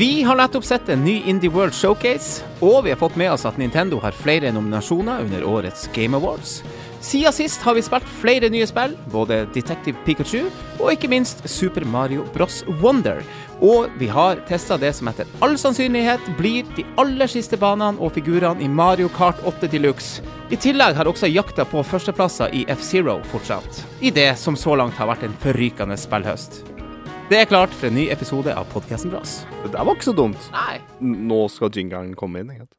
Vi har nettopp sett en ny Indie World Showcase, og vi har fått med oss at Nintendo har flere nominasjoner under årets Game Awards. Siden sist har vi spilt flere nye spill, både Detective Pikachu og ikke minst Super Mario Bros. Wonder. Og vi har testa det som etter all sannsynlighet blir de aller siste banene og figurene i Mario Kart 8 Deluxe. I tillegg har også jakta på førsteplasser i F-Zero fortsatt, i det som så langt har vært en forrykende spillhøst. Det er klart for en ny episode av podkasten Bras. Det der var ikke så dumt. Nei. Nå skal jingeren komme inn. ikke sant?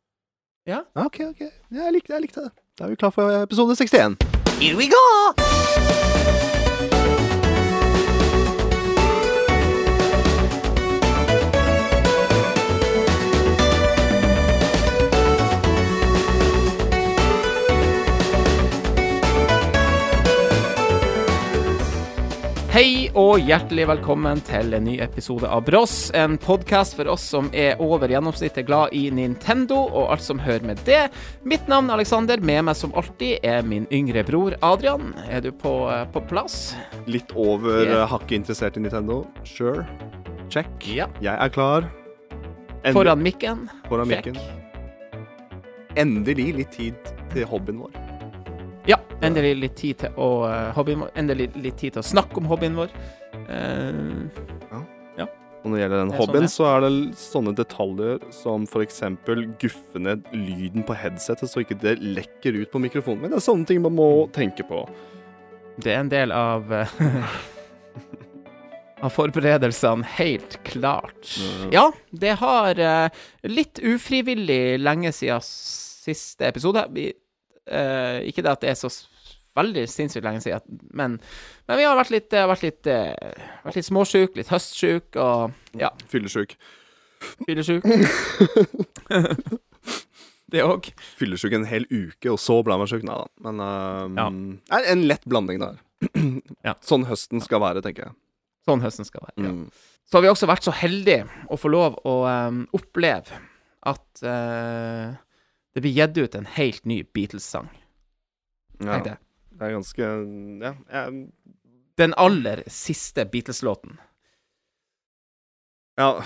Ja. OK, OK. Jeg likte, jeg likte det. Da er vi klar for episode 61. Here we go! Hei og hjertelig velkommen til en ny episode av Bross, en podkast for oss som er over gjennomsnittet glad i Nintendo og alt som hører med det. Mitt navn er Alexander, med meg som alltid er min yngre bror Adrian. Er du på, eh, på plass? Litt over Yeah. hakket interessert i Nintendo. Sure. Check. Ja. Jeg er klar. Endelig- Foran mikken? foran mikken. Endelig litt tid til hobbyen vår. Ja, endelig litt tid til å uh, hobbyen vår. Endelig litt tid til å snakke om hobbyen vår. Eh, Og når det gjelder den Det hobbyen, sånn hobbyen, så er det sånne detaljer som f.eks. guffe ned lyden på headsetet så ikke det lekker ut på mikrofonen. Men det er sånne ting man må tenke på. det er en del av eh, Av forberedelsene, helt klart. Mhm. Ja, det har uh, litt ufrivillig lenge siden siste episode. Vi, eh, ikke det at det er så veldig sinnssykt lenge siden, men, men vi har vært litt, eh, vært litt, eh, vært litt småsjuk, litt høstsjuk og ja, Fyllesjuk. Fyllesjuk. det òg. Fyllesjuk en hel uke, og så ble man sjuk. Nei da. Men ehm, Ja. en lett blanding der. Ja. Sånn høsten skal være, tenker jeg. Sånn høsten skal være. Ja. Mm. Så har vi også vært så heldige å få lov å um, oppleve at eh, det blir gitt ut en helt ny Beatles-sang. Ja, Tenkte det. det er ganske Ja. Jeg, Den aller siste Beatles-låten. ja,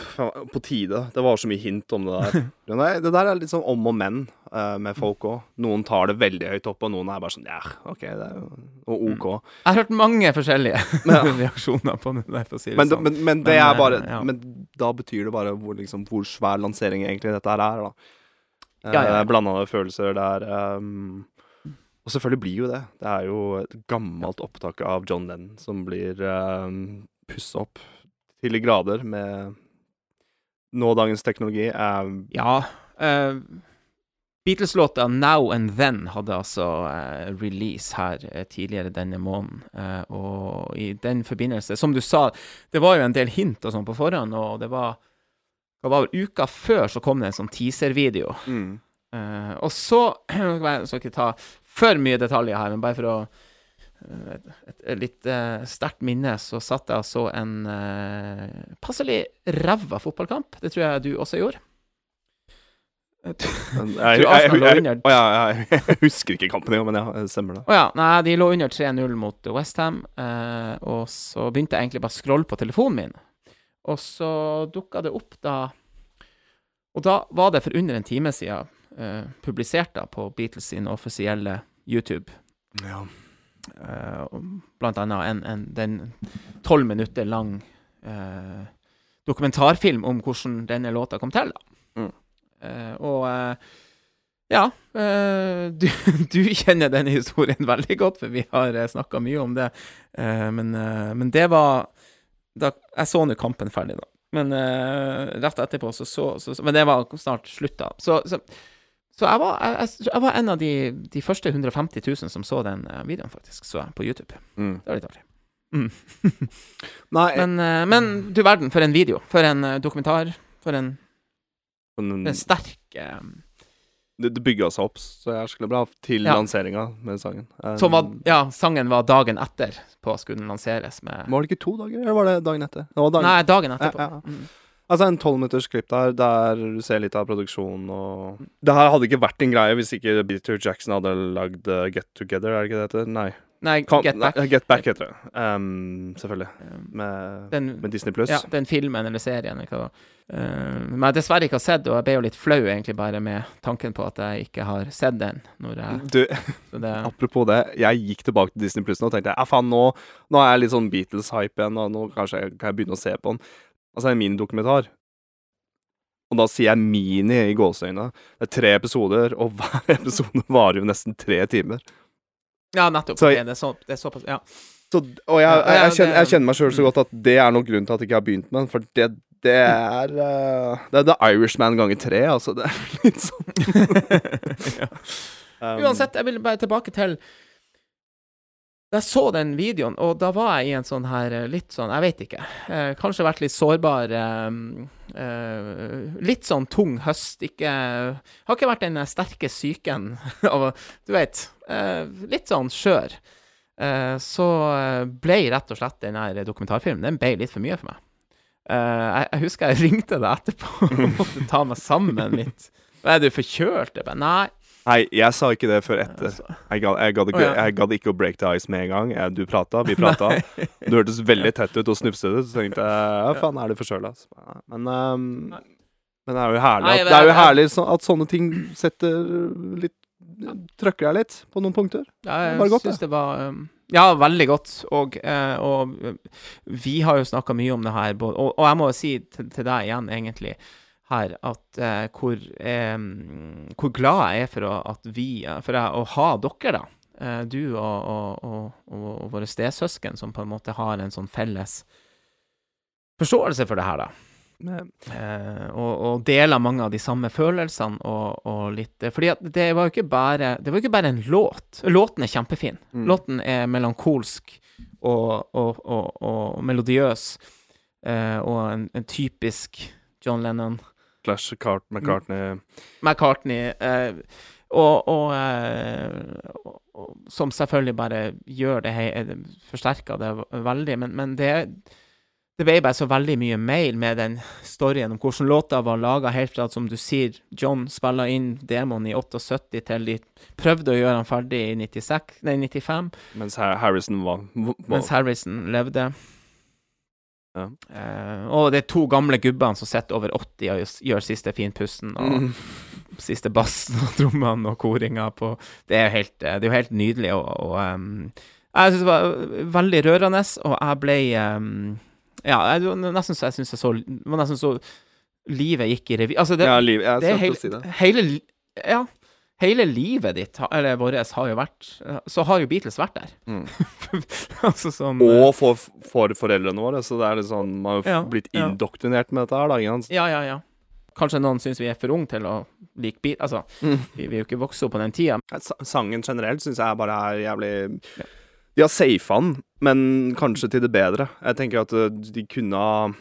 på tide. Det var så mye hint om det der. Det der, det der er litt sånn om og men uh, med folk òg. Noen tar det veldig høyt opp, og noen er bare sånn Ja, OK, det er jo og OK. Jeg har hørt mange forskjellige Ja. reaksjoner på det der, for å si det Men, det- sånn. men, men det Men, er eh, bare ja. Men da betyr det bare hvor, liksom, hvor svær lansering egentlig dette her er, da. Ja, ja, ja. Eh, Blandede følelser der. Um, og selvfølgelig blir jo det. Det er jo et gammelt opptak av John Lennon som blir um, pussa opp til de grader med nådagens teknologi. Um, Ja. Uh, Beatles-låta 'Now and Then' hadde altså uh, release her uh, tidligere denne måneden. Eh, og i den forbindelse, som du sa, det var jo en del hint og sånn på forhånd, og det var det var vel uka før så kom det en sånn teaser-video. mm. Uh, og så Jeg skal ikke ta for mye detaljer her, men bare for å eh, et, et, et litt uh, sterkt minne, så satt jeg og så en passelig ræva fotballkamp. Det tror jeg du også gjorde. Eh, jeg, jeg, jeg, jeg, husker ikke kampen engang, men ja, det stemmer det. Oh, ja, nei, de lå under 3-0 mot Westham, uh, og så begynte jeg egentlig bare å scrolle på telefonen min, og så dukka det opp da Og da var det for under en time siden uh, publisert da på Beatles sin offisielle YouTube. Ja. Eh, blant annet en, en, den tolv minutter lang eh, dokumentarfilm om hvordan denne låta kom til. Da. Mm. Eh, og ja, eh, du, du kjenner denne historien veldig godt, for vi har uh, snakka mye om det. Eh, men, men det var da, Jeg så nå kampen ferdig, da. Men uh, rett etterpå så, så, så, Men det var snart slutt, da. Så, så, så jeg, var, jeg, jeg, var en av de, de første 150 000 som så den eh, videoen, faktisk. Så jeg på YouTube. Mm. Det var litt artig. Mm. Nei, men, uh, men du verden, for en video. For en dokumentar. For en, for en sterk eh, det, det bygga seg opp så jæsklig bra til Ja. lanseringa med sangen. Um, Som var Ja, sangen var dagen etter på skulle den lanseres med Var det ikke to dager, eller var det dagen etter? Det var dagen. Nei, dagen etterpå. Ja, ja. Mm. Altså en tolvminutters klipp der, der du ser litt av produksjonen og Det her hadde ikke vært en greie hvis ikke Peter Jackson hadde lagd uh, Get Together, er det ikke det heter? Nei. Nei, Kom, Get Back. Nei, Get Back heter det. Um, selvfølgelig. Med, Den, med Disney Pluss. ja, den filmen eller serien. Eller hva det var. Uh, men jeg dessverre ikke har sett og jeg ble jo litt flau egentlig bare med tanken på at jeg ikke har sett den. Jeg, Du, så det, apropos det, jeg gikk tilbake til Disney Pluss nå og tenkte ja, faen, nå, nå er jeg litt sånn Beatles-hype igjen, og nå kanskje jeg, kan jeg begynne å se på den. Altså, det er en minidokumentar. Og da sier jeg mini i gåseøynene. Det er tre episoder, og hver episode varer jo nesten tre timer. Ja, nettopp. Så- det, er så, det er såpass Ja. Så, og jeg, jeg, jeg, kjenner, jeg kjenner meg sjøl så godt at det er noen grunn til at jeg ikke har begynt med den, for det, det er uh, Det er The Irishman ganger tre, altså. Det er litt sånn ja. um, Uansett, jeg vil bare tilbake til Da jeg så den videoen, og da var jeg i en sånn her eh, litt sånn Jeg vet ikke. Eh, kanskje vært litt sårbar. Eh, eh, litt sånn tung høst. Ikke Har ikke vært den sterke psyken av Du vet. Eh, litt sånn skjør. Eh, så ble rett og slett den her dokumentarfilmen Den ble litt for mye for meg. Jeg, jeg husker jeg ringte deg etterpå og måtte ta meg sammen litt. Er du forkjølt? Jeg bare, Nei. Nei, jeg sa ikke det før etter. Jeg gadd ikke, jeg ikke å break the ice med en gang. Jeg, du prata, vi prata. Du hørtes veldig tett ut og snufsete ut, så tenkte jeg ja, faen, er du forkjøla? Men, um, men det er jo herlig at, det det er jo er- herlig at sånne ting setter litt Trøkker deg litt på noen punkter. Ja, Det jeg godt, syns det var um, Ja, veldig godt. Og, eh, og eh, vi har jo snakka mye om det her, og, og jeg må jo si til, til deg igjen, egentlig, her, at eh, hvor, eh, hvor glad jeg er for å, at vi For å, ha dere, da. Eh, du og, og, og, og, våre stesøsken, som på en måte har en sånn felles forståelse for det her, da. Eh, og, deler mange av de samme følelsene og, litt eh, Fordi at det var jo ikke bare Det var jo ikke bare en låt. Låten er kjempefin. Mm. Låten er melankolsk og melodiøs. Eh, og en, en typisk John Lennon Clash Cart McCartney McCartney. Eh, og, og, eh, og, og som selvfølgelig bare gjør det he- Forsterker det veldig. Men, men det det ble bare så veldig mye mail med den storyen om hvordan låta var laga, helt fra at, som du sier, John spilla inn demoen i 78 til de prøvde å gjøre han ferdig i 96, nei, 95, mens Harrison var, var mens Harrison levde. Ja. Uh, og det er to gamle gubbene som sitter over 80 og gjør- siste finpussen og Mm. siste bassen og trommene og koringa på Det er jo helt, det er jo helt nydelig, og, og um, jeg syns det var veldig rørende, og jeg ble um, Ja, jeg, nesten så jeg syns jeg så Det var nesten så livet gikk i revy. Altså, det, Ja, liv, det er helt, si det. hele Ja. Hele livet ditt, eller vårt, har jo vært Så har jo Beatles vært der. Mm. altså eh, Og for, for foreldrene våre, så det er litt sånn Man har jo Ja, blitt blitt ja. indoktrinert med dette her, da. Ikke sant? Ja, ja, ja. Kanskje noen syns vi er for unge til å like Beatles. Altså, Mm. vi vil jo ikke vokse opp på den tida. Sangen generelt syns jeg bare er jævlig De har safa den, men kanskje til det bedre. Jeg tenker at uh, de kunne ha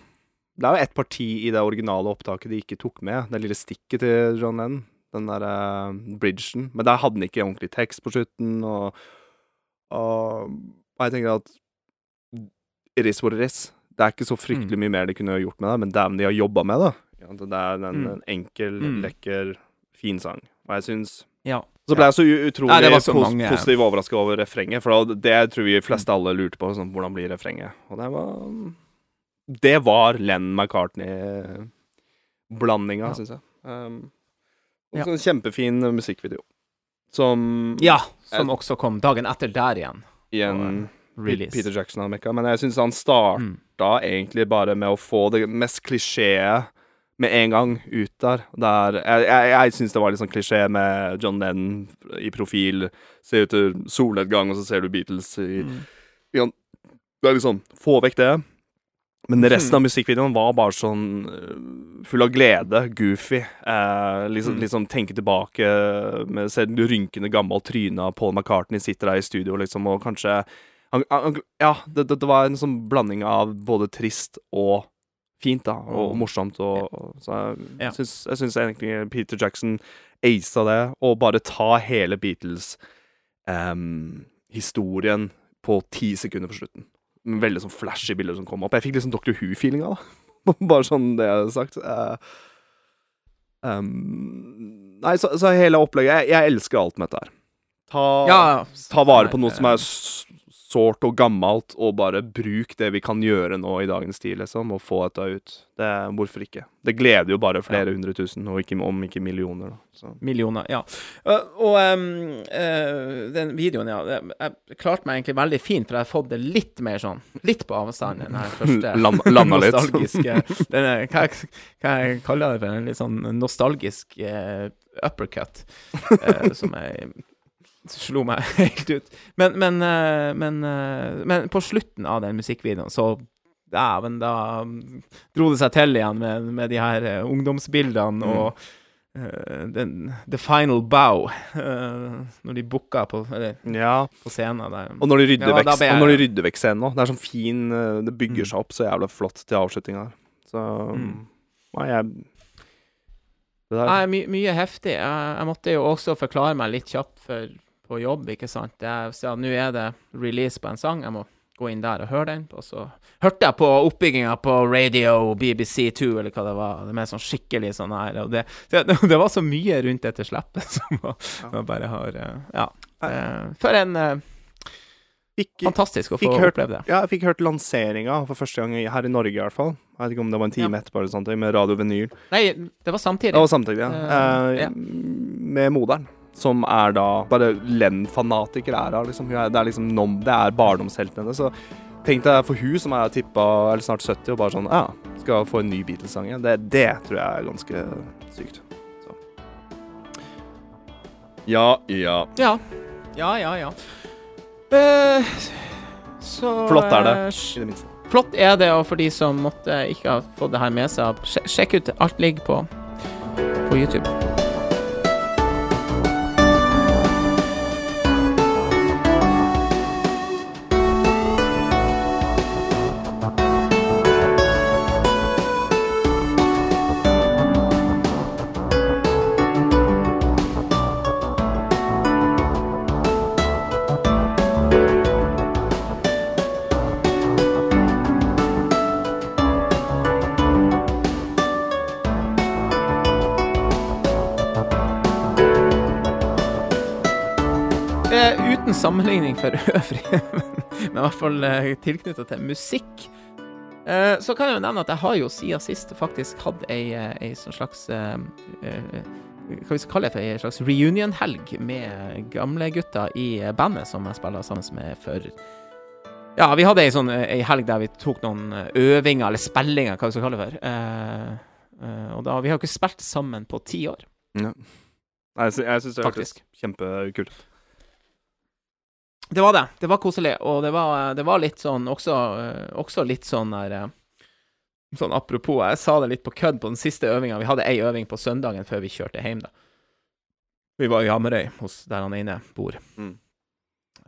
Det er jo ett parti i det originale opptaket de ikke tok med. Det lille stikket til John Lennon. Den derre bridgen. Men der hadde den ikke ordentlig tekst på slutten, og, og og jeg tenker at it is what it is. Det er ikke så fryktelig mye mer de kunne gjort med det, men dæven, de har jobba med det. Ja, Det er en, Mm. en enkel, Mm. lekker, fin sang. Og jeg syns Ja. så ble jeg så utrolig Nei, så pos mange- positiv overraska over refrenget, for det tror vi fleste alle lurte på. Sånn, hvordan blir refrenget? Og det var Det var Len McCartney-blandinga, Ja. syns jeg. Um, Ja. sånn en kjempefin musikkvideo. Som ja. Som også kom dagen etter der igjen. igjen Release. Peter Jackson har mekka. Men jeg syns han starta Mm. egentlig bare med å få det mest klisjé med en gang ut der. der jeg jeg, jeg syns det var litt sånn klisjé med John Lennon i profil. Se ut til solnedgang, og så ser du Beatles i Mm. Det er liksom Få vekk det. Men resten av musikkvideoen var bare sånn øh, full av glede, goofy. Eh, liksom, Mm. liksom tenke tilbake med Se rynkende gammelt tryne av Paul McCartney sitter der i studio, liksom, og kanskje han, han, Ja, det, det, var en sånn blanding av både trist og fint, da, og Mm. morsomt, og, og Så jeg syns, jeg syns egentlig Peter Jackson aisa det, og bare ta hele Beatles-historien historien på ti sekunder på slutten. Veldig sånn flashy bilder som kom opp. Jeg fikk liksom Doctor Who-feelinga, da. Bare sånn det jeg hadde sagt. Uh, um, nei, så, så hele opplegget jeg, jeg elsker alt med dette her. Ta, Ja, ta vare på noe som er sårt og gammelt, og bare bruk det vi kan gjøre nå i dagens tid, liksom, og få dette ut. Det, hvorfor ikke? Det gleder jo bare flere hundre tusen, og ikke, om ikke millioner. Da. Så. Millioner, ja. Og, og um, uh, den videoen, ja. Jeg klarte meg egentlig veldig fint, for jeg har fått det litt mer sånn Litt på avstand, den her første Land, landa litt. nostalgiske denne, hva, jeg- hva jeg kaller det for? En litt sånn nostalgisk uh, uppercut, uh, som jeg slo meg helt ut. Men, men, uh, men, uh, men på slutten av den musikkvideoen, så Dæven, da um, dro det seg til igjen med, med de her uh, ungdomsbildene Mm. og uh, den, The Final Bow, uh, når de booka på, eller, Ja, på scenen der. og når de rydder, Ja, vekk, jeg- de rydder vekk scenen òg. Det er sånn fin eh, Det bygger Mm. seg opp så jævla flott til avslutninga. Så Mm. Nei, jeg Nei, my, mye heftig. Jeg, jeg måtte jo også forklare meg litt kjapt for, på jobb, ikke sant. Sa nå er det release på en sang, jeg må gå inn der og høre den. Og så hørte jeg på oppbygginga på radio BBC2, eller hva det var. Det med sånn skikkelig sånn her. Og det, det, var så mye rundt dette slippet som var, man bare har eh, Ja. Eh, For en eh, fikk, fantastisk å få hørt- oppleve det. ja, jeg fikk hørt lanseringa for første gang her i Norge, i hvert fall. Jeg vet ikke om det var en time Ja. etterpå, eller sånt, med Radio Vinyl. Nei, det var samtidig. Det var samtidig, ja. Uh, uh, ja. Med moderen. Som er da bare Len-fanatiker er hun, liksom. Det er liksom nom, det er barndomshelten hennes. Så tenk deg for hun som er tippa eller snart 70, og bare sånn Ja, skal få en ny Beatles-sang. Det, det tror jeg er ganske sykt. Så. Ja, ja. Ja. Ja, ja, ja. Eh, så Flott er det, eh, I det minste. Flott er det, og for de som måtte ikke ha fått det her med seg, sjekk ut Alt ligger på, på YouTube. Eh, sammenligning for øvrig, men i hvert fall eh, tilknytta til musikk, eh, så kan jeg jo nevne at jeg har jo siden sist faktisk hatt ei, eh, ei sånn slags Hva vi skal kalle det for ei slags reunion-helg med gamlegutta i eh, bandet som jeg spiller sammen med for Ja, vi hadde ei sånn ei helg der vi tok noen øvinger, eller spillinger, hva vi skal kalle det for. Og da, vi har jo ikke spilt sammen på ti år. Ja. Nei, jeg sy- syns det hørtes kjempekult ut. Det var det. Det var koselig, og det var, det var litt sånn også, eh, også litt sånn der eh, Sånn apropos, jeg sa det litt på kødd på den siste øvinga. Vi hadde ei øving på søndagen før vi kjørte hjem, da. Vi var i Hamarøy, hos der han ene bor. Mm.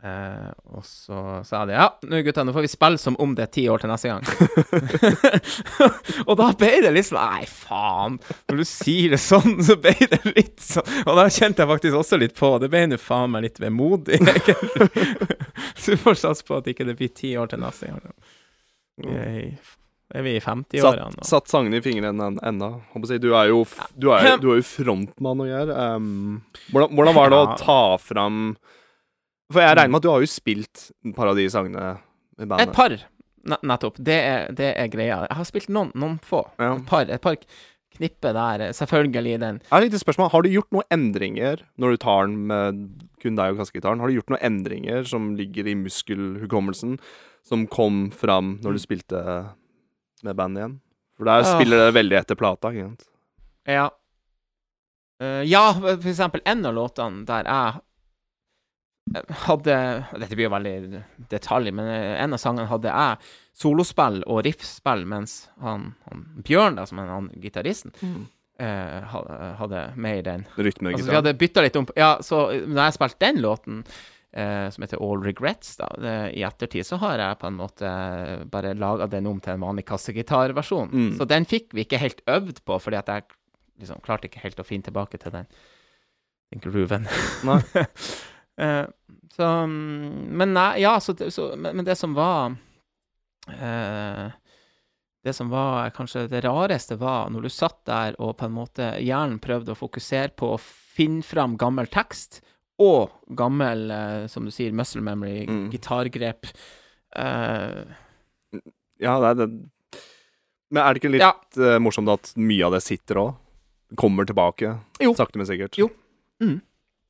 Eh, og så sa de. Ja, nå gutta, nå får vi spille som om det er ti år til neste gang. og da ble det litt sånn Nei, faen. Når du sier det sånn, så ble det litt sånn. Og da kjente jeg faktisk også litt på Det ble nå faen meg litt vemodig, egentlig. så vi får satse på at ikke det blir ti år til neste gang. Yay. er er vi i 50-årene? Satt, satt sangene i fingrene en- ennå. Du er jo, du er, du er jo frontmann og greier. Um, hvordan, hvordan var det å ta fram For jeg regner med at du har jo spilt et par av de sangene i Et par, ne- nettopp. Det er, det er greia. Jeg har spilt noen, noen få. Ja. Et par, et par knippe der. Selvfølgelig den Jeg har et lite spørsmål. Har du gjort noen endringer når du tar den med kun deg og kassegitaren? Har du gjort noen endringer som ligger i muskelhukommelsen, som kom fram når du spilte med bandet igjen? For der spiller det veldig etter plata. Ikke sant? Ja. Uh, ja, for eksempel en av låtene der jeg hadde Dette blir jo veldig detalj, men eh, en av sangene hadde jeg solospill og riffspill, mens han, han Bjørn, da, som er han gitaristen, eh, hadde, mer den Rytme Altså, vi hadde bytta litt om Ja, så når jeg spilte den låten, eh, som heter All Regrets, da, det, i ettertid, så har jeg på en måte bare laga den om til en vanlig kassegitarversjon. Mm. Så den fikk vi ikke helt øvd på, fordi at jeg liksom klarte ikke helt å finne tilbake til den, den grooven. Nei. Eh, så mm, Men nei, ja, så, så men, det som var eh, det som var kanskje det rareste, var når du satt der og på en måte hjernen prøvde å fokusere på å finne fram gammel tekst, og gammel, eh, som du sier, muscle memory, Mm. gitargrep. Eh, Ja, det er det. Men er det ikke litt Ja. morsomt at mye av det sitter òg? Kommer tilbake, Jo. sakte, men sikkert. Jo. og,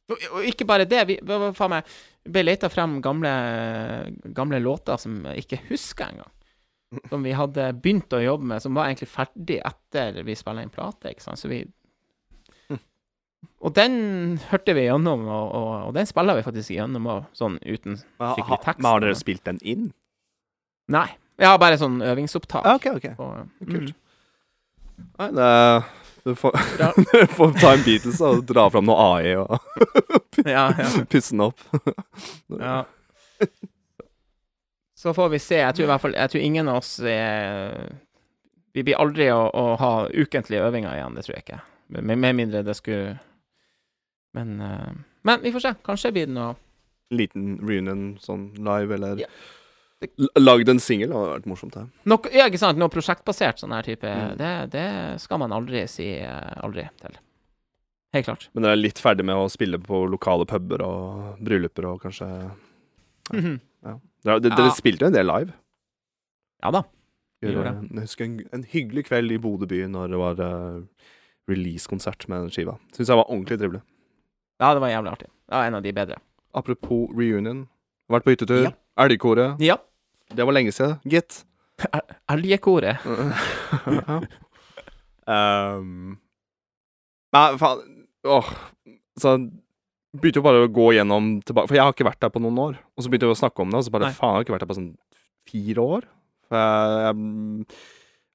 og ikke bare det. Vi, faen meg, ble leita frem gamle, gamle låter som jeg ikke husker engang. Som vi hadde begynt å jobbe med, som var egentlig ferdig etter vi spilla inn plate. ikke sant? Så vi Og den hørte vi gjennom, og, og, og den spiller vi faktisk gjennom òg, sånn uten skikkelig tekst. men har dere spilt den inn? Nei. Jeg har bare sånn øvingsopptak. Ja, OK, OK. Og, Kult. mm. Nei, det du får, ja. får ta en Beatles og dra fram noe AI og Ja, ja. pusse den opp. Ja. Så får vi se. Jeg tror i hvert fall Jeg tror ingen av oss er Vi blir aldri å, å ha ukentlige øvinger igjen, det tror jeg ikke. Med, med mindre det skulle Men eh, Men vi får se. Kanskje blir det noe Liten reunion sånn live, eller Ja. Lagd en singel, det hadde vært morsomt, det. noe, Ja, ikke sant? Noe prosjektbasert sånn her type Mm. det, det skal man aldri si eh, aldri til. Helt klart. Men dere er litt ferdig med å spille på lokale puber og brylluper og kanskje Mhm. Dere, dere, dere Ja. spilte jo en del live. Ja da. Vi gjorde Jeg husker en, en hyggelig kveld i Bodø by når det var uh, release-konsert med den skiva. Syns jeg var ordentlig trivelig. Ja, det var jævlig artig. Det var en av de bedre. Apropos reunion. Vært på hyttetur. Ja. Elgkoret. Ja. Det var lenge siden, gitt. Elgkoret. um, nei, faen Åh. Så begynte jo bare å gå gjennom tilbake For jeg har ikke vært der på noen år. Og så begynte vi å snakke om det, og så bare Nei. faen, jeg har ikke vært der på sånn fire år. For jeg, jeg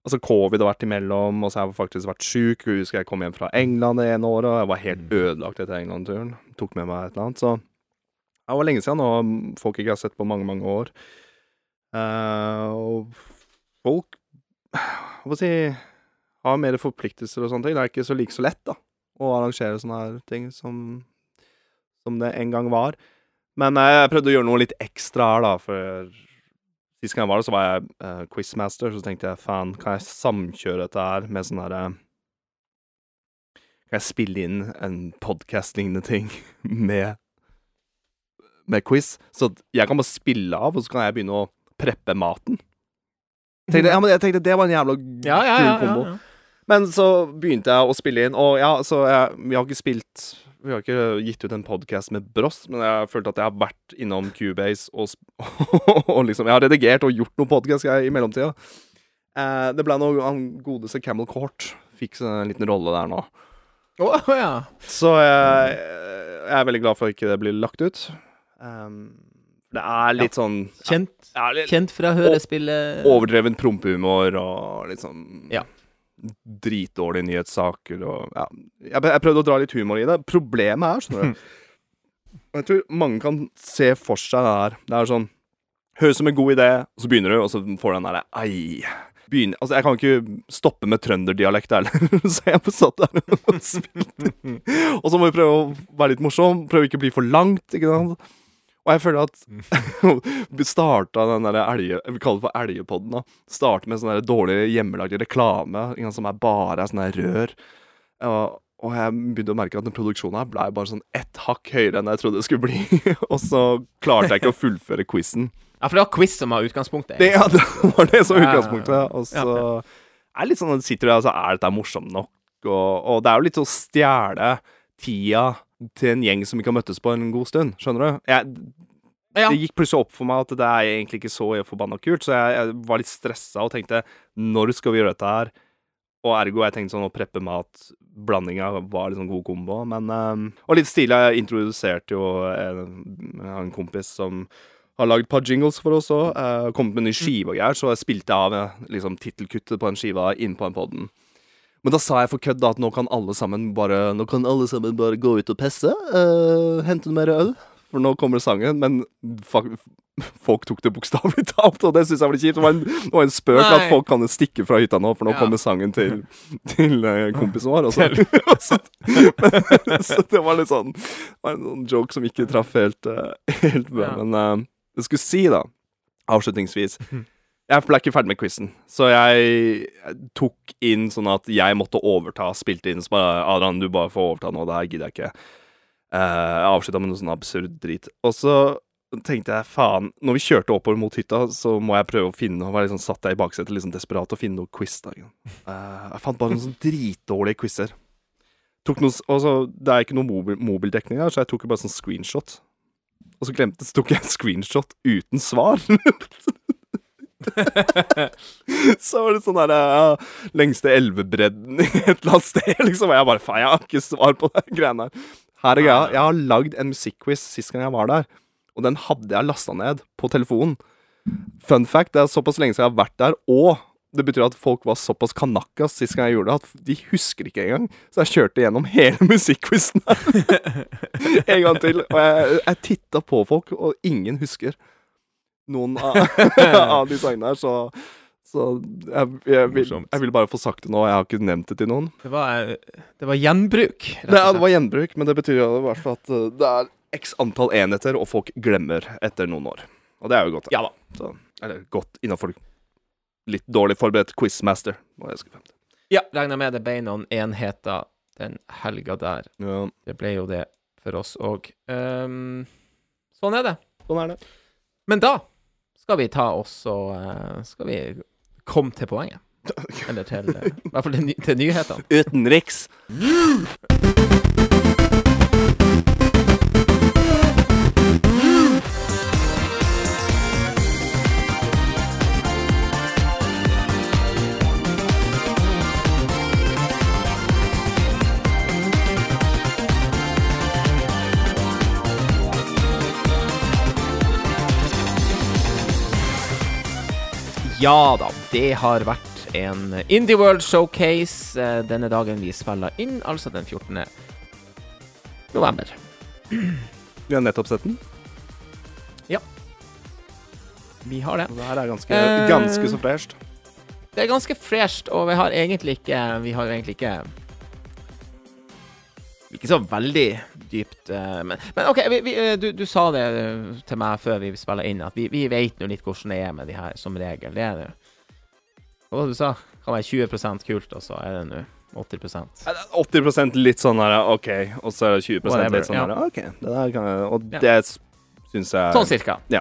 Altså, covid har vært imellom, og så har jeg faktisk vært sjuk. Jeg husker jeg kom hjem fra England det ene året, og jeg var helt Mm. ødelagt etter England-turen. Tok med meg et eller annet. Så det var lenge siden, og folk ikke har sett på mange, mange år. Uh, og folk Hva skal jeg si Har mer forpliktelser og sånne ting. Det er ikke så like så lett, da, å arrangere sånne her ting som, som det en gang var. Men eh, jeg prøvde å gjøre noe litt ekstra her, da, for Sist gang jeg var der, så var jeg uh, quizmaster, så tenkte jeg faen, kan jeg samkjøre dette her med sånn herre Kan jeg spille inn en podkast-lignende ting med med quiz? Så jeg kan bare spille av, og så kan jeg begynne å preppe maten. Tenkte, ja, men jeg tenkte det var en jævla Ja, ja, kul ja. kombo. Men så begynte jeg å spille inn, og ja, så jeg, vi har ikke spilt Vi har ikke gitt ut en podkast med Bross, men jeg følte at jeg har vært innom Cubase og, og liksom Jeg har redigert og gjort noen podkast i mellomtida. Eh, det ble noe Han godeste Camel Court fikk en liten rolle der nå. Oh, ja. Så jeg, jeg er veldig glad for at ikke det blir lagt ut. Um, det er litt sånn Kjent, ja, litt kjent fra hørespillet overdreven prompehumor og litt sånn Ja. dritdårlige nyhetssaker og ja. Jeg, jeg prøvde å dra litt humor i det. Problemet er, skjønner du Jeg tror mange kan se for seg det her. Det er sånn Høres som en god idé, og så begynner du, og så får du den derre ei Begynner, altså Jeg kan ikke stoppe med trønderdialekt heller, så jeg bare satt der og spilte. Og så må vi prøve å være litt morsom, prøve ikke å bli for langt, ikke sant. Og jeg føler at vi starta den der elge... Vi kaller det for Elgepodden, da. Starte med sånn dårlig hjemmelagd reklame som er bare sånn rør. Og, og jeg begynte å merke at den produksjonen her ble bare sånn ett hakk høyere enn jeg trodde det skulle bli. og så klarte jeg ikke å fullføre quizen. Ja, for det var quiz som var utgangspunktet. Det, ja, det var det som var utgangspunktet. Og så er litt sånn at du sitter der og så er dette morsomt nok? Og, og det er jo litt å stjele tida til en gjeng som ikke har møttes på en god stund. Skjønner du? Jeg, Ja. Det gikk plutselig opp for meg at det er egentlig ikke så forbanna kult, så jeg, jeg var litt stressa og tenkte når skal vi gjøre dette her? Og ergo jeg tenkte sånn å preppe mat, blandinga var litt sånn god kombo. Men um, Og litt stilig, jeg introduserte jo en, en kompis som har lagd et par jingles for oss òg. Uh, kommet med en ny skive og greier, så jeg spilte av eh, liksom tittelkuttet på en skive inn på den poden. Men da sa jeg for kødd da at nå kan alle sammen bare Nå kan alle sammen bare gå ut og pisse. Uh, hente mer øl. For nå kommer sangen. Men fuck, folk tok det bokstavelig talt, og det syns jeg var kjipt. Det var en, det var en spøk Nei. at folk kan stikke fra hytta nå, for nå Ja. kommer sangen til, til eh, kompisen vår. Og så, men, så det var litt sånn Det var en sånn joke som ikke traff helt, eh, helt bra. Ja. Men uh, jeg skulle si, da, avslutningsvis Jeg ble ikke ferdig med quizen, så jeg tok inn sånn at jeg måtte overta, spilte inn bare Adrian, du bare får overta nå, det her gidder jeg ikke. Eh, jeg avslutta med noe sånn absurd drit. Og så tenkte jeg faen, når vi kjørte oppover mot hytta, så må jeg prøve å finne Og liksom satt jeg i baksetet sånn desperat og finne noe quiz. da. Eh, jeg fant bare noen sånn dritdårlige quizer. Det er ikke noe mobil, mobildekning her, så jeg tok jo bare sånn screenshot. Og så glemte så tok jeg en screenshot uten svar. så var det sånn der ja, Lengste elvebredden i et eller annet sted, liksom. Og jeg bare faen, jeg har ikke svar på de greiene her. Her er greia. Jeg har lagd en musikkquiz sist gang jeg var der, og den hadde jeg lasta ned på telefonen. Fun fact, det er såpass lenge siden jeg har vært der, og det betyr at folk var såpass kanakkas sist gang jeg gjorde det, at de husker ikke engang. Så jeg kjørte gjennom hele musikkquizen en gang til. Og jeg, jeg titta på folk, og ingen husker noen av, av de sangene her, så så jeg, jeg, vil, jeg vil bare få sagt det nå, jeg har ikke nevnt det til noen. Det var, det var gjenbruk. Det, ja, det var gjenbruk, men det betyr jo i hvert fall at uh, det er x antall enheter, og folk glemmer etter noen år. Og det er jo godt. Ja da. Så, eller godt innafor litt dårlig forberedt quizmaster. Hva jeg frem til. Ja, regner med det ble noen enheter den helga der. Ja, Det ble jo det for oss òg. sånn er det. sånn er det. Men da skal vi ta oss og eh, skal vi komme til poenget. Eller til eh, I hvert fall til, ny til nyhetene. Utenriks. Ja da, det har vært en Indie World Showcase eh, denne dagen vi spiller inn, altså den 14. november. Vi har nettopp sett den. Ja. Vi har det. og Det her er ganske, Eh. ganske så fresht. Det er ganske fresht, og vi har egentlig ikke Vi har egentlig ikke Ikke så veldig dypt eh, Men, men OK, vi, vi, eh, du, du sa det eh, til meg før vi spiller inn, at vi, vi vet nå litt hvordan det er med de her, som regel. Det er det. Hva var det du sa? Kan være 20% kult, og så er det nå 80 Nei, det er 80 litt sånn her, OK, og så er det 20 Whatever, litt sånn ja. her, OK. Det der kan jeg, og Ja. det syns jeg Sånn cirka. Ja.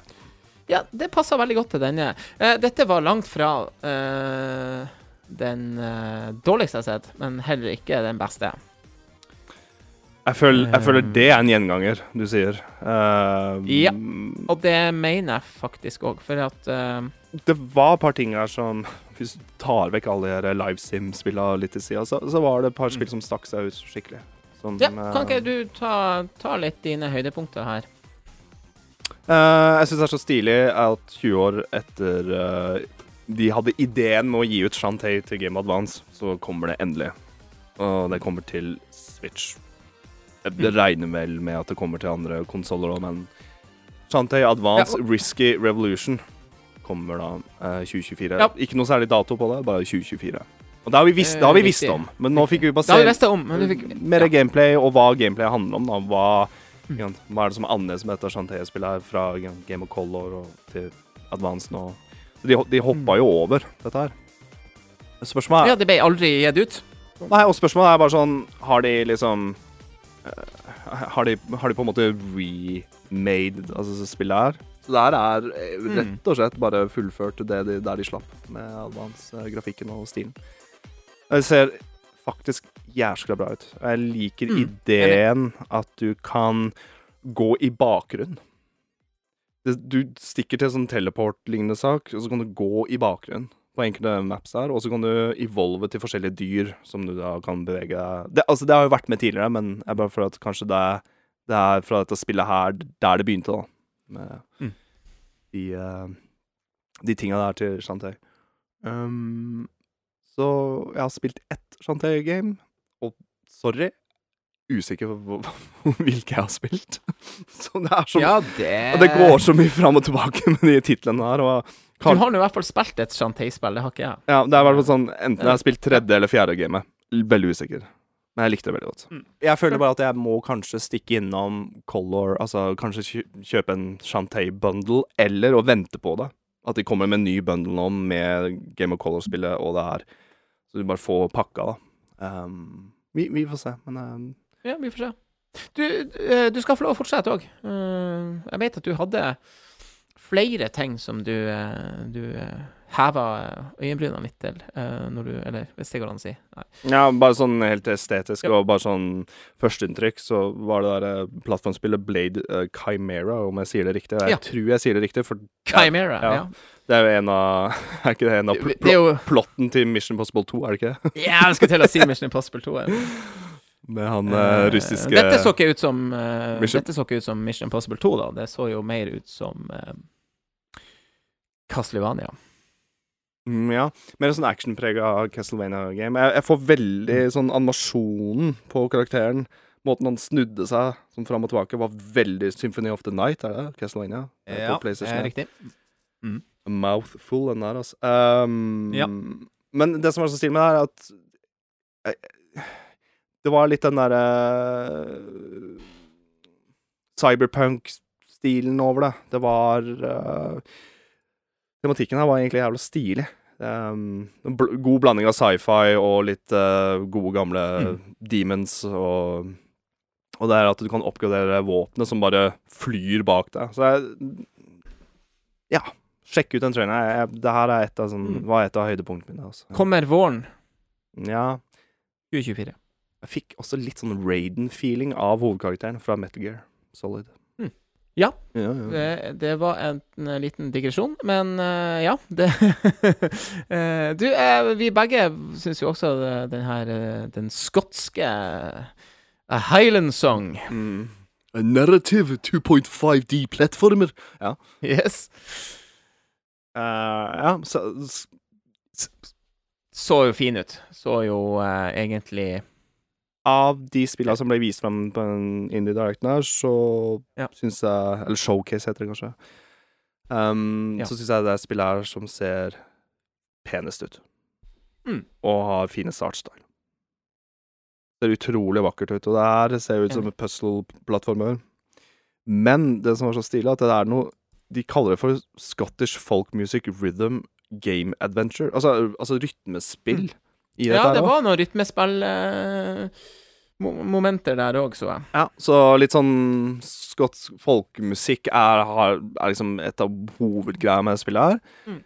Ja, det passer veldig godt til denne. Uh, dette var langt fra uh, den uh, dårligste jeg har sett, men heller ikke den beste. Jeg føler, jeg føler Um, det er en gjenganger, du sier. Uh, Ja. Og det mener jeg faktisk òg, for at uh, Det var et par ting her som Hvis du tar vekk alle de her live sim-spillene litt til sida, så, så var det et par spill som stakk seg ut skikkelig. Som, Ja, kan ikke eh, du ta, ta litt dine høydepunkter her? Uh, jeg syns det er så stilig at 20 år etter eh, de hadde ideen med å gi ut Shantay til Game Advance, så kommer det endelig. Og det kommer til Switch. Jeg Mm. regner vel med at det kommer til andre konsoller òg, men Shantay Advance Ja, Risky Revolution kommer da eh, 2024. Ja. Ikke noe særlig dato på det, bare 2024. Og det har vi visst, har vi Eh, visst om, men nå fikk vi bare se om, du mer ja. gameplay, og hva gameplay handler om. da Hva, Mm. hva er det som er annerledes med dette Shantay-spillet her fra Game of Color og til Advance nå? De, de hoppa jo over dette her. Spørsmålet er Mm. Ja, det ble aldri gitt ut. Nei, og spørsmålet er bare sånn Har de liksom har, de, har de på en måte remade altså spillet her? Så det her er eh, Mm. rett og slett bare fullført det de, der de slapp, med Advance-grafikken og stilen. Det ser faktisk jæskla bra ut. Jeg liker Mm, ideen at du kan gå i bakgrunn. Du stikker til en sånn teleport-lignende sak, og så kan du gå i bakgrunn på enkelte maps der, og så kan du evolve til forskjellige dyr som du da kan bevege deg det, Altså, det har jo vært med tidligere, men jeg bare føler at kanskje det, det er fra dette spillet her der det begynte, da. Med Mm. de, uh, de tinga der til Shantay. Um, så jeg har spilt ett Shantay-game, og sorry, usikker på hvilke jeg har spilt. så det er så Ja, det det går så mye fram og tilbake med de titlene her. Og Du har nå i hvert fall spilt et Shantae-spill, det har ikke jeg. ja, det er i hvert fall sånn Enten jeg har spilt tredje eller fjerde gamet. Veldig usikker. Men jeg likte det veldig godt. Mm. Jeg føler bare at jeg må kanskje stikke innom Color, altså kanskje kjøpe en Shantae-bundle, eller å vente på det. At de kommer med en ny bundle nå med Game of Color-spillet og det her. Så du bare får pakka, da. Um, vi, vi får se, men um, Ja, vi får se. Du, eh, du skal få lov å fortsette òg. jeg vet at du hadde flere ting som du, eh, du hever øyenbrynene litt til, eh, når du Eller hvis det går an å si. Nei. Ja, bare sånn helt estetisk og bare sånn førsteinntrykk, så var det der eh, plattformspillet Blade uh, Chimera, om jeg sier det riktig. Jeg Ja. tror jeg sier det riktig, for Chimera, Ja. ja. det er jo en av Er ikke det en av pl er jo plotten til Mission Impossible 2, er det ikke det? Ja, jeg skulle til å si Mission Impossible 2. ja. Med han uh, russiske Dette så ikke ut som uh, Mission- Dette så ikke ut som Mission Impossible 2, da. Det så jo mer ut som Castlevania. Mm, ja. Mer sånn actionprega Castlevania-game. Jeg, jeg får veldig Mm. sånn animasjonen på karakteren. Måten han snudde seg sånn fram og tilbake, var veldig Symphony of the Night, er det? Castlevania? Ja, på PlayStation, er riktig. A mouthful, den der, altså. Um, Ja. Men det som er så stilig med det, er at eh, Det var litt den derre Cyberpunk-stilen over det. Det var eh, Tematikken her var egentlig jævla stilig. Um, bl god blanding av sci-fi og litt uh, gode, gamle Mm. demons og Og det er at du kan oppgradere våpenet som bare flyr bak deg. Så jeg Ja. Sjekk ut den traileren. Det her er et av, sånn, Mm. var et av høydepunktene mine. Altså. Kommer våren Ja. 2024. Jeg fikk også litt sånn Raiden-feeling av hovedkarakteren fra Metal Gear Solid. Ja. ja, ja. Det, det var en, en, liten digresjon, men uh, ja. Det Eh, Du, uh, vi begge syns jo også den her Den skotske A Highland Song. Mm. A narrative 2.5D plattformer. Yes. Eh, ja, så, s- s- Så jo fin ut. Så jo egentlig Av de spillene som ble vist fram på en Indie Directen her, så Ja. syns jeg Eller Showcase heter det kanskje. Um, Ja. Så syns jeg det er spillet her som ser penest ut. Mm. Og har finest artstyle. Ser utrolig vakkert ut. Og det her ser ut som en puzzle-plattformer. Men det som var så stilig, at det er noe De kaller det for Scottish folk music rhythm game adventure. Altså, altså rytmespill i dette Ja, det var noen rytmespill eh, der òg, så jeg. Ja, så litt sånn skotsk folkemusikk er, har, er liksom et av hovedgreiene med spillet her. Mm.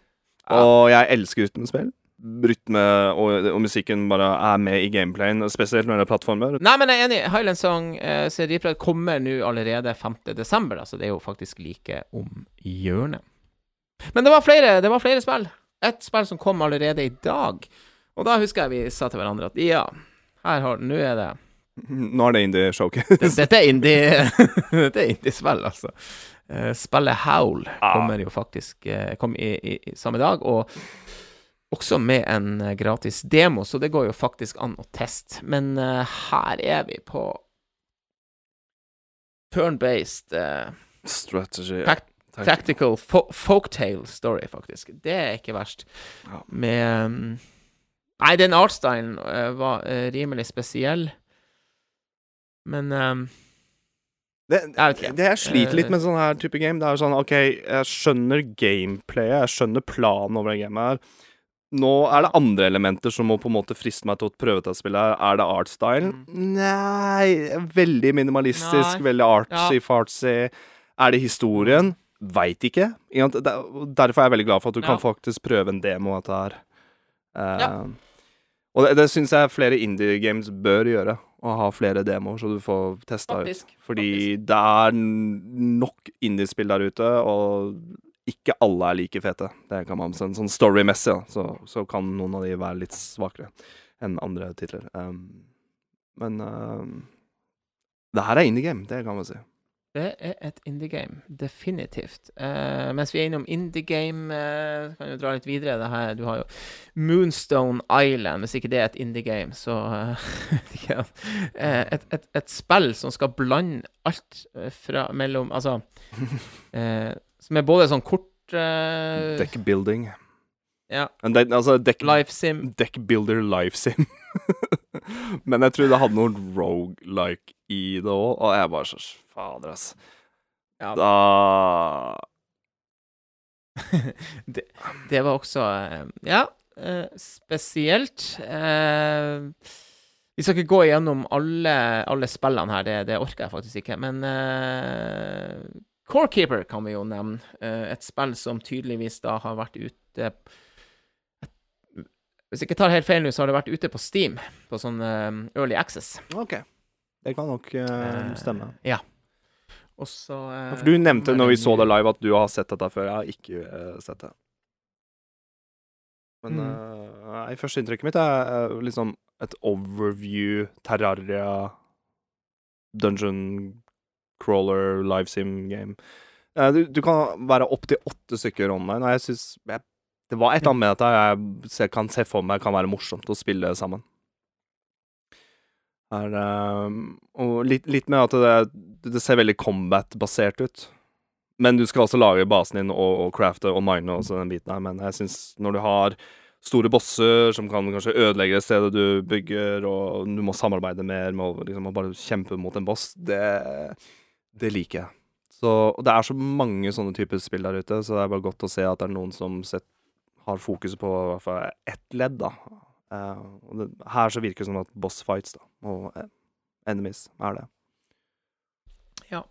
Ja. Og jeg elsker rytmespill. Rytme og, og musikken bare er med i gameplayen, spesielt når det er plattformer. Nei, men jeg er enig. Highland Song eh, serieprat kommer nå allerede 5. desember, da, så det er jo faktisk like om hjørnet. Men det var flere, det var flere spill. Et spill som kom allerede i dag. Og da husker jeg vi sa til hverandre at ja, her har Nå er det Nå er det indie showcase. Dette er indie indie-spill, altså. Eh, spillet Howl Ah. kommer jo faktisk eh, Kom i, i, i samme dag, og også med en eh, gratis demo, så det går jo faktisk an å teste. Men her er vi på turn-based Strategy. Tac- tactical fo folktale story, faktisk. Det er ikke verst. Med um, Nei, den artstylen eh, var eh, rimelig spesiell, men um, Det, Jeg det jeg sliter litt med sånn her type game, det er jo sånn OK, jeg skjønner gameplayet, jeg skjønner planen over det gamet her. Nå er det andre elementer som må på en måte friste meg til å prøve til å spille her. Er det artstylen? Nei Veldig minimalistisk, Mm. Nei. veldig artsy-fartsy. Er det historien? Veit ikke. Derfor er jeg veldig glad for at du Ja. kan faktisk prøve en demo av dette her. Uh, Ja. Og det, det syns jeg flere indie games bør gjøre. Å ha flere demoer, så du får testa ut. faktisk. Fordi det er nok indiespill der ute, og ikke alle er like fete. Det kan man si. Sånn storymessig, da, så, så kan noen av de være litt svakere enn andre titler. Um, men um, det her er indie game, det kan man si. Det er et indie game, definitivt. Uh, mens vi er innom indie game, uh, kan jo dra litt videre. Det her, du har jo Moonstone Island. Hvis ikke det er et indie game, så uh, et, et, et spill som skal blande alt fra mellom Altså Som er både sånn kort Deck building. Ja. Det, altså, deck, Life sim. deck builder life sim. Men jeg tror det hadde noe rogue-like i det òg, og jeg bare så Fader, ass. Ja. Da det, det var også eh, Ja, eh, spesielt. Eh, Vi skal ikke gå igjennom alle, alle spillene her, det, det, orker jeg faktisk ikke. Men uh, Corekeeper kan vi jo nevne. Uh, et spill som tydeligvis da har vært ute Hvis jeg ikke tar helt feil nå, så har det vært ute på Steam, på sånn uh, Early Access. OK. Det kan nok stemme. ja. Og så For du nevnte når vi så det live, at du har sett dette før. Jeg har ikke sett det. Men mm. uh, førsteinntrykket mitt er uh, liksom et overview Terraria Dungeon crawler live sim game. Uh, du, du, kan være opptil åtte stykker online, og jeg syns Det var et eller annet med dette jeg kan se for meg kan være morsomt å spille sammen. Er, og litt, litt, med at det, det ser veldig combat-basert ut. Men du skal altså lage basen din og, og crafte og mine og den biten her. Men jeg syns når du har store bosser som kan kanskje ødelegge stedet du bygger, og du må samarbeide mer med å liksom, bare kjempe mot en boss, det, det liker jeg. Så, og det er så mange sånne typer spill der ute, så det er bare godt å se at det er noen som set, har fokuset på i hvert fall ett ledd, da. Og det, her så virker det som at boss fights da, og uh, enemies er det. Ja.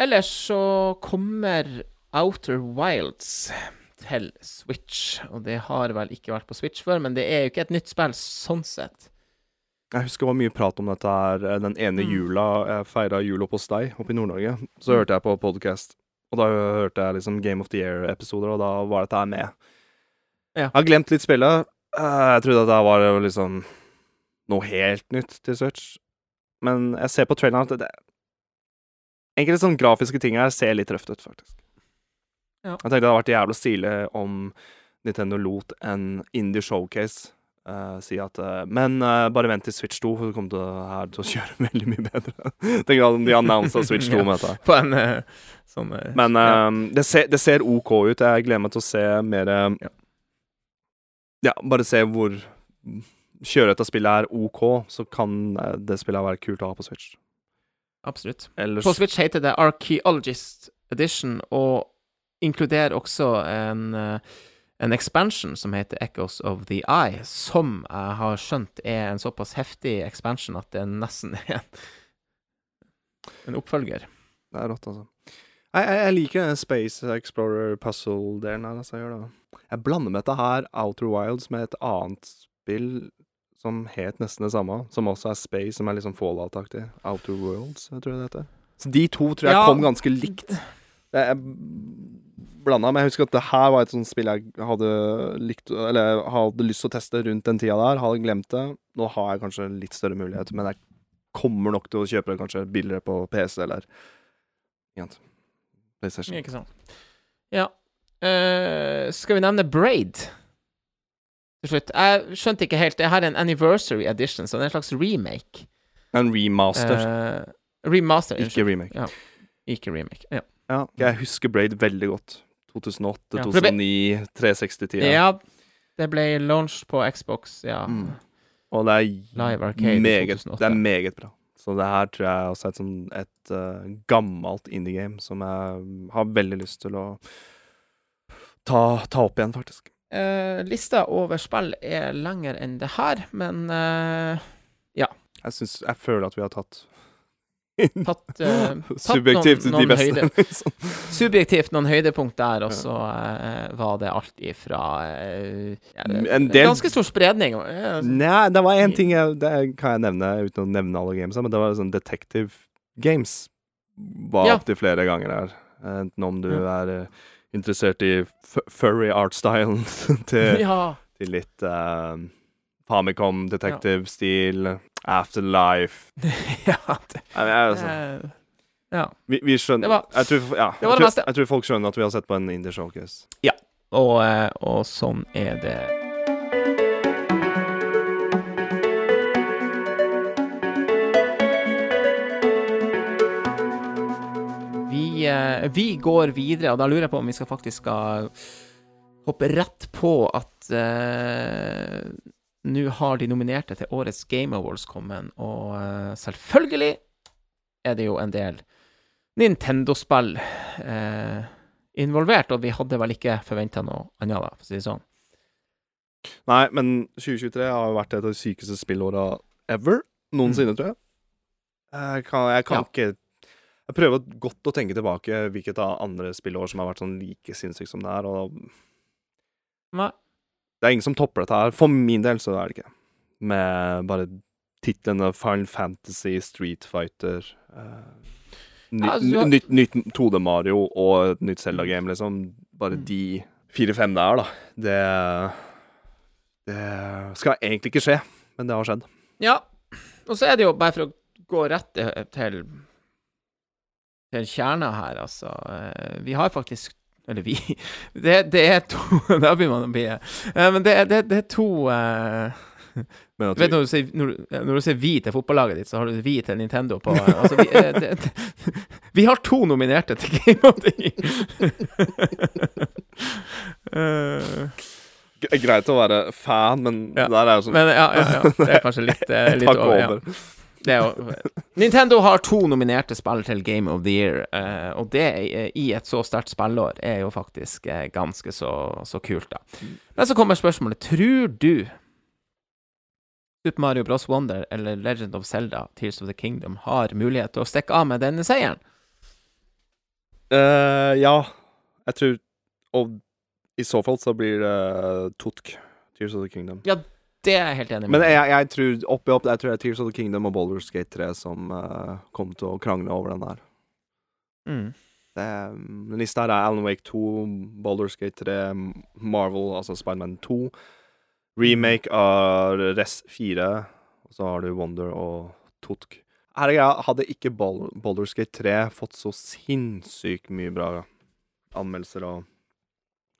Ellers så kommer Outer Wilds til Switch, og det har vel ikke vært på Switch før, men det er jo ikke et nytt spill sånn sett. Jeg husker det var mye prat om dette her eh, den ene mm. jula jeg feira jul oppe hos deg oppe i Nord-Norge. Så mm. hørte jeg på podcast, og da hørte jeg liksom Game of the Year-episoder, og da var dette her med. Ja. Jeg har glemt litt spillet. Eh, jeg trodde at det var liksom noe helt nytt til Switch, men jeg ser på traileren at det, Enkelte sånne grafiske ting her ser litt røft ut, faktisk. Ja. Jeg tenkte det hadde vært jævlig stilig om Nintendo lot en indie showcase uh, si at uh, Men uh, bare vent til Switch 2, for du kommer til, her til å kjøre veldig mye bedre. Tenk at de annonsa Switch 2 med dette. På en sånn Men ja. det, ser, det, ser, OK ut. Jeg gleder meg til å se mer ja. Ja, bare se hvor Kjøret av spillet er OK, så kan det spillet være kult å ha på Switch. Absolutt. Ellers... På Switch heter det Archaeologist Edition, og inkluderer også en, eh, en expansion som heter Echoes of the Eye, som jeg har skjønt er en såpass heftig expansion at det nesten er en, en oppfølger. Det er rått, altså. Jeg, jeg, jeg liker den Space Explorer puzzle-delen her. Altså, jeg, jeg blander med dette her, Outer Wilds, med et annet spill som het nesten det samme, som også er Space, som er liksom Fallout-aktig. Outer Worlds, jeg tror det heter. Så de to tror jeg ja. kom ganske likt. Jeg blanda, men jeg husker at det her var et sånt spill jeg hadde likt Eller hadde lyst til å teste rundt den tida der. Hadde glemt det. Nå har jeg kanskje litt større mulighet, men jeg kommer nok til å kjøpe det kanskje billigere på PC eller igjen, PlayStation. Ikke sant. Ja. Uh, skal vi nevne Braid? til slutt. Jeg skjønte ikke helt. Det her er en anniversary edition, så det er en slags remake. En remaster. Uh, remaster. Ikke remake. Ja. Ikke remake. Ja. ja. Jeg husker Braid veldig godt. 2008, ja, 2009, 360-tida. Ja, det ble launched på Xbox, ja. Mm. Og det er, meget, det er meget bra. Så det her tror jeg også er et, sånn, et uh, gammelt indie game som jeg har veldig lyst til å ta, ta opp igjen, faktisk. Uh, lista over spill er lengre enn det her, men uh, ja. Jeg synes, Jeg føler at vi har tatt Tatt, uh, Subjektivt noen, noen de beste. Liksom. Subjektivt noen høydepunkt der, og så var det alt ifra ja, en del... Ganske stor spredning. Nei, det var én ting jeg, det kan jeg nevne uten å nevne alle gamesa, men det var sånn Detective Games var ja. opptil flere ganger der. Enten om du ja. er interessert i furry art-stylen til, ja. til, litt uh, Famicom detective-stil, ja. Afterlife Ja, det, jeg, jeg, altså. ja. Vi, vi, skjønner var, jeg tror, ja, jeg, tror. Jeg tror folk skjønner at vi har sett på en indie showcase. Ja, og, eh, og sånn er det. Vi, vi, går videre, og da lurer jeg på om vi skal faktisk skal hoppe rett på at uh, nå har de nominerte til årets Game Awards kommet, og uh, selvfølgelig er det jo en del Nintendo-spill uh, involvert, og vi hadde vel ikke forventa noe annet, da, for å si det sånn. Nei, men 2023 har jo vært et av de sykeste spillåra ever. Noensinne, tror jeg. Jeg kan, jeg kan Ja. ikke Jeg prøver godt å tenke tilbake hvilket av andre spillår som har vært sånn like sinnssykt som det her, og Nei. Det er ingen som topper dette her. For min del så er det ikke. Med bare titlene Final Fantasy, Street Fighter uh, ny, altså, Nytt, nytt 2D Mario og et nytt Zelda-game, liksom. Bare Mm. de fire-fem der, da. Det Det skal egentlig ikke skje, men det har skjedd. Ja, og så er det jo bare for å gå rett til til, til kjerna her, altså. eh, Vi har faktisk Eller vi Det, det er to Da begynner man å bli eh, Men det, det, det er to eh, Du vet når du, sier, når, når du sier vi til fotballaget ditt, så har du vi til Nintendo på eh, Altså, vi, eh, det, det, vi har to nominerte til Game of the Year. Eh, greit å være fan, men Ja. der er jo sånn men ja, ja, ja. Det er kanskje litt, eh, litt over. Ja. Jo Nintendo har to nominerte spill til Game of the Year, uh, og det uh, i et så sterkt spillår er jo faktisk uh, ganske så, så kult, da. Men så kommer spørsmålet Tror du Super Mario Bros. Wonder eller Legend of Zelda Tears of the Kingdom har mulighet til å stikke av med denne seieren? Ja, jeg tror Og i så fall så blir det Totk. Tears of the Kingdom. Det er jeg helt enig med. Men jeg, jeg tror oppi opp Jeg tror det er Tears of the Kingdom og Boulders Gate 3 som uh, kommer til å krangle over den der. mm. Det, den lista her er Alan Wake 2, Boulders Gate 3, Marvel, altså Spiderman 2, remake av Res 4, og så har du Wonder og Totk. Her er greia, hadde ikke Boulders Gate 3 fått så sinnssykt mye bra anmeldelser og,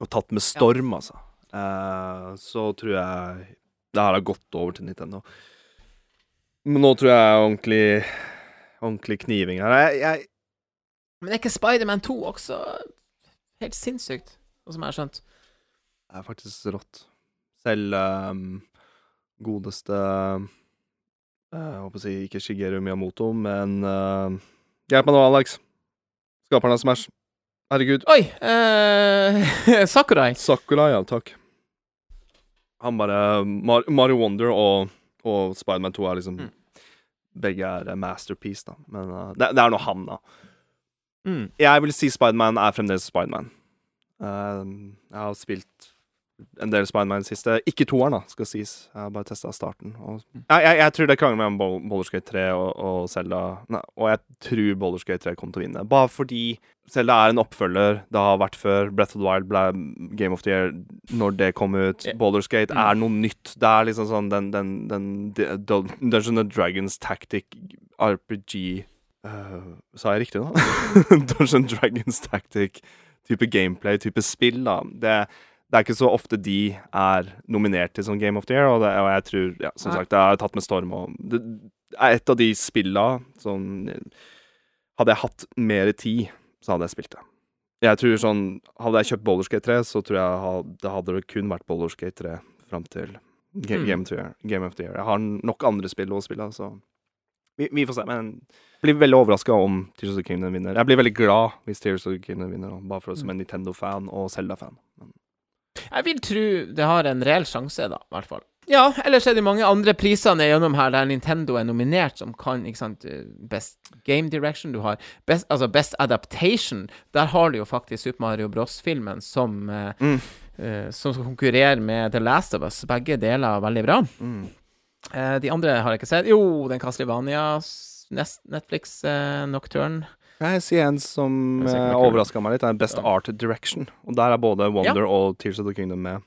og tatt med storm, altså, uh, så tror jeg det her har gått over til Nintendo. Men nå tror jeg ordentlig Ordentlig kniving her. Jeg, jeg, Men er ikke Spiderman 2 også helt sinnssykt, som jeg har skjønt? Det er faktisk rått. Selv um, godeste eh, Jeg håper å si ikke Shigeru Miyamoto, men uh, Hjelp meg nå, Alex. Skaperen av Smash. Herregud. Oi! Uh, Sakurai. Sakurai, ja, takk. Han bare Mar Mario Wonder og, og Spiderman 2 er liksom Mm. Begge er masterpiece, da. Men uh, det, det er nå han, da. Mm. Jeg vil si Spiderman er fremdeles Spiderman. Uh, jeg har spilt en del Spiderman siste. Ikke toeren, da, skal sies. Jeg har bare testa starten. Og Mm. jeg, jeg, jeg tror det krangler mellom Om Baldur's Gate 3 og, og Zelda. Nei, og jeg tror Baldur's Gate 3 kommer til å vinne. Bare fordi Zelda er en oppfølger. Det har vært før. Breath of the Wild ble Game of the Year når det kom ut. Yeah. Baldur's Gate Mm. er noe nytt. Det er liksom sånn den, den, den, den Dungeon and Dragons tactic RPG uh, Sa jeg riktig nå? Dungeon Dragons tactic type gameplay, type spill, da. Det, det er ikke så ofte de er nominert til sånn Game of the Year, og, det, og jeg tror, ja, som sagt, det er tatt med storm. Og det er et av de spilla som Hadde jeg hatt mer tid, så hadde jeg spilt det. Jeg tror sånn Hadde jeg kjøpt Baldur's Gate 3, så tror jeg hadde, det hadde det kun vært Baldur's Gate 3 fram til Game, Mm. Game, of the Year, Game of the Year. Jeg har nok andre spill å spille, så vi, vi får se. Men jeg blir veldig overraska om Tears of the Kingdom vinner. Jeg blir veldig glad hvis Tears of the Kingdom vinner, bare for, som en Nintendo-fan og Zelda-fan. Men- Jeg vil tro det har en reell sjanse, da, i hvert fall. Ja, ellers er det mange andre priser gjennom her der Nintendo er nominert, som kan ikke sant, eh, Best Game Direction, du har Best, altså best Adaptation. Der har du jo faktisk Super Mario Bros.-filmen som, eh, Mm. uh, som skal konkurrere med The Last of Us. Begge deler er veldig bra. Mm. Uh, de andre har jeg ikke sett. Jo, den Castlevania, Netflix uh, Nocturne. Jeg si en som uh, overraska meg litt? Det er Best Ja. Art Direction. Og der er både Wonder og Tears of the Kingdom med.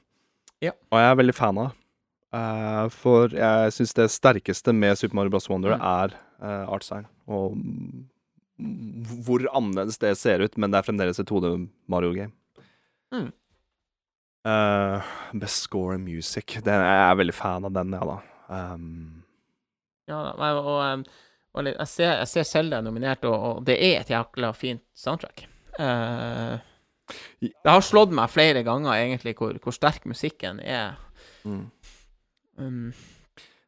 Ja. Og jeg er veldig fan av. Uh, for jeg syns det sterkeste med Super Mario Bros. Wonder Mm. er uh, artstyle. Og mm, hvor annerledes det ser ut, men det er fremdeles et 2D Mario-game. Mm. Uh, best score and music. Den, jeg er veldig fan av den, ja da. Um, Ja, og, um, og jeg ser, jeg ser Zelda nominert, og, og det er et jækla fint soundtrack. Det har slått meg flere ganger, egentlig, hvor, hvor sterk musikken er. mm. Um,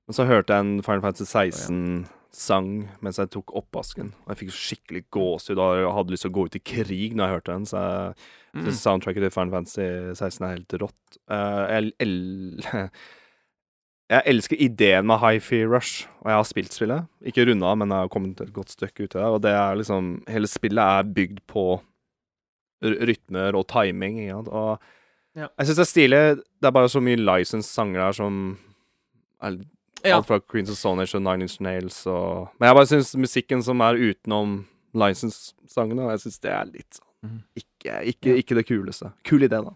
Men så hørte jeg en Final Fantasy 16 sang mens jeg tok oppvasken. Og jeg fikk skikkelig gåsehud og jeg hadde lyst til å gå ut i krig når jeg hørte den. Så jeg Mm. soundtracket til Final Fantasy 16 er helt rått. Uh, jeg, jeg elsker ideen med Hi-Fi Rush, og jeg har spilt spillet. Ikke runda, men jeg har kommet et godt stykke ut der. Og det er liksom Hele spillet er bygd på rytmer og timing. Ja. Og Ja. jeg syns det er stilig. Det er bare så mye licensed sanger der som er. Alt fra Queens of Sonish og Nine Inch Nails og Men jeg bare syns musikken som er utenom licensed sangene, jeg syns det er litt sånn Mhm. ikke, ikke, ikke det kuleste. Kul idé, da.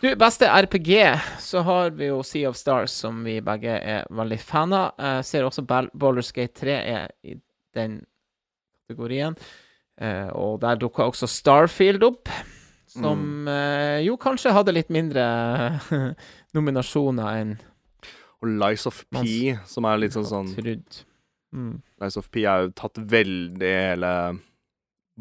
Du, beste RPG, så har vi jo Sea of Stars, som vi begge er veldig fan av. Jeg ser også Bal- Baldur's Gate 3 er i den kategorien. Eh, og der dukka også Starfield opp, som mm. jo kanskje hadde litt mindre nominasjoner enn Og Lies of P, som er litt sånn sånn. Mm. Lies of P er jo tatt veldig hele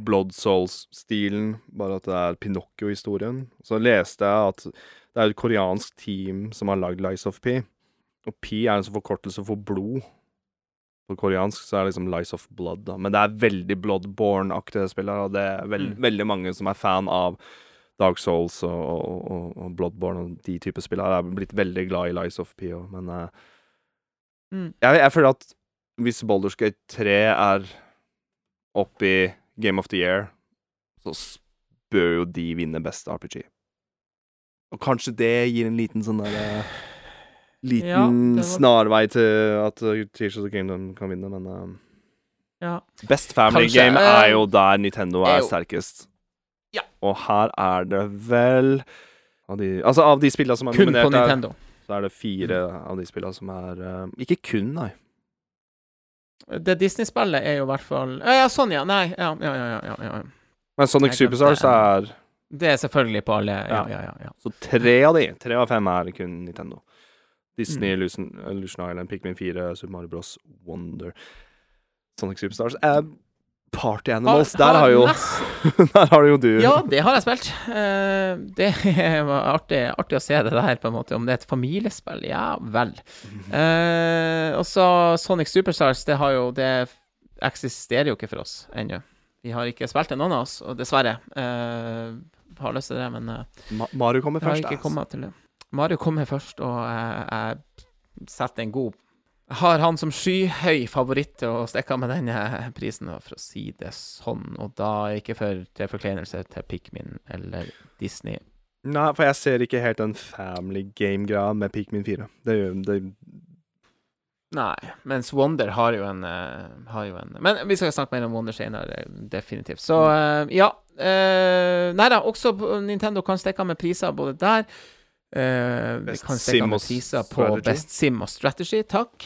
Blood Souls-stilen, bare at det er Pinocchio-historien. Så leste jeg at det er et koreansk team som har lagd Lies of P. Og P er en sånn forkortelse for blod. På koreansk så er det liksom Lies of Blood, da. Men det er veldig Bloodborne-aktige spill, og det er veld, Mm. veldig mange som er fan av Dark Souls og, og, og, Bloodborne og de typer spill. Jeg er blitt veldig glad i Lies of P òg, men uh, Mm. jeg, jeg føler at hvis Baldur's Gate 3 er oppe i Game of the Year, så bør jo de vinne best RPG. Og kanskje det gir en liten sånn derre Liten Ja, var- snarvei til at uh, Tears of the Kingdom kan vinne, men uh, Ja. Best Family Kanskje, Game eh, er jo der Nintendo er jo- sterkest. Ja. Og her er det vel av de, Altså, av de spillene som er Kun på nominert, er, Nintendo. så er det fire av de spillene som er uh, Ikke kun, nei. Det Disney-spillet er jo i hvert fall Ja, sånn, ja. Nei, ja, ja, ja. ja. Men Sonic Superstars er Det er selvfølgelig på alle Ja, Ja. ja. Så tre av de, tre av fem er kun Nintendo. Disney, Mm. Illusion, Illusion Island, Pikmin 4, Super Mario Bros. Wonder. Sonic Superstars er Party Animals. Der har jo Der har jo du Ja, det har jeg spilt. Eh, det var artig, artig å se det der, på en måte. Om det er et familiespill? Ja vel. Eh, og så Sonic Superstars, det har jo Det eksisterer jo ikke for oss ennå. Vi har ikke spilt det, noen av oss, og dessverre. Eh, har lyst til det, men eh, Ma Mario kommer først. Mario kommer først, og jeg, jeg setter en god har han som skyhøy favoritt til å stikke av med denne prisen, for å si det sånn. Og da ikke for, til forkleinelse til Pikmin eller Disney. Nei, for jeg ser ikke helt den family game-greia med Pikmin 4. Det gjør det, Nei, mens Wonder har jo en, eh, har jo en Men vi skal snakke mer om Wonder senere, definitivt. Så eh, ja. Uh, nei da, også Nintendo kan stikke av med priser både der. Uh, vi Best kan stikke av Sim og priser på Strategy. Best Sim og Strategy, takk.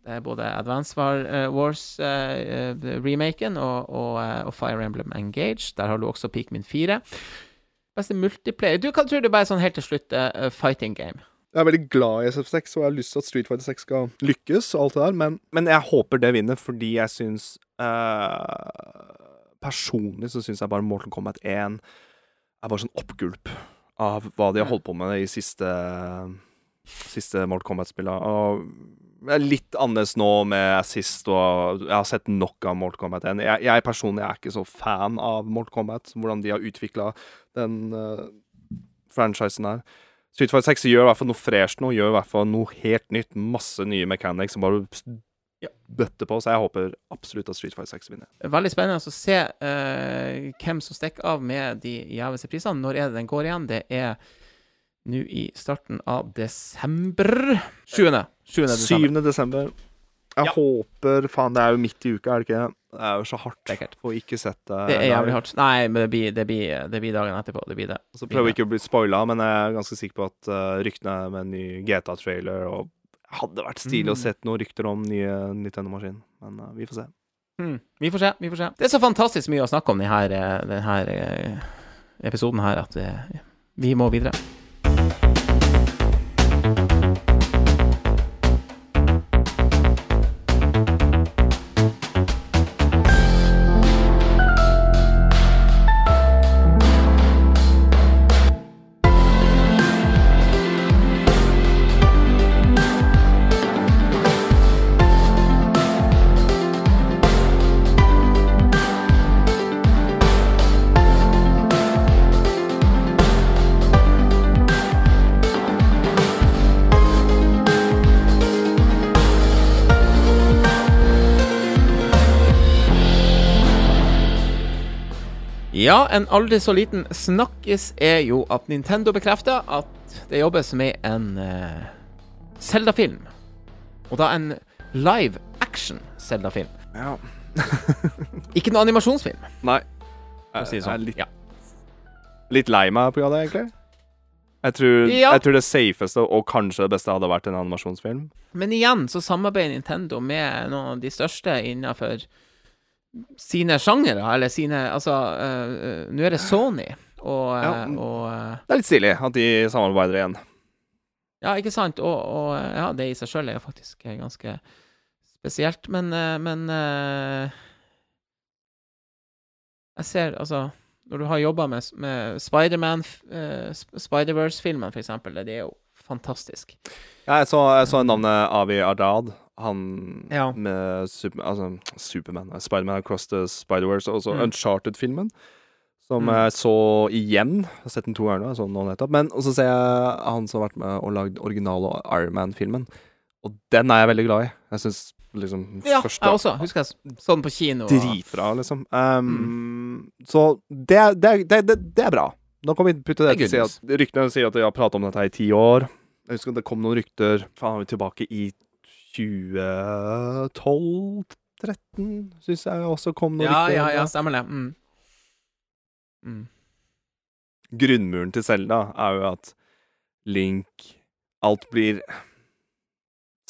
Det er både Advance War, uh, Wars-remaken og, og, eh, og Fire Emblem Engage. Der har du også Pikmin 4. Beste multiplayer Du, hva tror du bare sånn helt til slutt? fighting game. Jeg er veldig glad i SF6, og jeg har lyst til at Street Fighter 6 skal lykkes, og alt det der, men, men jeg håper det vinner, fordi jeg syns Personlig så syns jeg bare Mortal Kombat 1 er bare sånn oppgulp av hva de har holdt på med i siste Siste det er litt annerledes nå med assist, og jeg har sett nok av Mortal Kombat 1. Jeg, jeg personlig er ikke så fan av Mortal Kombat, hvordan de har utvikla den uh, franchisen her. Street Fighter 6 gjør i hvert fall noe fresh nå, gjør i hvert fall noe helt nytt. Masse nye mechanics som bare Ja. bøtte på, så jeg håper absolutt at Street Fighter 6 vinner. Veldig spennende å se uh, hvem som stikker av med de gjeveste prisene. Når er det den går igjen? Det er nå i starten av desember. 7. 7. desember. 7. desember. Jeg Ja. håper Faen, det er jo midt i uka, er det ikke? Det er jo så hardt å ikke sette Det er jævlig hardt. Nei, men det blir, det blir, det blir dagen etterpå. Det blir det. Så prøver vi ikke å bli spoila, men jeg er ganske sikker på at uh, ryktene med en ny GTA-trailer og hadde vært stilig å Mm. sett noen rykter om nye Nintendo-maskin, men uh, vi får se. Mm. Vi får se. vi får se Det er så fantastisk mye å snakke om denne, denne eh, episoden her at vi, vi må videre. Ja, en aldri så liten snakkis er jo at Nintendo bekrefter at det jobbes med en uh, Zelda-film. Og da en live action Zelda-film. Ja. Ikke noen animasjonsfilm. Nei. Jeg, Jeg er sånn. litt, Ja. litt lei meg på det, egentlig. Jeg tror, Ja. jeg tror det safeste og kanskje det beste hadde vært en animasjonsfilm. Men igjen så samarbeider Nintendo med noen av de største innenfor sine sjangere, eller sine Altså, øh, nå er det Sony, og, øh, Ja. og øh, Det er litt stilig at de samarbeider igjen. Ja, ikke sant? Og, og ja, det i seg sjøl er jo faktisk ganske spesielt, men, men Jeg ser, altså Når du har jobba med, med Spiderman, uh, Spider-Verse-filmen, for eksempel, det er jo fantastisk. Ja, jeg så, jeg så navnet Avi Ardad. Han Ja. med super, altså, Superman, Spiderman Across the Spider-Wars, og også Mm. Uncharted-filmen. Som Mm. jeg så igjen. Jeg har sett den to ganger nå. sånn så nå nettopp. Men så ser jeg han som har vært med og lagd originale Iron Man-filmen. Og den er jeg veldig glad i. Jeg syns liksom Ja, første jeg også. Husker jeg så den på kino. og- Dritbra, liksom. Um, Mm. Så det, det, det, det, er bra. Nå kan vi putte det Det at- Ryktene sier at de har pratet om dette i ti år. Jeg husker det kom noen rykter Faen, er vi tilbake i 2012-13, syns jeg også kom noe Ja, riktig. ja, ja, stemmer det. Mm. Mm. Grunnmuren til Selda er jo at Link Alt blir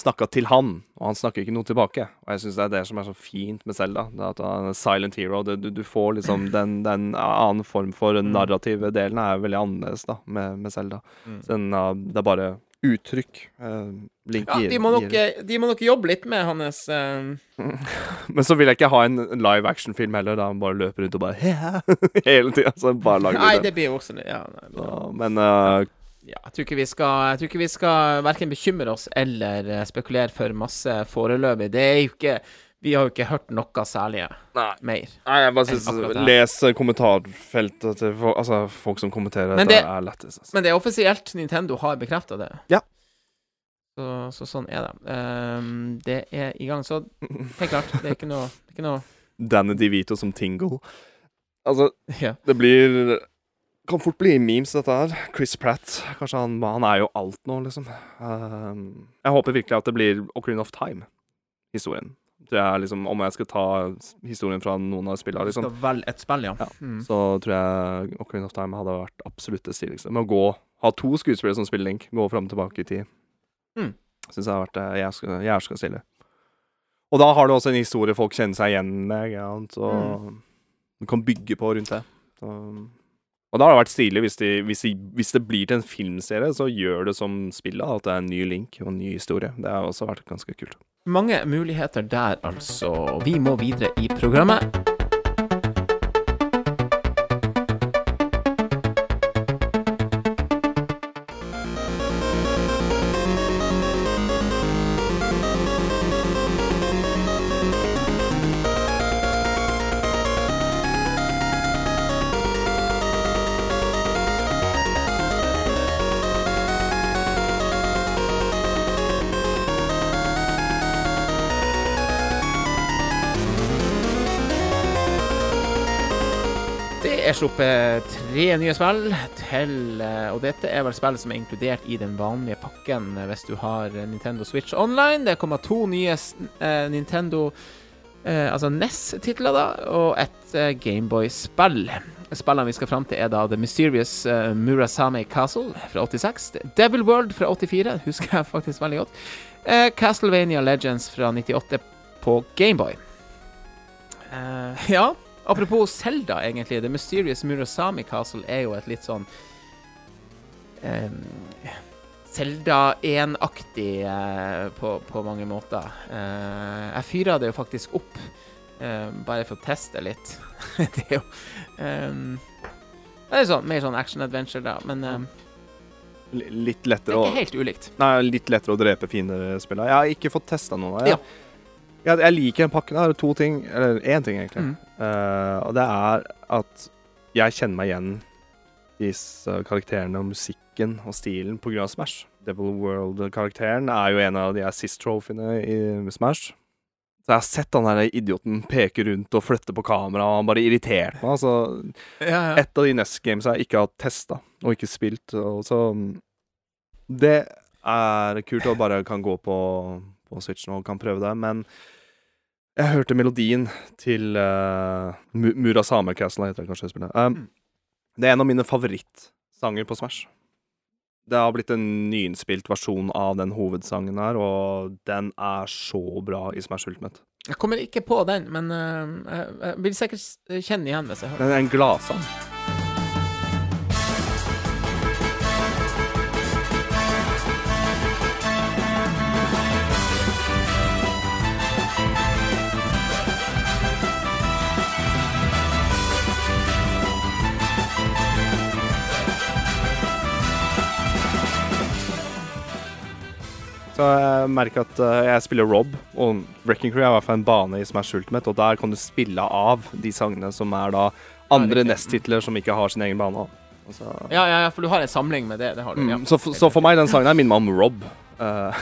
snakka til han, og han snakker ikke noe tilbake. Og jeg syns det er det som er så fint med Selda. At han er silent hero. Det, du, du får liksom den, den annen form for Mm. narrative delen er veldig annerledes da, med, med Selda. Mm. Så den, uh, det er bare uttrykk. Uh, Link Ja, de må, nok, eh, de må nok jobbe litt med hans eh, Men så vil jeg ikke ha en live action-film heller, da han bare løper rundt og bare Hele tida. Så bare lager Nei, det blir jo også ja, nei, men- Ja, men uh, ja, jeg tror ikke vi skal Jeg verken bekymre oss eller eh, spekulere for masse foreløpig. Det er jo ikke Vi har jo ikke hørt noe særlig Nei. mer. Nei, jeg bare syns Les kommentarfeltet til folk, altså, folk som kommenterer Men dette, det- er lettest. Altså. Men det er offisielt. Nintendo har bekrefta det. Ja. Så, så sånn er det. Um, det er i gang. Så helt klart, det er ikke noe, det er ikke noe Danny DeVito som Tingle. Altså, Ja. det blir Kan fort bli memes, dette her. Chris Pratt. Kanskje han Han er jo alt nå, liksom. Um, jeg håper virkelig at det blir Ocarina of Time-historien. Det jeg liksom Om jeg skal ta historien fra noen av spillene, Du liksom, skal velge et spill, ja. Ja. Mm. så tror jeg Ocarina of Time hadde vært absolutt det stiligste. Med å gå Ha to skuespillere som spiller Link, gå fram og tilbake i tid. Mm. Syns jeg har vært det jeg skal, jeg skal stille. Og da har du også en historie folk kjenner seg igjen med, ja, så mm. du kan bygge på rundt det. Så, og da har det vært stilig hvis, de, hvis, de, hvis det blir til en filmserie, så gjør det som spillet, at det er en ny link og en ny historie. Det har også vært ganske kult. Mange muligheter der, altså. Vi må videre i programmet. Sluppet tre nye spill til eh, Og dette er vel spill som er inkludert i den vanlige pakken eh, hvis du har Nintendo Switch Online. Det kommer to nye eh, Nintendo eh, Altså NES-titler, da, og et eh, Gameboy-spill. Spillene vi skal fram til, er da The Mysterious eh, Murasame Castle fra 86. Devil World fra 84, husker jeg faktisk veldig godt. Castlevania Legends fra 98 på Gameboy. Ja, apropos Zelda, egentlig. The Mysterious Murasami Castle er jo et litt sånn um, Zelda 1-aktig uh, på, på mange måter. Uh, jeg fyra det jo faktisk opp, uh, bare for å teste litt. det er jo um, Det er sånn, mer sånn action-adventure, da, men um, Litt lettere er å ikke helt ulikt. Nei, litt lettere å drepe fiender spiller. Jeg har ikke fått testa noen av dem. Ja. Jeg, jeg liker den pakken. Det er to ting, eller én ting, egentlig. Mm. Eh, og det er at jeg kjenner meg igjen disse karakterene og musikken og stilen pga. Smash. Devil World-karakteren er jo en av de assist-trophyene i Smash. Så jeg har sett han der idioten peke rundt og flytte på kamera, og han bare irriterte meg. Altså, Ja, ja. et av de Nest Games jeg ikke har testa og ikke spilt. Og så Det er kult å bare kan gå på, på Switch nå og kan prøve det, men jeg hørte melodien til uh, Murasame Castle, heter det kanskje spillet. Um, Mm. det er en av mine favorittsanger på Smash. Det har blitt en nyinnspilt versjon av den hovedsangen her, og den er så bra i Smash Ultimate. Jeg kommer ikke på den, men uh, jeg, jeg vil sikkert kjenne igjen hvis jeg hører den. Den er en gladsang. Så jeg merker at eh, jeg spiller Rob, og Wrecking Crew er i hvert fall en bane i Smash Ultimate, og der kan du spille av de sangene som er da andre. Nest-titler som ikke har sin egen bane. Altså, Ja, ja, ja, for du har en samling med det. Det har du. Ja. mm, så, f- så for meg, den sangen her minner meg om Rob. Uh,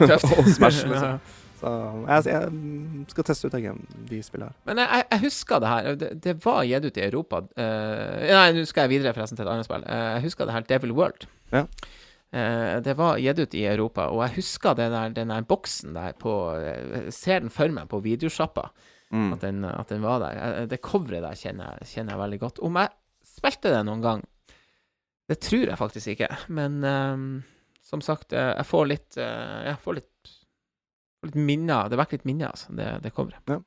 og Smash, liksom. Så jeg, jeg skal teste ut jeg, de spillene her. Men jeg, jeg husker det her. Det, det var gitt ut i Europa. uh, nei, nå skal jeg videre forresten til et annet spill. Uh, jeg husker det her Devil World. Ja. Eh, det var gitt ut i Europa, og jeg husker den der, den der boksen der på Jeg ser den for meg på videosjappa, Mm. at, den, at den var der. Eh, Det coveret der kjenner jeg, kjenner jeg veldig godt. Om jeg spilte det noen gang, det tror jeg faktisk ikke. Men um, som sagt, eh, jeg får litt eh, Jeg får litt, litt minner. Det vekker litt minner, altså, det, det coveret. Ja.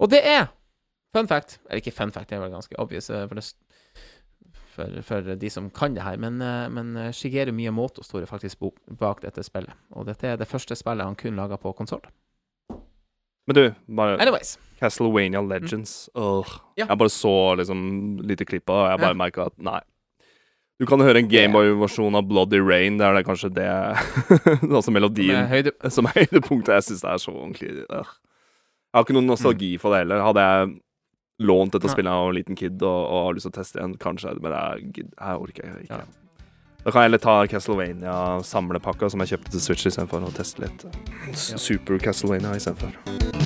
Og det er fun fact Eller ikke fun fact, det er vel ganske obvious eh, for, det, for, for de som kan det her, men, eh, men eh, Shigeru Miyamoto står faktisk bak dette spillet. Og dette er det første spillet han kun laga på konsoll. Men du, bare Anyways. Castlevania Legends. Åh. Ja. Jeg bare så liksom lite klipp av og jeg bare Ja. merka at nei. Du kan høre en Gameboy-versjon av Bloody Rain. Det er det kanskje det Altså melodien som er høydepunktet. Jeg syns det er så ordentlig. Jeg har ikke noen nostalgi for det heller. Hadde jeg lånt dette spillet av en liten kid og, og har lyst til å teste igjen, kanskje, men jeg, jeg orker ikke. Ja. Da kan jeg heller ta Castlevania-samlepakka som jeg kjøpte til Switch istedenfor, og teste litt. Super Castlevania istedenfor.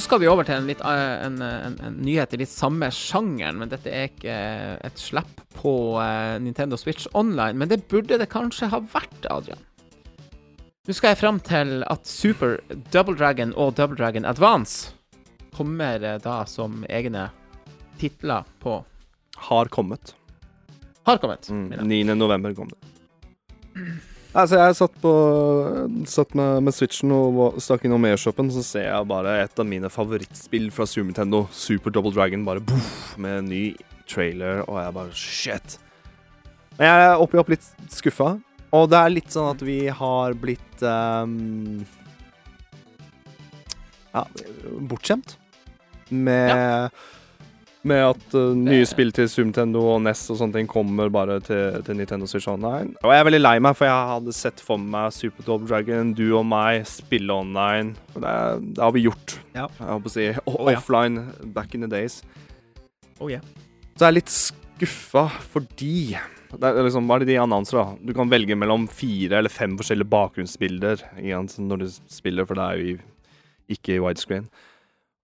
Så skal vi over til en, litt, eh, en, en, en nyhet i litt samme sjangeren, men dette er ikke eh, et slipp på eh, Nintendo Switch Online. Men det burde det kanskje ha vært, Adrian. Nå skal jeg fram til at Super Double Dragon og Double Dragon Advance kommer eh, da som egne titler på Har kommet. Har kommet. Mm. mener jeg. 9. november kom det. Altså, jeg satt på Satt med, med Switchen og stakk innom e-shoppen, så ser jeg bare et av mine favorittspill fra Super Nintendo, Super Double Dragon, bare boff, med en ny trailer, og jeg bare shit. Men jeg er oppi opp litt skuffa, og det er litt sånn at vi har blitt um, Ja, bortskjemt med med at uh, nye spill til Sumtendo og NES og sånne ting kommer bare til, til Nintendo Switch Online. Og jeg er veldig lei meg, for jeg hadde sett for meg Super Double Dragon, du og meg, spille online. Det, det har vi gjort. Ja. Jeg håper å si oh, offline, offline back in the days. Oh, yeah. Så jeg er litt skuffa fordi det er liksom, Hva er det de annonser, da? Du kan velge mellom fire eller fem forskjellige bakgrunnsbilder igjen når du spiller, for det er jo i, ikke i widescreen.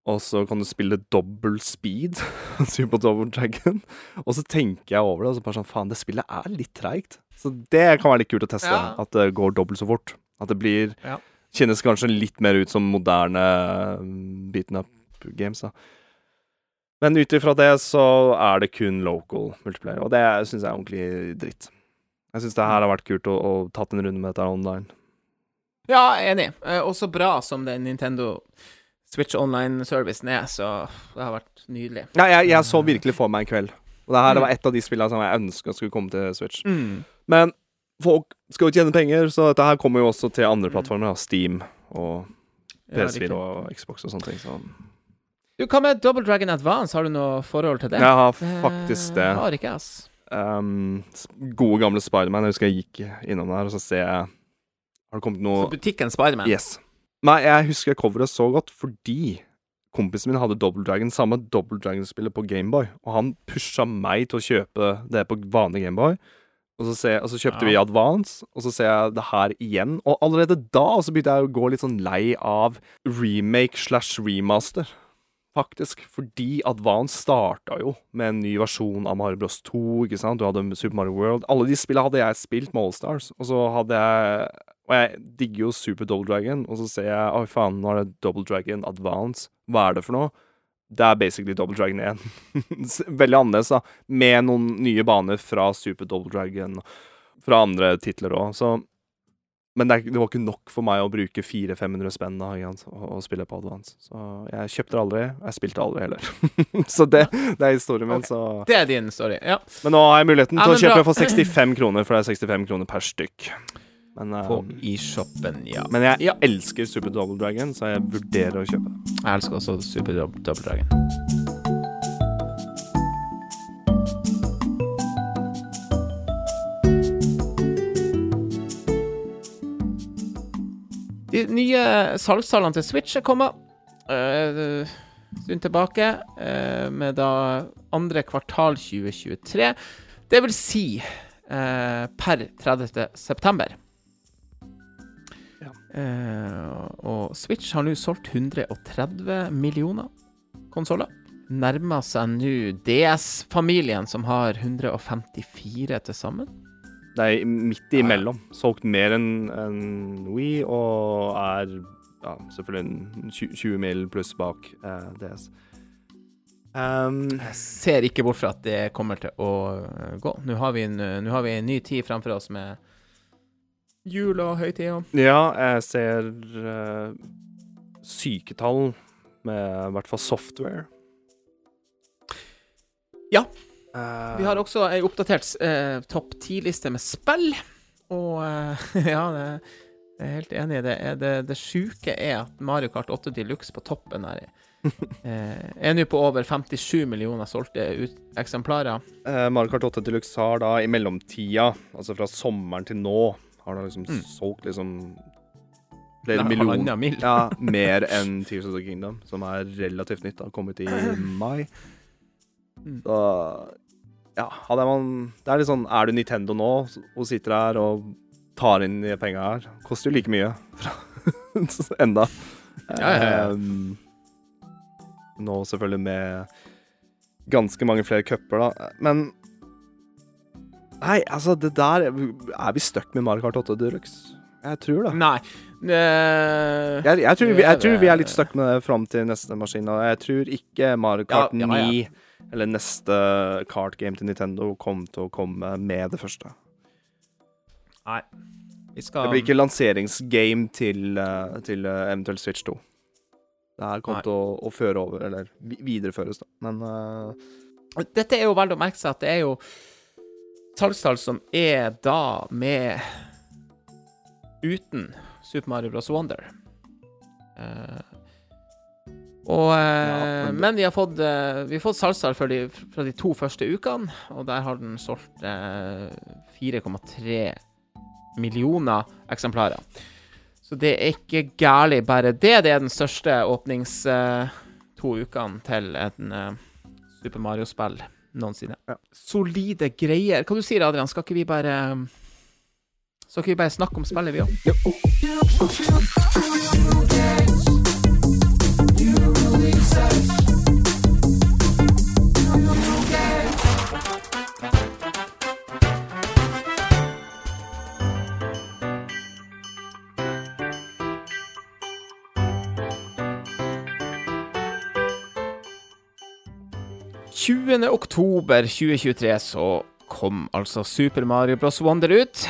Og så kan du spille dobbel speed, Super Double Dragon. Og så tenker jeg over det, og så bare sånn Faen, det spillet er litt treigt. Så det kan være litt kult å teste. Ja. At det går dobbelt så fort. At det blir Ja. Kjennes kanskje litt mer ut som moderne um, beaten up games, da. Men ut ifra det så er det kun local multiplayer, og det syns jeg er ordentlig dritt. Jeg syns det her har vært kult å, å tatt en runde med dette online. Ja, enig. Eh, og så bra som den Nintendo Switch Online-servicen er, så det har vært nydelig. Ja, jeg, jeg så virkelig for meg en kveld. Og det her mm. var et av de spillene som jeg ønska skulle komme til Switch. Mm. Men folk skal jo tjene penger, så dette her kommer jo også til andre plattformer. da. Steam og Ja, PS4 ja, og Xbox og sånne ting. Så Du, Hva med Double Dragon Advance? Har du noe forhold til det? Jeg har faktisk det. Eh, har ikke ass. Um, gode, gamle Spiderman. Jeg husker jeg gikk innom der, og så ser jeg Har det kommet noe Så butikken Spiderman. Yes. Nei, jeg husker coveret så godt fordi kompisen min hadde Double Dragon, samme Double Dragon-spillet på Gameboy, og han pusha meg til å kjøpe det på vanlig Gameboy. Og så, ser, og så kjøpte Ja. vi Advance, og så ser jeg det her igjen. Og allerede da så begynte jeg å gå litt sånn lei av remake slash remaster. Faktisk. Fordi Advance starta jo med en ny versjon av Mario Bros 2. ikke sant? Du hadde Super Mario World. Alle de spillene hadde jeg spilt med Allstars. Og så hadde jeg Og jeg digger jo Super Double Dragon, og så ser jeg Oi, faen, nå er det Double Dragon Advance. Hva er det for noe? Det er basically Double Dragon 1. Veldig annerledes, da. Med noen nye baner fra Super Double Dragon. Fra andre titler òg, så Men det, var ikke nok for meg å bruke 400-500 spenn da, igjen, og, og spille på Advance. Så jeg kjøpte det aldri. Jeg spilte aldri heller. så det, det er historien min, Okay. så Det er din story. Ja. Men nå har jeg muligheten Ja, til å kjøpe bra. for 65 kroner, for det er 65 kroner per stykk. Men, På eh, eShopen, ja. men jeg Ja. elsker Super Double Dragon, så jeg vurderer å kjøpe det. Jeg elsker også Super Double Dragon. De nye salgstallene til Switch er kommet. Uh, stund tilbake, uh, med da andre kvartal 2023. Det vil si uh, per 30. september. Eh, og Switch har nå solgt 130 millioner konsoller. Nærmer seg nå DS-familien, som har 154 til sammen. Er midt imellom. Solgt mer enn en Wii, og er ja, selvfølgelig 20 20 mil pluss bak eh, DS. Um, Jeg ser ikke bort fra at det kommer til å eh, gå. Nå har vi en, eh, har vi en ny tid fremfor oss med jul og høytider. ja, jeg ser uh, syketall med i hvert fall software. Ja. Uh, Vi har også ei oppdatert uh, topp ti-liste med spill. Og eh, ja, det, jeg er helt enig i det. Det, det sjuke er at Mario Kart 8 Deluxe på toppen her eh, er nå på over 57 millioner solgte eksemplarer. Eh, Mario Kart 8 Deluxe har da i mellomtida, altså fra sommeren til nå, har da liksom Mm. solgt liksom flere Nei, millioner mil. Ja, mer enn Tears of the Kingdom, som er relativt nytt. Har kommet i mai. Mm. Så ja, hadde man Det er litt sånn Er du Nintendo nå og sitter her og tar inn de penga her? Koster jo like mye fra enda. Ja, ja, ja. Um, nå selvfølgelig med ganske mange flere cuper, da. Men Nei, altså, det der Er vi stuck med Mario Kart 8 Deluxe? Jeg tror det. Nei. Uh, Jeg, jeg, tror vi, jeg tror vi er litt stuck med det fram til neste maskin. Og jeg tror ikke Mario Kart Ja, ja, ja. 9 eller neste kart game til Nintendo kom til å komme med det første. Nei. Vi Det blir ikke lanseringsgame til, eh, til eh, eventuelt Switch 2. Det her kommer til å, å føre over, eller videreføres, da. Men uh... Dette er jo verdt å merke seg at det er jo salgstall som er da med Uten Super Mario Bros. Wonder. Uh, og uh, Ja, men men, vi har fått, uh, vi har fått salgstall fra de, de to første ukene, og der har den solgt eh, 4,3 millioner eksemplarer. Så det er ikke gærlig bare det. Det er den største åpnings to ukene til en Super Mario-spill noensinne. Ja. Solide greier. Hva du sier Adrian? Skal ikke vi bare Skal ikke vi bare snakke om spillet, vi òg? ...20. oktober 2023 så kom altså Super Mario Bros. Wonder ut.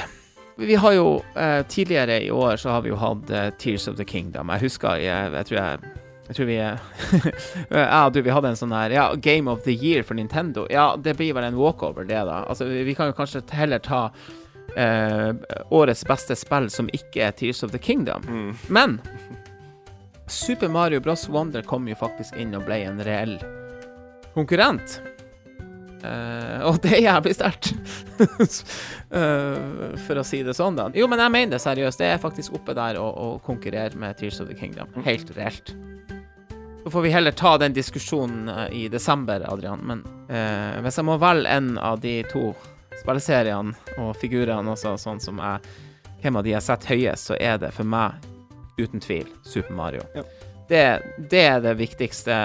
Vi har jo eh, Tidligere i år så har vi jo hatt eh, Tears of the Kingdom. Jeg husker Jeg, jeg tror jeg jeg tror vi Ja, du, vi hadde en sånn her Ja, Game of the Year for Nintendo. Ja, det blir vel en walkover, det, da. Altså, vi, vi kan jo kanskje heller ta eh, årets beste spill som ikke er Tears of the Kingdom. mm. Men Super Mario Bros. Wonder kom jo faktisk inn og ble en reell konkurrent. Eh, og det er jævlig sterkt, uh, for å si det sånn, da. Jo, men jeg mener det seriøst. Det er faktisk oppe der å, å konkurrere med Tears of the Kingdom. Helt reelt. Så får vi heller ta den diskusjonen eh, i desember, Adrian. Men uh, hvis jeg må velge en av de to spilleseriene og figurene også, sånn som jeg Hvem av de jeg setter høyest, så er det for meg uten tvil Super Mario. Ja. Det, det er det viktigste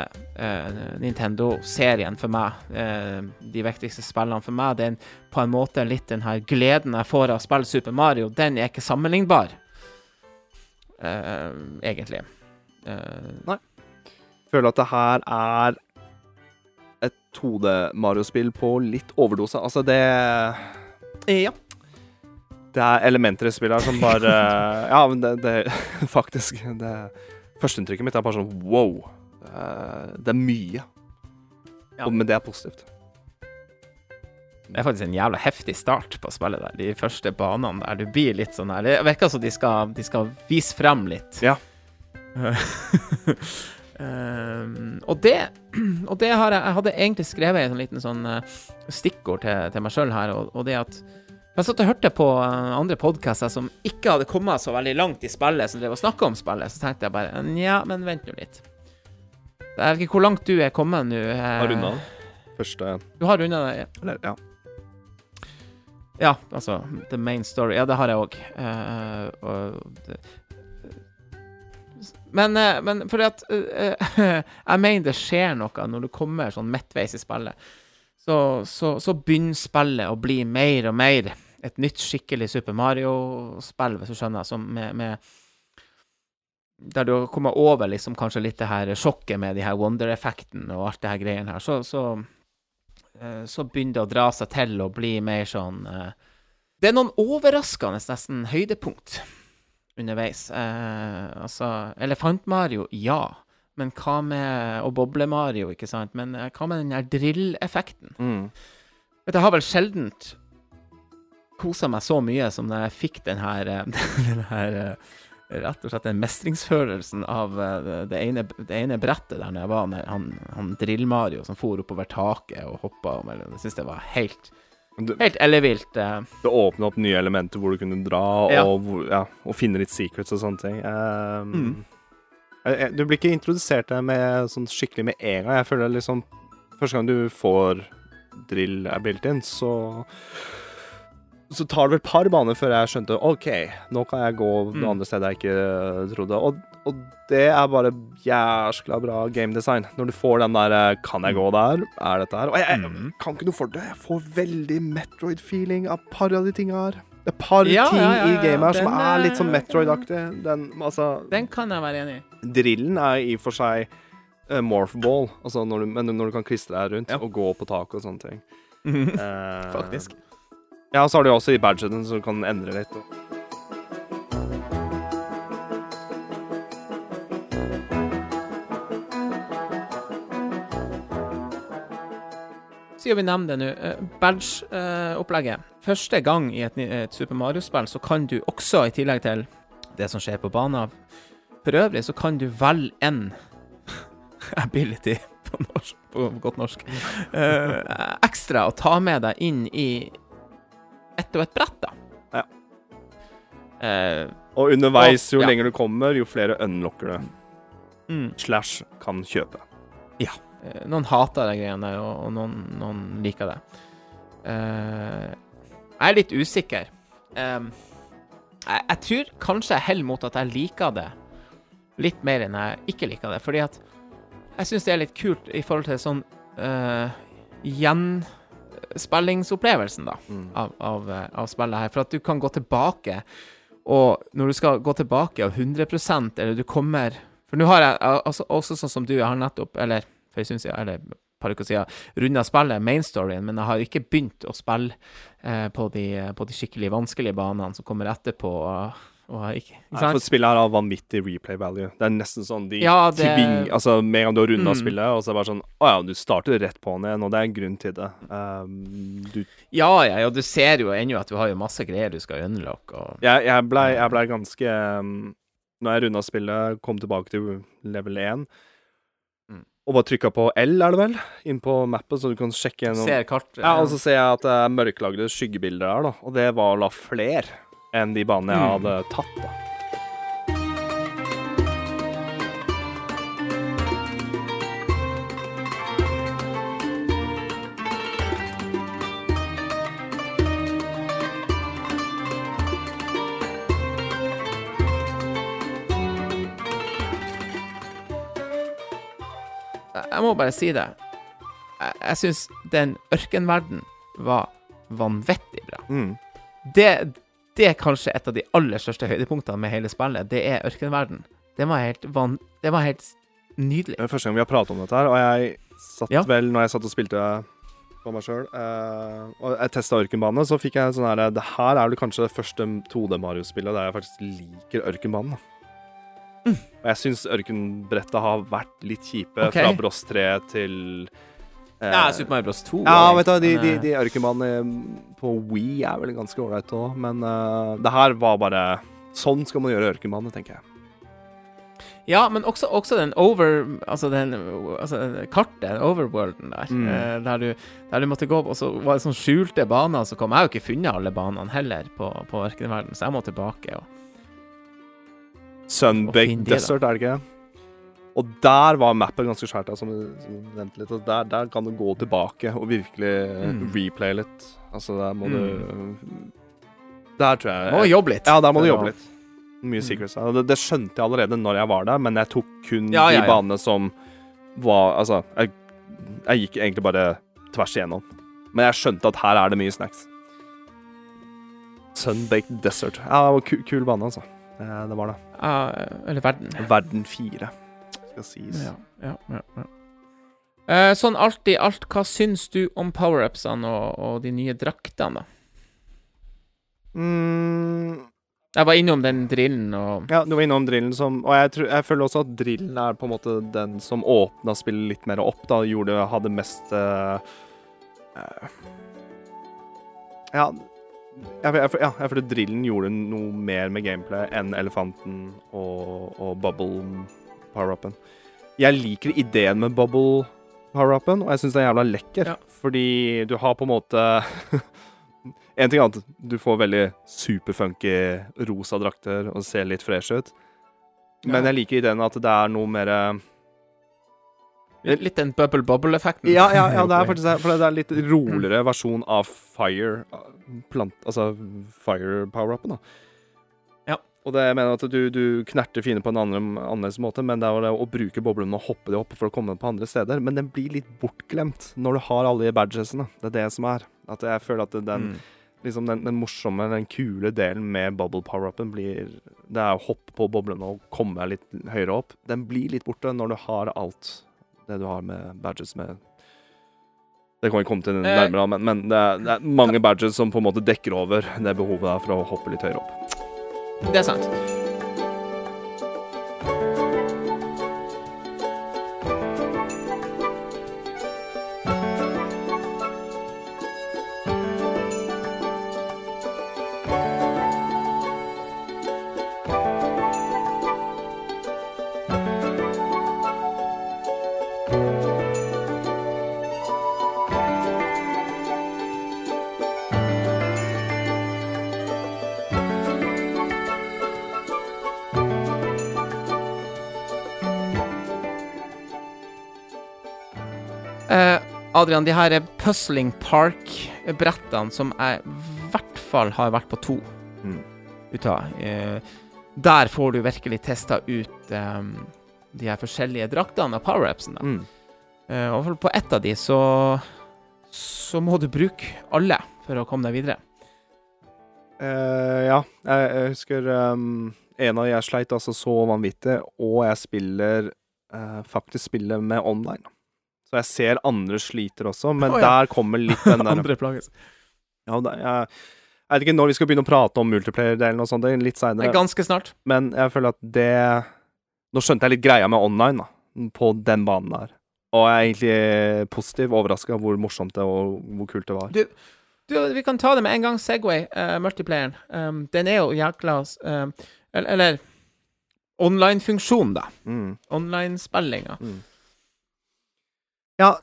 Nintendo-serien for meg. Eh, de viktigste spillene for meg. Det er på en måte litt den her gleden jeg får av å spille Super Mario. Den er ikke sammenlignbar, eh, egentlig. Nei. Føler at det her er et 2D-Mario-spill på litt overdose. Altså, det ja. Det er elementer i spillet her som bare Ja, men det, det Faktisk. det Førsteinntrykket mitt er bare sånn wow. Det er, er mye. Ja. Og, men det er positivt. Det er faktisk en jævla heftig start på spillet der. De første banene der. Du blir litt sånn her Det virker som de skal, de skal vise frem litt. Ja. Um, og det, og det har jeg Jeg hadde egentlig skrevet en sånn liten sånn eh, stikkord til, til meg sjøl her, og, og det at jeg satt og hørte på eh, andre podkaster som ikke hadde kommet så veldig langt i spillet, som drev og snakka om spillet, så tenkte jeg bare Nja, men vent nå litt. Jeg vet ikke hvor langt du er kommet nå. eh, Har runda første Du har runda den? Eller, ja. Ja, altså The main story. Ja, det har jeg òg. men, eh, men fordi at eh, Jeg mener det skjer noe når du kommer sånn midtveis i spillet. Så, så, så begynner spillet å bli mer og mer et nytt skikkelig Super Mario-spill, hvis du skjønner, som med, med der du kommer over liksom kanskje litt det her sjokket med de her wonder-effekten og alt det her greiene her, så, så, eh, så begynner det å dra seg til og bli mer sånn eh, Det er noen overraskende nesten høydepunkt underveis. Eh, altså Elefant-Mario, ja. Men hva med Og Boble-Mario, ikke sant? Men hva med den der drill-effekten? Mm. Vet du, Jeg har vel sjeldent kosa meg så mye som da jeg fikk den her, den her Rett og slett den mestringsfølelsen av eh, det ene, det ene brettet der når jeg var der, han, han Drill-Mario som for oppover taket og hoppa om. eller- Jeg syns det var helt, helt ellevilt. eh. det åpna opp nye elementer hvor du kunne dra Ja. og, ja, og finne litt secrets og sånne ting. Um, Mm. Du blir ikke introdusert det med sånn skikkelig med en gang. Jeg føler liksom Første gang du får drill abilityen, så så tar det vel et par baner før jeg skjønte OK, nå kan jeg gå det Mm. andre stedet jeg ikke trodde. Og, og det er bare jæskla bra gamedesign. Når du får den der eh, Kan jeg gå der? Er dette her? Og jeg, jeg Mm. kan ikke noe for det. Jeg får veldig Metroid-feeling av par av de tinga her. Det er et par Ja, ting ja, ja, i gamet her som er litt sånn eh, Metroid-aktig. Den, altså Den kan jeg være enig i. Drillen er i og for seg uh, morph ball, altså når du, når du kan klistre deg rundt og gå på taket og sånne ting. Eh, Faktisk. Ja, så har du jo også i badgene som kan endre litt. Siden vi nevner det nå, eh, badge-opplegget. Første gang i et, et Super Mario-spill så kan du også, i tillegg til det som skjer på banen for øvrig, så kan du velge en ability på, norsk, på godt norsk eh, ekstra å ta med deg inn i ett og ett brett, da. Ja. Eh, og underveis, jo Og- ja. lenger du kommer, jo flere unlocker du. mm. Slash kan kjøpe. Eh, Noen hater de greiene og, og noen, noen liker det. Eh, jeg er litt usikker. Eh, jeg, jeg tror kanskje jeg heller mot at jeg liker det litt mer enn jeg ikke liker det. Fordi at jeg syns det er litt kult i forhold til sånn uh, gjenspillingsopplevelsen, da Mm. av, av, eh, av spillet her. For at du kan gå tilbake, og når du skal gå tilbake av 100% eller du kommer For nå har jeg al- altså, også sånn som du, jeg har nettopp, eller for en stund siden, eller par uker siden, runda spillet, mainstoryen, men jeg har ikke begynt å spille eh, på, de, på de skikkelig vanskelige banene som kommer etterpå. Og, og ikke, ikke Nei, for spillet her har vanvittig replay value. Det er nesten sånn de Ja, det- tving... Altså, med en gang du har runda Mm. spillet, og så er det bare sånn Å ja, du starter rett på den igjen, og det er en grunn til det. Um, du Ja, ja, ja, du ser jo ennå at du har jo masse greier du skal unlock, og Jeg, jeg blei ble ganske um, når jeg runda spillet, kom tilbake til level 1 Mm. og bare trykka på L, er det vel, inn på mappet, så du kan sjekke gjennom Ser kartet. Ja, og så ser jeg at det er mørklagde skyggebilder her, da. Og det var da flere enn de banene jeg Mm. hadde tatt, da. Jeg må bare si det. Jeg, jeg syns den ørkenverden var vanvittig bra. Mm. Det, det er kanskje et av de aller største høydepunktene med hele spillet. Det er ørkenverden. Det var helt, van, det var helt nydelig. Det er første gang vi har pratet om dette her, og jeg satt Ja. vel når jeg satt og spilte på meg sjøl, og jeg testa ørkenbane, så fikk jeg sånn her Det her er vel kanskje det første 2D Mario-spillet der jeg faktisk liker ørkenbanen. Mm. Og jeg syns ørkenbrettet har vært litt kjipe, okay. fra Bros 3 til eh, Ja, Super Mario Bros. 2. Ja, vet du, de, de, eh, de ørkenbanene på Wii er vel ganske ålreit òg, men uh, det her var bare Sånn skal man gjøre ørkenbane, tenker jeg. Ja, men også, også den over Altså den altså den kartet, den overworlden der, Mm. uh, der, du, der du måtte gå Og så var det sånn skjulte baner som kom. Jeg har jo ikke funnet alle banene heller på, på ørkenverden, så jeg må tilbake og Sunbaked finne de, da. Er det ikke? Og der var mappet ganske svært, da, som du nevnte litt. Og der, der kan du gå tilbake og virkelig Mm. replay litt. Altså, der må du Der tror jeg Må jobbe litt. Ja, der må du jobbe litt. Mye Mm. secrets. Det, det skjønte jeg allerede når jeg var der, men jeg tok kun Ja, ja, de ja. banene som var Altså, jeg, jeg gikk egentlig bare tvers igjennom. Men jeg skjønte at her er det mye snacks. Sunbaked Desert. Ja, det var kul, kul bane, altså. Det, det var det. Uh, eller verden. Verden 4, skal sies. Ja, ja, ja, ja. Eh, sånn alt i alt, hva syns du om power-upsene og, og de nye draktene, da? Mm, Jeg var innom den drillen og ja, du var innom drillen som Og jeg, tror, jeg føler også at drillen er på en måte den som åpna spillet litt mer opp, da. Gjorde Hadde mest uh, Ja. Jeg, jeg, ja, jeg føler drillen gjorde noe mer med gameplay enn elefanten og, og bubble power-upen. Jeg liker ideen med bubble power-upen, og jeg syns det er jævla lekker. Ja. Fordi du har på en måte En ting annet, du får veldig superfunky rosa drakter og ser litt fresh ut. Men Ja. jeg liker ideen at det er noe mer litt, den bubble-bubble-effekten. ja, ja, ja, det er faktisk det. For det er litt roligere versjon av fire plant, Altså fire power-upen, da. Og det jeg mener at du, du knerter fiender på en annen, annerledes måte, men det er det å bruke boblene og hoppe de opp for å komme på andre steder. Men den blir litt bortglemt når du har alle de badgesene. Det er det som er. At jeg føler at den, Mm. liksom den, den morsomme, den kule delen med bubble power-upen blir Det er å hoppe på boblene og komme litt høyere opp. Den blir litt borte når du har alt det du har med badges med Det kan vi komme til Eh. nærmere, men, men det, er, det er mange badges som på en måte dekker over det behovet der for å hoppe litt høyere opp. Det er Adrian, de her Puzzling Park-brettene som jeg i hvert fall har vært på to Mm. ut av eh, Der får du virkelig testa ut eh, de her forskjellige draktene og power-upsene. Mm. Eh, og på ett av de så så må du bruke alle for å komme deg videre. Uh, ja, jeg, jeg husker um, en av de jeg sleit altså så vanvittig, og jeg spiller uh, faktisk spiller med online. Så jeg ser andre sliter også, men oh, ja. der kommer litt den der Andre plages. ja, jeg, jeg vet ikke når vi skal begynne å prate om multiplayer-delen og sånt, litt er seinere. ganske snart. Men jeg føler at det Nå skjønte jeg litt greia med online, da, på den banen der. Og jeg er egentlig positiv overraska hvor morsomt det og hvor kult det var. Du, du, vi kan ta det med en gang. Segway, uh, multiplayeren. Um, den er jo jækla uh, Eller, eller online-funksjonen, da. Mm. Online-spillinga. Ja,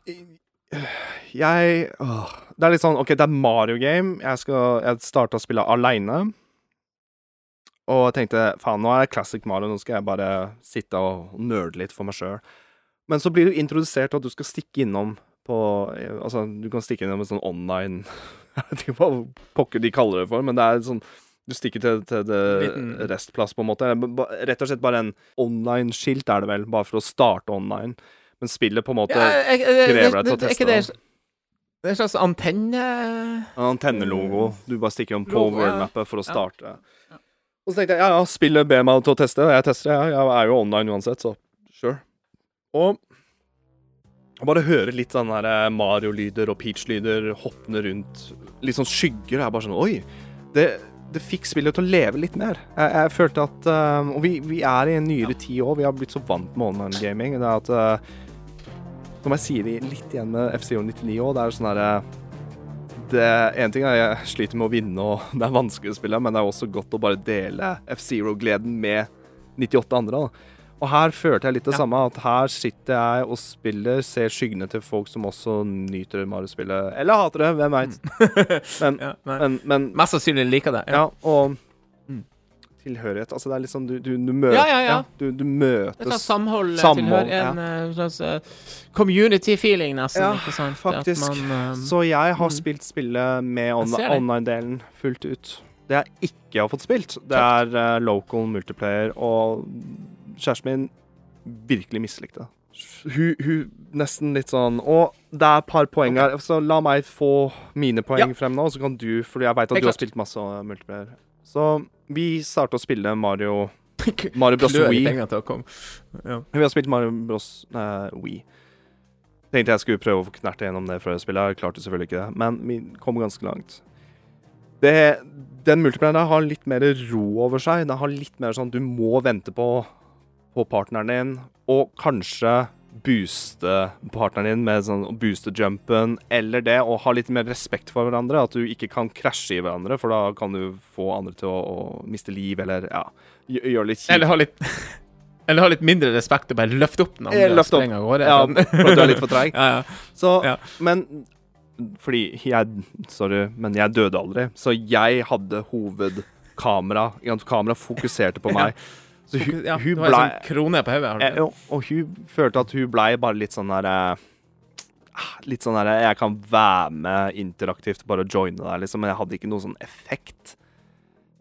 jeg åh, Det er litt sånn OK, det er Mario Game. Jeg, skal, jeg starta å spille aleine. Og tenkte faen, nå er det classic Mario, nå skal jeg bare sitte og nerde litt for meg sjøl. Men så blir du introdusert til at du skal stikke innom på Altså, du kan stikke innom en sånn online Jeg vet ikke hva pokker de kaller det for, men det er sånn Du stikker til, til det restplass, på en måte. Rett og slett bare en online-skilt er det vel, bare for å starte online. Men spillet på en måte krever deg til å teste det det. Er en slags antenne En antennelogo. Du bare stikker den på worldmappet for å starte. Og så tenkte jeg ja, ja, spillet ber meg til å teste, og jeg tester. det. jeg er jo online uansett, så sure. Og bare høre litt sånn Mario-lyder og Peach-lyder hoppende rundt, litt sånn skygger, er bare sånn Oi! Det, det fikk spillet til å leve litt mer. Jeg, jeg følte at uh, Og vi, vi er i en nyere tid òg. Vi har blitt så vant med online gaming. Det er at eh, Som jeg sier i- litt igjen med FCO 99 òg, det er sånn herre det En ting er jeg sliter med å vinne, og det er vanskelig å spille, men det er også godt å bare dele F-Zero-gleden med 98 andre. da. Og her følte jeg litt det Ja. samme, at her sitter jeg og spiller, ser skyggene til folk som også nyter Mario-spillet. Eller hater det, hvem veit. Men, ja, men, men Mest sannsynlig liker det. ja, ja og Mm. Tilhørighet. Altså, det er litt sånn du, du, du møter Ja, ja, ja. du, du møtes slags samhold, Samhold, tilhør, en eh, slags eh, community-feeling, nesten. Ja, faktisk. Man, um, Så jeg har Mm. spilt spillet med on online-delen fullt ut. Det jeg ikke har fått spilt, det er uh, local multiplayer, og kjæresten min virkelig mislikte det. Hun, hun nesten litt sånn Og det er et par poeng her, så la meg få mine poeng Ja. frem nå, så kan du For jeg veit at du har spilt masse multiplayer. Så vi starta å spille Mario Mario Bros. Wii. Ja. Vi har spilt Mario Bros. Uh, Wii. Tenkte jeg skulle prøve å få knerte gjennom det før jeg spiller. Jeg klarte selvfølgelig ikke det, men vi kom ganske langt. Det, den multiplayeren har litt mer ro over seg. Den har litt mer sånn du må vente på, på partneren din, og kanskje booste partneren din med sånn booste jumpen, eller det å ha litt mer respekt for hverandre. At du ikke kan krasje i hverandre, for da kan du få andre til å, å miste liv, eller ja, gjøre litt kjipt. Eller ha litt Eller ha litt mindre respekt og bare løfte opp den Eh, andre og sprenge av gårde. Ja, sånn. for at du er litt for treig. ja, ja. Så, Ja. men Fordi jeg Sorry, men jeg døde aldri. Så jeg hadde hovedkamera. Kamera fokuserte på meg. Så hun, ja, hun blei sånn krone på hodet. eh, Og hun følte at hun blei bare litt sånn der eh, Litt sånn derre Jeg kan være med interaktivt, bare joine der, liksom. Men jeg hadde ikke noen sånn effekt.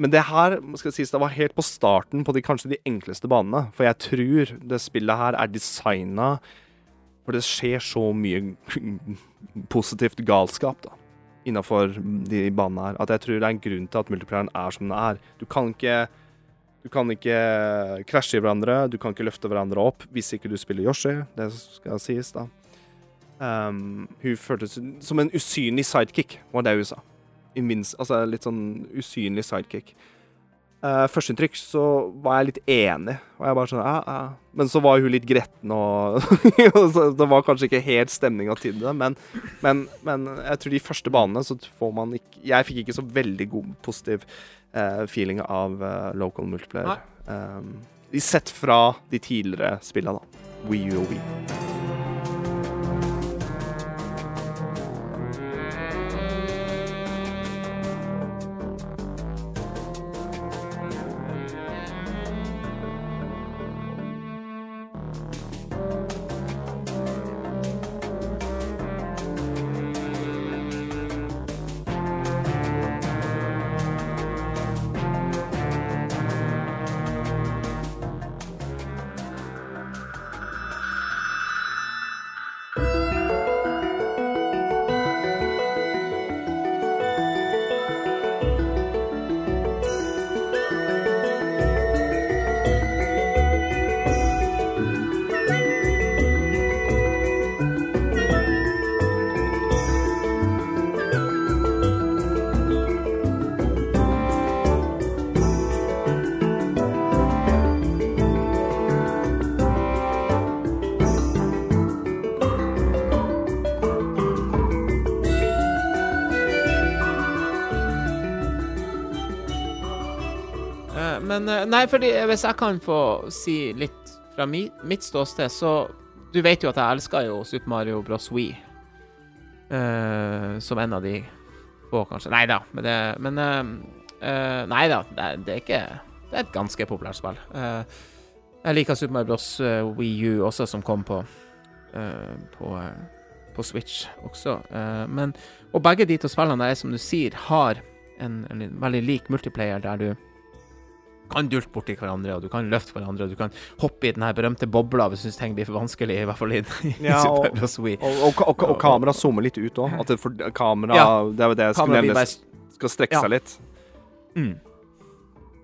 Men det her skal sies, det var helt på starten på de kanskje de enkleste banene. For jeg tror det spillet her er designa For det skjer så mye positivt galskap da innafor de banene her. At jeg tror det er en grunn til at multiplayeren er som den er. Du kan ikke du kan ikke krasje i hverandre, du kan ikke løfte hverandre opp hvis ikke du spiller Yoshi. Det skal sies, da. Um, hun føltes som en usynlig sidekick, var det hun sa. Minst, altså litt sånn usynlig sidekick. Uh, Førsteinntrykk så var jeg litt enig, og jeg bare sånn ja, ja. Men så var hun litt gretten, og det var kanskje ikke helt stemninga til det. Men, men, men jeg tror de første banene så får man ikke Jeg fikk ikke så veldig god positiv eh, feeling av eh, local multiplayer. Um, i sett fra de tidligere spillene, da. Wii U og Wii. Men eh, Nei, fordi hvis jeg kan få si litt fra mi, mitt ståsted, så Du vet jo at jeg elsker jo Super Mario Bros. Wii. Uh, som en av de få, kanskje. Nei da, men det Men eh, eh, Nei da, det, det er ikke Det er et ganske populært spill. Uh, jeg liker Super Mario Bros. Wii U også, som kom på på, på Switch også. Men Og begge de to spillene der, som du sier, har en, en veldig lik multiplayer der du kan dulte borti hverandre, og du kan løfte hverandre, og du kan hoppe i den her berømte bobla hvis du syns ting blir for vanskelig, i hvert fall i, Ja, og-. Og, og, og, kamera zoomer litt ut òg. At det for, kamera Ja. Det er jo det jeg skulle nevne. bare Skal strekke Ja. seg litt. mm.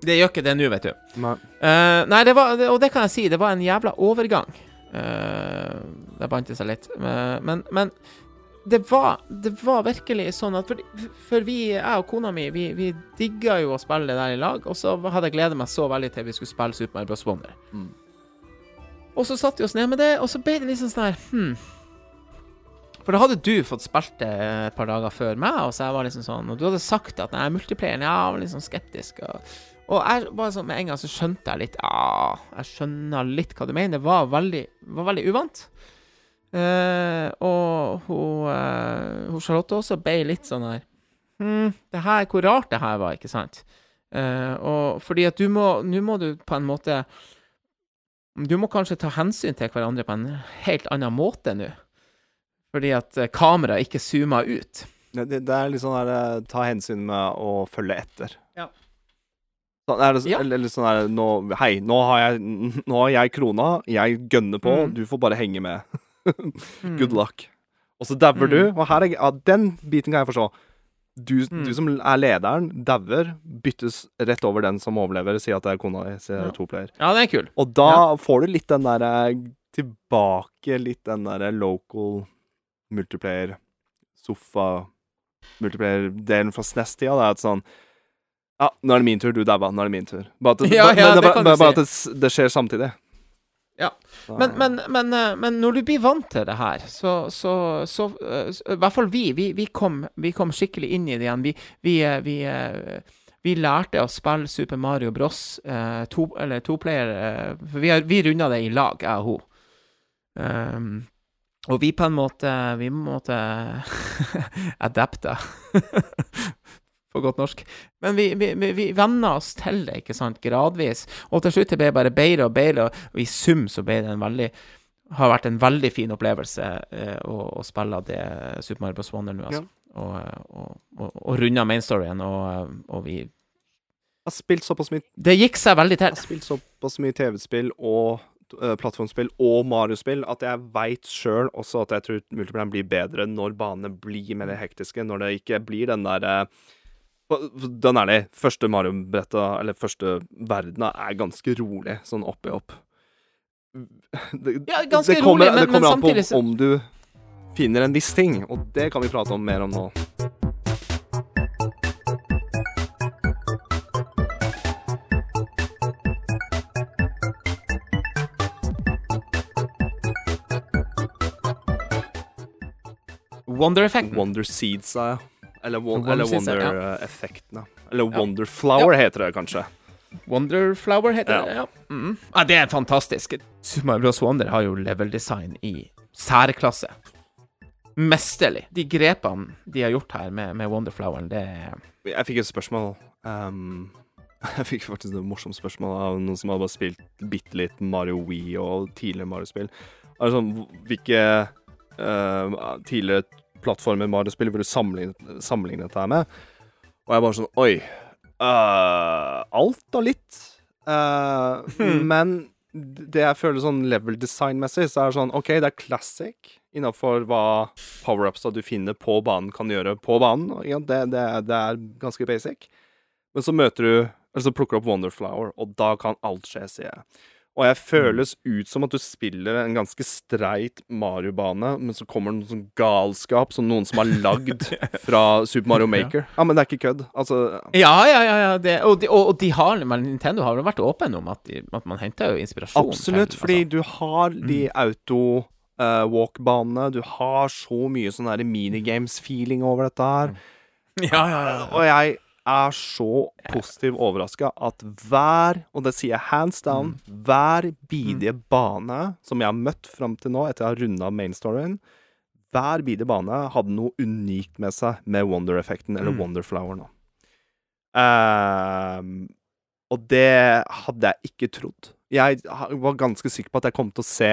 Det gjør ikke det nå, vet du. Nei. uh, nei, det var, og det kan jeg si, det var en jævla overgang. Uh, det bandt seg litt. Eh, men, men det var, det var virkelig sånn at For, for vi, jeg og kona mi, vi, vi digga jo å spille det der i lag, og så hadde jeg gledet meg så veldig til vi skulle spille Super Mario Bros. Wonder. Mm. Og så satte vi oss ned med det, og så ble det liksom sånn her hmm. For da hadde du fått spilt det et par dager før meg, og så jeg var liksom sånn Og du hadde sagt at nei, multiplayeren, ja, jeg var sånn skeptisk. Og, og jeg bare sånn med en gang så skjønte jeg litt Ja, jeg skjønner litt hva du mener. Det var veldig, var veldig uvant. Eh, og hun, eh, hun Charlotte også ble litt sånn her Hm, det her, hvor rart det her var, ikke sant? Eh, og fordi at du må Nå må du på en måte Du må kanskje ta hensyn til hverandre på en helt annen måte nå. Fordi at kameraet ikke zoomer ut. Det, det, det er litt sånn der eh, Ta hensyn med å følge etter. Ja. Sånn, er det, så- Ja. Eller eller sånn der nå, Hei, nå har jeg Nå har jeg krona. Jeg gønner på. Mm. Du får bare henge med. Mm. Good luck. Og så dauer du. Mm. Og her er, ja, den biten kan jeg forstå. Du, Mm. du som er lederen, dauer, byttes rett over den som overlever. sier at det er kona di, sier Ja. to player. Ja, det er kul. Og da får du litt den derre tilbake Litt den derre local multiplayer, sofa multiplayer-delen fra SNES-tida. Det er et sånn Ja, nå er det min tur, du daua. Nå er det min tur. Bare at, Ja, ja, men det bare- kan du bare si. at det, s- det skjer samtidig. Ja. Men, men, men, eh, men når du blir vant til det her, så, så, så så I hvert fall vi. Vi, vi, kom, vi kom skikkelig inn i det igjen. Vi, vi, eh, vi, eh, vi lærte å spille Super Mario Bros. eh, to, eller toplayer eh, For vi, har- vi runda det i lag, jeg og hun. Um, og vi på en måte Vi måte adapta. På godt norsk. Men vi, vi, vi, venna oss til det, ikke sant, gradvis. Og til slutt det ble bare bedre og bedre, og i sum så ble det en veldig har vært en veldig fin opplevelse eh, å, å spille det Super Mario Bros. Wonder nå, altså. Og, og, og, og runde mainstoryen, og, og vi Jeg har spilt såpass mye Det gikk seg veldig til. Jeg har spilt såpass mye TV-spill og uh, plattformspill og Mario-spill at jeg veit sjøl også at jeg tror multiplayeren blir bedre når banene blir mer hektiske, når det ikke blir den der uh, Den er det. Første Mario-bretta, eller første verdena, er ganske rolig, sånn oppi opp. Det, Ja, ganske det kommer, rolig, men- det kommer men an på samtidig så- om du finner en viss ting, og det kan vi prate om mer om nå. Wonder Effect. Wonder Seeds, sa jeg. Eller, won eller Seeds, ja. Eller Ja. Wonder Flower heter det kanskje. Wonderflower heter Ja. det, ja. Mm. ja. Det er fantastisk. Super Bros. Wonder har jo level design i særklasse. Mesterlig. De grepene de har gjort her med, med Wonderfloweren, det er Jeg fikk et spørsmål um, Jeg fikk faktisk et morsomt spørsmål av noen som hadde bare spilt bitte litt Mario Wii og tidligere Mario-spill. Altså, hvilke uh, tidligere plattformer Mario-spill vil du sammenligne, sammenligne dette her med? Og jeg bare sånn Oi. uh, alt og litt. Uh, Hmm. Men det jeg føler sånn level design-messig, så er det sånn OK, det er classic innafor hva power-upsa du finner på banen, kan gjøre på banen. Ja, det, det, det er ganske basic. Men så møter du Eller så plukker du opp Wonderflower, og da kan alt skje, sier jeg. Og jeg føles ut som at du spiller en ganske streit Mario-bane, men så kommer det noe sånn galskap som noen som har lagd fra Super Mario Maker. Ja, men det er ikke kødd. Altså Ja, ja, ja. ja det, og, de, og, og de har, men Nintendo har jo vært åpen om at, de, at man henter jo inspirasjon. Absolutt, til, fordi altså. du har de auto-walk-banene. du har så mye sånn minigames-feeling over dette her. Ja, ja, ja. Og jeg er så positivt overraska at hver, og det sier jeg hands down, hver bidige bane som jeg har møtt fram til nå, etter jeg har runda mainstoryen, hver bidige bane hadde noe unikt med seg med Wonder-effekten, eller Mm. Wonderflower nå. Um, og det hadde jeg ikke trodd. Jeg var ganske sikker på at jeg kom til å se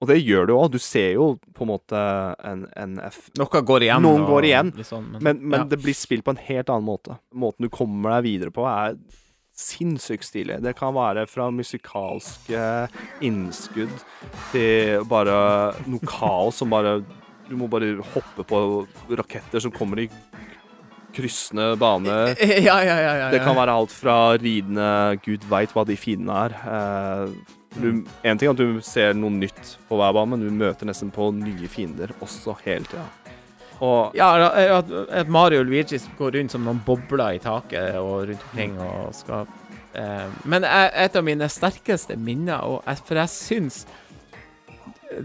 Og det gjør du òg. Du ser jo på en måte en, en F Noe går igjen. Noen og går igjen, sånn, men, men ja. det blir spilt på en helt annen måte. Måten du kommer deg videre på, er sinnssykt stilig. Det kan være fra musikalske innskudd til bare noe kaos som bare Du må bare hoppe på raketter som kommer i kryssende bane. Ja, ja, ja, ja, Det kan være alt fra ridende Gud veit hva de fiendene er. Eh, du, en ting er at du ser noe nytt på hver bane, men du møter nesten på nye fiender også hele tida. Og Ja, at, at Mario og Luigi går rundt som noen bobler i taket og rundt omkring og skal eh, Men et av mine sterkeste minner, og for jeg syns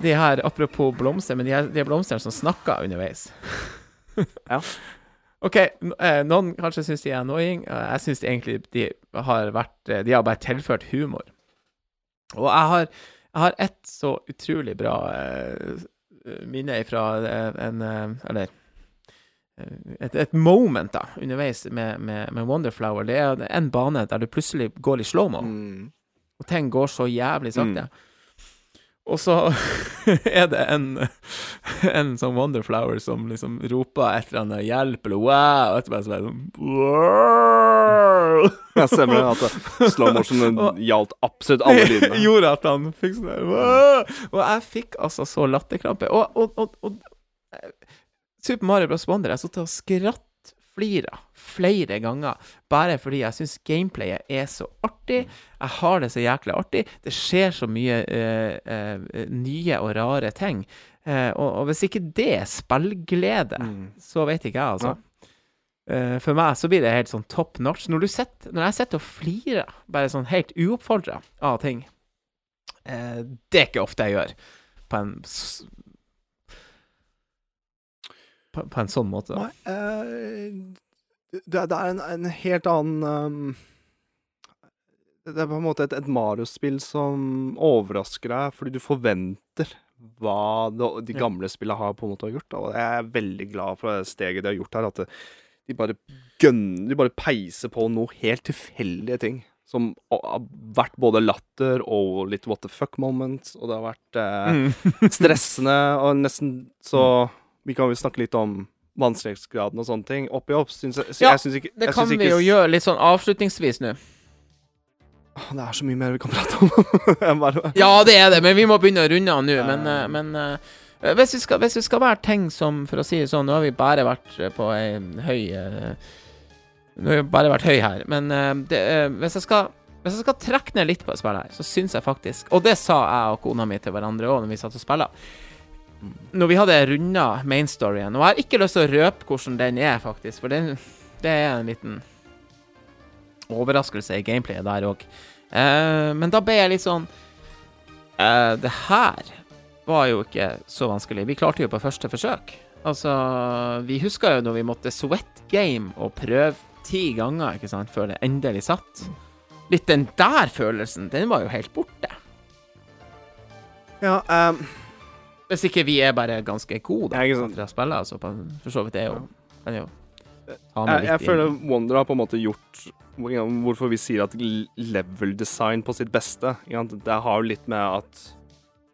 de her, Apropos blomster, men de, her, de blomstene som snakker underveis Ja. OK, eh, noen kanskje syns de er annoying. Jeg syns egentlig de har vært eh, De har bare tilført humor. Og jeg har, jeg har ett så utrolig bra eh, minne fra eh, en eh, Eller eh, et, et moment da, underveis med, med, med Wonderflower. Det er en bane der du plutselig går i slow-mo, mm, og ting går så jævlig sakte. Og så er det en, en sånn Wonderflower som liksom roper et eller annet 'hjelp' eller 'wow', og etterpå så er det sånn wow. jeg stemmer det at slow motion gjaldt absolutt alle lydene. gjorde at han fikk sånn der «Wow!» Og jeg fikk altså så latterkrampe. Og, og, og, og eh, Super Mario Bros. Wonder Jeg satt og skrattflira flere ganger bare fordi jeg syns gameplayet er så artig. Jeg har det så jækla artig. Det skjer så mye uh, uh, nye og rare ting. Uh, og, og hvis ikke det er spillglede, Mm. så vet ikke jeg, altså. Eh, for meg så blir det helt sånn top notch. Når, du sitter, når jeg sitter og flirer, bare sånn helt uoppfordra av ting Det er ikke ofte jeg gjør på en på, på en sånn måte. Nei, eh, det, det er en, en helt annen um, Det er på en måte et, et Mario-spill som overrasker deg, fordi du forventer hva det, de gamle spillene har på en måte gjort. Og jeg er veldig glad for det steget de har gjort her. At det, de bare gønner De bare peiser på noe helt tilfeldige ting. Som har vært både latter og litt what the fuck moments, og det har vært eh, Mm. stressende og nesten så Vi kan jo snakke litt om vanskelighetsgraden og sånne ting. Oppi opp syns jeg, Ja, jeg syns ikke Det kan ikke... vi jo gjøre litt sånn avslutningsvis nå. Det er så mye mer vi kan prate om. Bare, Ja, det er det, men vi må begynne å runde av nå. Men, eh, men eh, hvis, vi skal, hvis vi skal være ting som, for å si det sånn Nå har vi bare vært eh, på ei høy Nå har vi bare vært høy her, men det, hvis jeg skal hvis jeg skal trekke ned litt på et spill her, så syns jeg faktisk Og det sa jeg og kona mi til hverandre òg når vi satt og spilte. Når vi hadde runda mainstoryen Og jeg har ikke lyst til å røpe hvordan den er, faktisk, for den, det er en liten overraskelse i gameplayet der òg. men da ble jeg litt sånn uh, Det her var jo ikke så vanskelig. Vi klarte jo på første forsøk. Altså, vi husker jo når vi måtte sweat game og prøve ti ganger, ikke sant, før det endelig satt. Litt den der følelsen, den var jo helt borte. ja, ehm, Hvis ikke vi er bare ganske gode Ja, ikke sant. til å spille, altså. På, for så vidt er jo kan jo ta med jeg, litt jeg føler Wonder har på en måte gjort Hvorfor vi sier at level design på sitt beste? Det har jo litt med at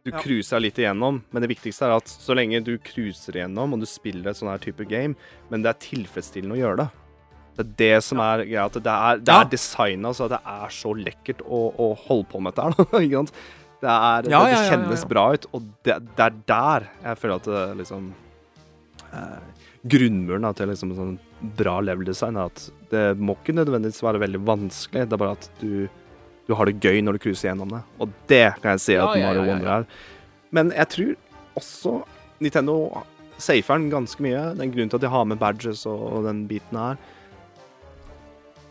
du Ja. cruiser litt igjennom, men det viktigste er at så lenge du cruiser igjennom, og du spiller et sånn her type game, men det er tilfredsstillende å gjøre det. Det er det som er greia. At det er, det er designa så det er så lekkert å, å holde på med dette her. Det, er, Ja, det, det kjennes bra ut, og det, det er der jeg føler at det liksom eh, Grunnmuren da, til liksom sånn bra level design er at det må ikke nødvendigvis være veldig vanskelig, det er bare at du, du har det gøy når du cruiser gjennom det. Og det kan jeg si at Mario Wonder er. Men jeg tror også Nintendo safer den ganske mye. Den grunnen til at de har med badges og, og den biten her.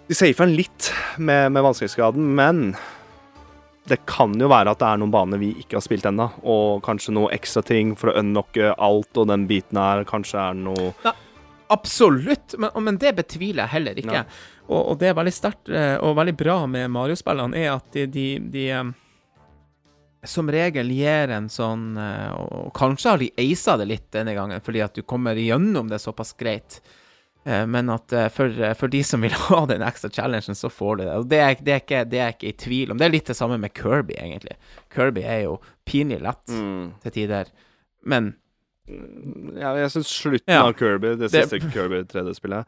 De safer den litt med, med vanskelighetsgraden, men det kan jo være at det er noen baner vi ikke har spilt ennå, og kanskje noe ekstra ting for å unlocke alt, og den biten her kanskje er noe ja, Absolutt, men, men det betviler jeg heller ikke. Ja. Og, og det er veldig sterkt eh, og veldig bra med Mario-spillene, er at de, de, de eh, som regel gir en sånn eh, Og kanskje har de aisa det litt denne gangen, fordi at du kommer gjennom det såpass greit. Eh, Men at eh, for, eh, for de som vil ha den ekstra challengen, så får du det. Og det er, det, er ikke, det er ikke i tvil om. Det er litt det samme med Kirby, egentlig. Kirby er jo pinlig lett Mm. til tider, men Ja, jeg syns slutten Ja. av Kirby, det Det- siste Kirby 3D-spillet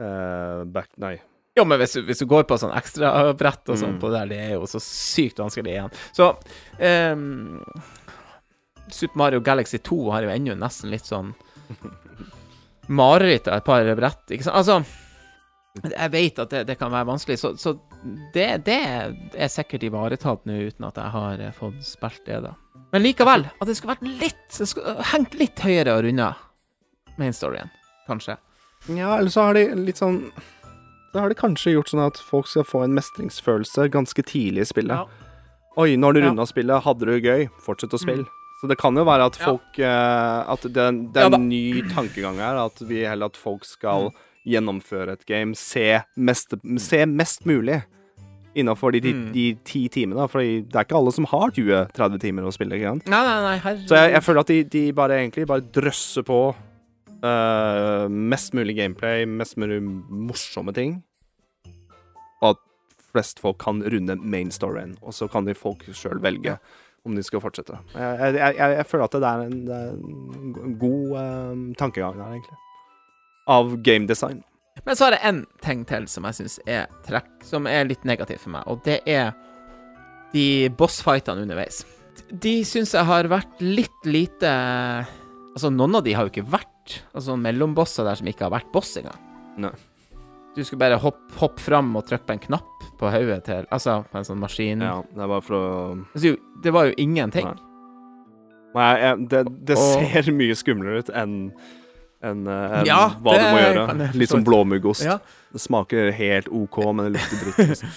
uh, Back Nei. Jo, men hvis hvis du går på sånn ekstrabrett og sånn Mm. på det der, det er jo så sykt vanskelig igjen. Så um, Super Mario Galaxy 2 har jo ennå nesten litt sånn mareritt av et par brett, ikke sant? Altså Jeg vet at det, det kan være vanskelig, så, så det, det er sikkert ivaretatt nå uten at jeg har eh, fått spilt det, da. Men likevel, at det skulle vært litt det skulle, Hengt litt høyere og runda main storyen, kanskje. Ja, eller så har de litt sånn Da har de kanskje gjort sånn at folk skal få en mestringsfølelse ganske tidlig i spillet. Oi, når du Ja. runda spillet, hadde du gøy, fortsett å spille. Så det kan jo være at Ja. folk eh, At det, det er en en ny tankegang her. At vi heller at folk skal gjennomføre et game, se mest, se mest mulig innafor de, de, Mm. de ti timene. For det er ikke alle som har 20-30 timer å spille. Nei, nei, nei. Så jeg, jeg føler at de, de bare egentlig bare drøsser på uh, mest mulig gameplay, mest mulig morsomme ting. Og at flest folk kan runde main storyen, og så kan de folk sjøl velge om de skal fortsette. Jeg, jeg, jeg, jeg føler at det er en, det er en god eh, tankegang der, egentlig. Av game design. Men så har jeg én ting til som jeg syns er trekk, som er litt negativt for meg, og det er de bossfightene underveis. De syns jeg har vært litt lite Altså, noen av de har jo ikke vært Altså mellombosser der som ikke har vært boss engang. Nei. Du skulle bare hoppe hopp fram og trykke på en knapp på hodet til Altså, på en sånn maskin. Ja, det var for å Altså, det var jo ingenting. Nei. Nei, jeg, det, det Og- ser mye skumlere ut enn enn, en, Ja, hva du må gjøre. Litt som blåmuggost. Ja. Det smaker helt OK, men det lukter dritt. Liksom.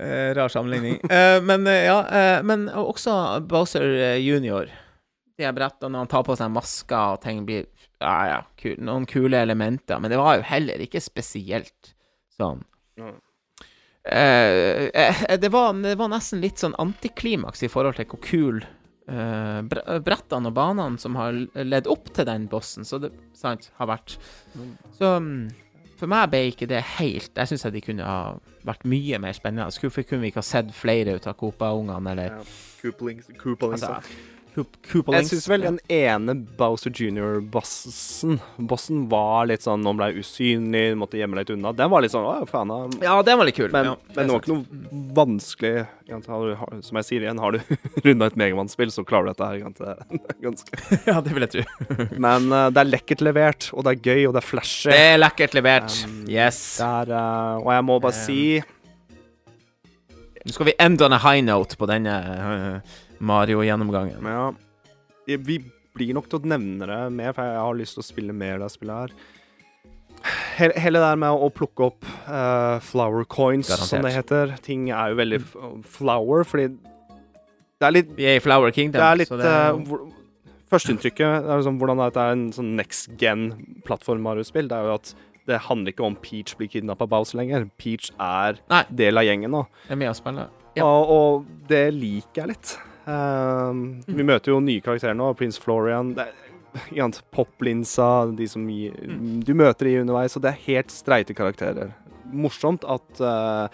Eh, Rar sammenligning. uh, men eh, ja, uh, men også Bowser eh, junior. De her brettene når han tar på seg masker og ting blir Ja, ja, kul, noen kule elementer. Men det var jo heller ikke spesielt sånn Mm. Eh, eh, det, var, det var nesten litt sånn antiklimaks i forhold til hvor kul eh, brettene og banene som har ledd opp til den bossen, så det sant, har vært. Så mm, for meg ble ikke det helt Jeg syns de kunne ha vært mye mer spennende. Hvorfor kunne vi ikke ha sett flere ut av Copa-ungene, eller Ja. Coopling, altså, Jeg syns vel den ene Bowser Junior-bossen Bossen var litt sånn Nå ble jeg usynlig, måtte gjemme litt unna. Den var litt sånn Å, faen. av Ja, den var litt kul. Men, ja, men det var ikke noe vanskelig. Som jeg sier igjen, har du runda et Megamann-spill, så klarer du dette her. er Ganske. ja, det vil jeg tro. Men uh, det er lekkert levert, og det er gøy, og det er flashy. Det er lekkert levert. Um, yes. Der, er, eh, og jeg må bare Um, si Nå skal vi end on a high note på denne eh, Mario-gjennomgangen. Ja, vi blir nok til å nevne det mer, for jeg har lyst til å spille mer det spillet her. Hele, hele det der med å plukke opp uh, flower coins, Garantert. som det heter. Ting er jo veldig flower, fordi det er litt Vi er i Flower Kingdom. Det er litt så det er jo- hvor- Førsteinntrykket er liksom hvordan dette er en sånn next gen-plattform Mario-spill. Det er jo at det handler ikke om Peach blir kidnappa av Bowser lenger. Peach er Nei. del av gjengen nå. det er med å spille. Ja. Og, og det liker jeg litt. Um, Vi møter jo nye karakterer nå. Prins Florian. Det er, Poplinsa, de som gir, du møter de underveis. Og det er helt streite karakterer. Morsomt at uh,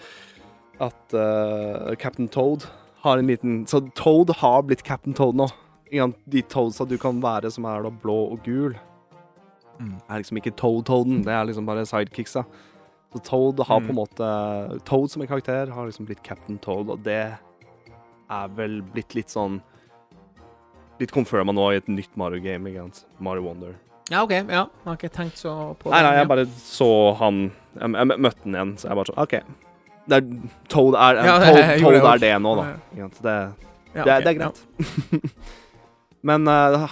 at uh, Captain Toad har en liten Så Toad har blitt Captain Toad nå. De Toadsa du kan være som er da blå og gul, Mm. er liksom ikke Toad-Toaden. Det er liksom bare sidekicksa. Så Toad har på en Mm. måte Toad som en karakter har liksom blitt Captain Toad, og det er vel blitt litt sånn Litt confirma nå i et nytt Mario-game. Mario Wonder. Ja, OK. Ja, jeg har ikke tenkt så på Nei, det. nei, jeg bare så han Jeg, jeg møtte han igjen, så jeg bare sånn OK. Det er, Toad er, Ja, Toad, det Toad er det nå, da. Ja. Sant? Det, Ja, det, er- det er greit. Men uh,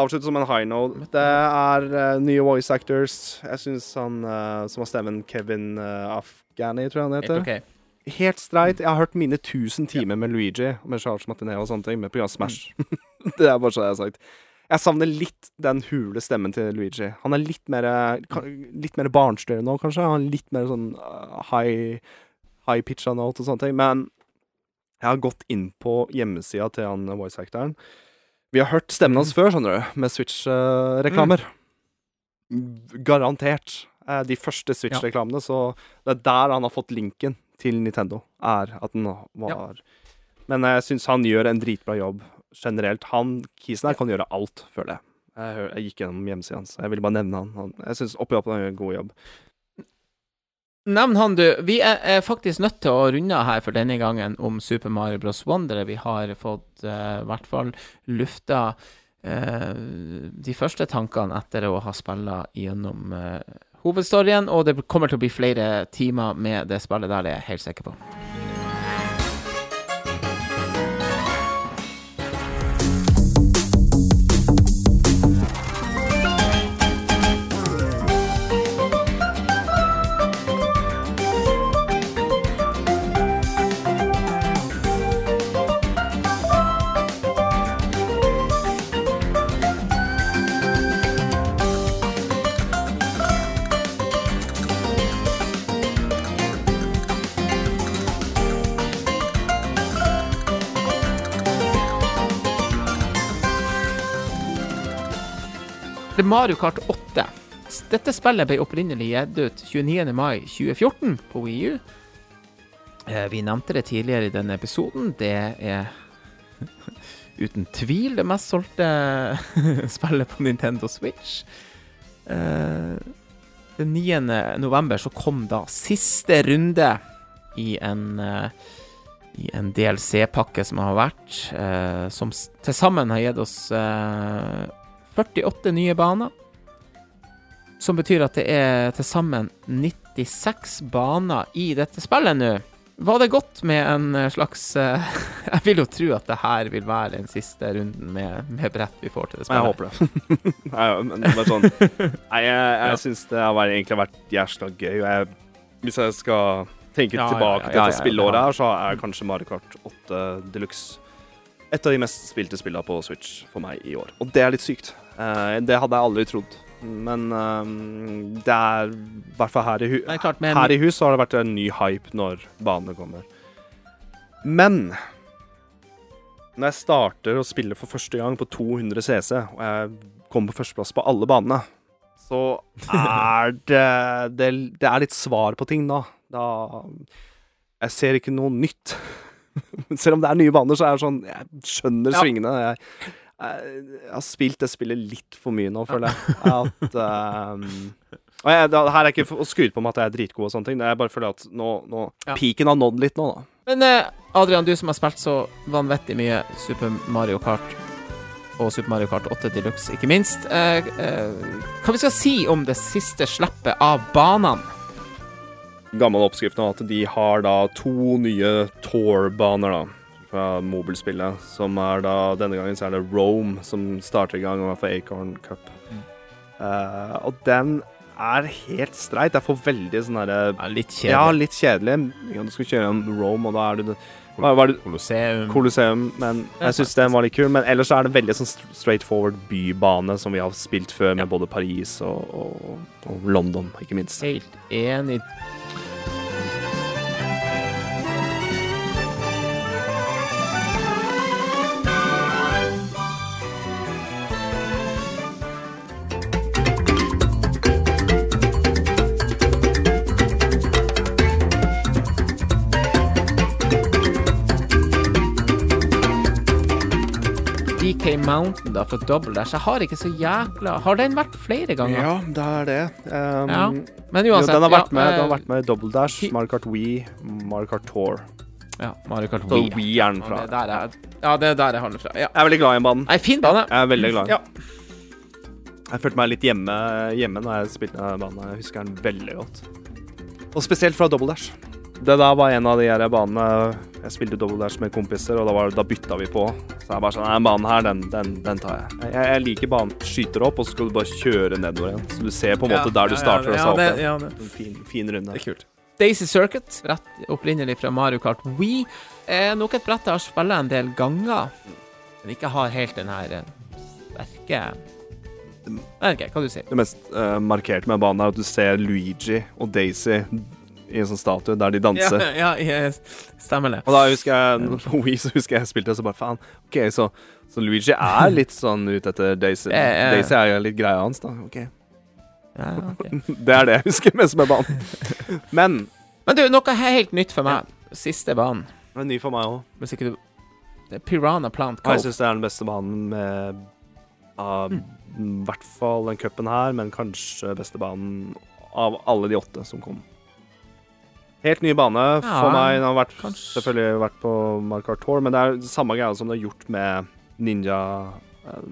avslutte som en high note. Det er uh, nye voice actors. Jeg syns han uh, som har stemmen Kevin uh, Afghani, tror jeg han heter. Okay. OK. Helt streit. Jeg har hørt mine 1000 timer med Luigi, med Charles Martinet og sånne ting, med program Smash. det er bare så jeg har sagt. Jeg savner litt den hule stemmen til Luigi. Han er litt mer Litt mer barnslig nå, kanskje. Han er litt mer sånn uh, high, high pitcha note og sånne ting. Men jeg har gått inn på hjemmesida til han voice actoren. Vi har hørt stemmen hans før, skjønner du, med Switch-reklamer. Garantert. Eh, De første Switch-reklamene, så det er der han har fått linken til Nintendo, er at den var Men jeg syns han gjør en dritbra jobb generelt. Han kisen her kan gjøre alt, føler jeg. Jeg, jeg gikk gjennom hjemmesida hans. Jeg ville bare nevne han. han jeg syns oppi opp han gjør en god jobb. Nevn han, du. Vi er, er faktisk nødt til å runde her for denne gangen om Super Mario Bros. Wonder. Vi har fått i i hvert fall lufta uh, de første tankene etter å ha spilla gjennom eh, hovedstoryen, og det kommer til å bli flere timer med det spillet der, det er jeg helt sikker på. Det Mario Kart 8. Dette spillet ble opprinnelig gitt ut 29. mai 2014 på Wii U. Eh, Vi nevnte det tidligere i denne episoden. Det er uten tvil det mest solgte spillet på Nintendo Switch. Eh, Den 9. november så kom da siste runde i en eh, i en DLC-pakke som har vært, som til sammen har gitt oss 48 nye baner. Som betyr at det er til sammen 96 baner i dette spillet nå. Var det godt med en eh, slags eh, Jeg vil jo tro at det her vil være den siste runden med, med brett vi får til det spillet. jeg håper det. Nei, men er sånn Nei, jeg, jeg Ja. syns det har egentlig vært jævla gøy. Jeg, hvis jeg skal tenke ja, tilbake ja, til dette spillåret her, så er kanskje Mario Kart 8 Deluxe et av de mest spilte spillene på Switch for meg i år. Og det er litt sykt. Eh, det hadde jeg aldri trodd. Men eh, det er i hvert fall her i, hu klart, men... her i hus har det vært en ny hype når banene kommer. Men når jeg starter å spille for første gang på 200 CC, og jeg kommer på førsteplass på alle banene, så er det, det Det er litt svar på ting da. Da Jeg ser ikke noe nytt. Selv om det er nye baner, så er det sånn Jeg skjønner Ja. svingene. Jeg, jeg, har spilt det spillet litt for mye nå, føler jeg. At um, og jeg, det, her er ikke for å skryte på meg at jeg er dritgod og sånne ting. Jeg bare føler at nå, nå Ja. Peaken har nådd litt nå, da. Men eh, Adrian, du som har spilt så vanvittig mye Super Mario Kart og Super Mario Kart 8 Deluxe, ikke minst. Eh, eh, hva vi skal si om det siste slippet av banene? Gammel oppskrift nå at de har da to nye Tour-baner, da. Fra mobilspillet. Som er da Denne gangen så er det Rome som starter i gang, og for Acorn Cup. Mm. Uh, og den er helt streit. Jeg får veldig sånn herre Ja, litt Ja, kjedelig. litt kjedelig. Ja, Du skal kjøre om Rome, og da er du hva, hva er det Colosseum. Colosseum, men jeg syns den var litt kul. Men ellers så er det veldig sånn st- straight forward bybane som vi har spilt før, med både Paris og, og, og London, ikke minst. Helt enig. Mountain da for Double Dash. Jeg har ikke så jækla Har den vært flere ganger? Ja, det er det. Um, Ja, Men jo, den har vært ja, med. Den eh, har vært med i Double Dash, hi- Mario Kart Wii, Mario Kart Tour. Ja, Mario Kart Så Wii. Wii er den fra. det er ja, det er der jeg handler fra. Ja. Jeg er veldig glad i den banen. Nei, fin bane. Jeg er veldig glad i Ja. den. Jeg følte meg litt hjemme, hjemme når jeg spilte den banen. Jeg husker den veldig godt. Og spesielt fra Double Dash. Det der var en av de her banene Jeg spilte Double Dash med kompiser, og da, var, da bytta vi på. Så jeg bare sånn Nei, banen her, den, den, den tar jeg. jeg. Jeg liker banen. Skyter opp, og så skal du bare kjøre nedover igjen. Så du ser på en måte der du starter, og så ja, opp det, igjen. ja. En fin, fin runde. Det er kult. Daisy Circuit, rett opprinnelig fra Mario Kart Wii, er nok et brett jeg har spilt en del ganger, men ikke har helt den her eh, sterke vet ikke hva du sier. Det mest uh, markerte med banen er at du ser Luigi og Daisy i en sånn statue der de danser. Ja, ja, ja, stemmer det. Og da husker jeg på Wii så husker jeg spilte, og så bare faen. OK, så, så Luigi er litt sånn ute etter Daisy. Ja, Daisy er jo litt greia hans, da. OK. Ja, ok. Det er det jeg husker mest med banen. Men Men du, noe helt nytt for meg. Siste banen. det er ny for meg òg. Hvis ikke du Det er Piranha Plant Cove. jeg syns det er den beste banen med av i hvert fall den cupen her, men kanskje beste banen av alle de åtte som kom. Helt ny bane Ja, for meg. Den har vært, selvfølgelig vært på Markar Tour, men det er samme greia som det er gjort med Ninja eh,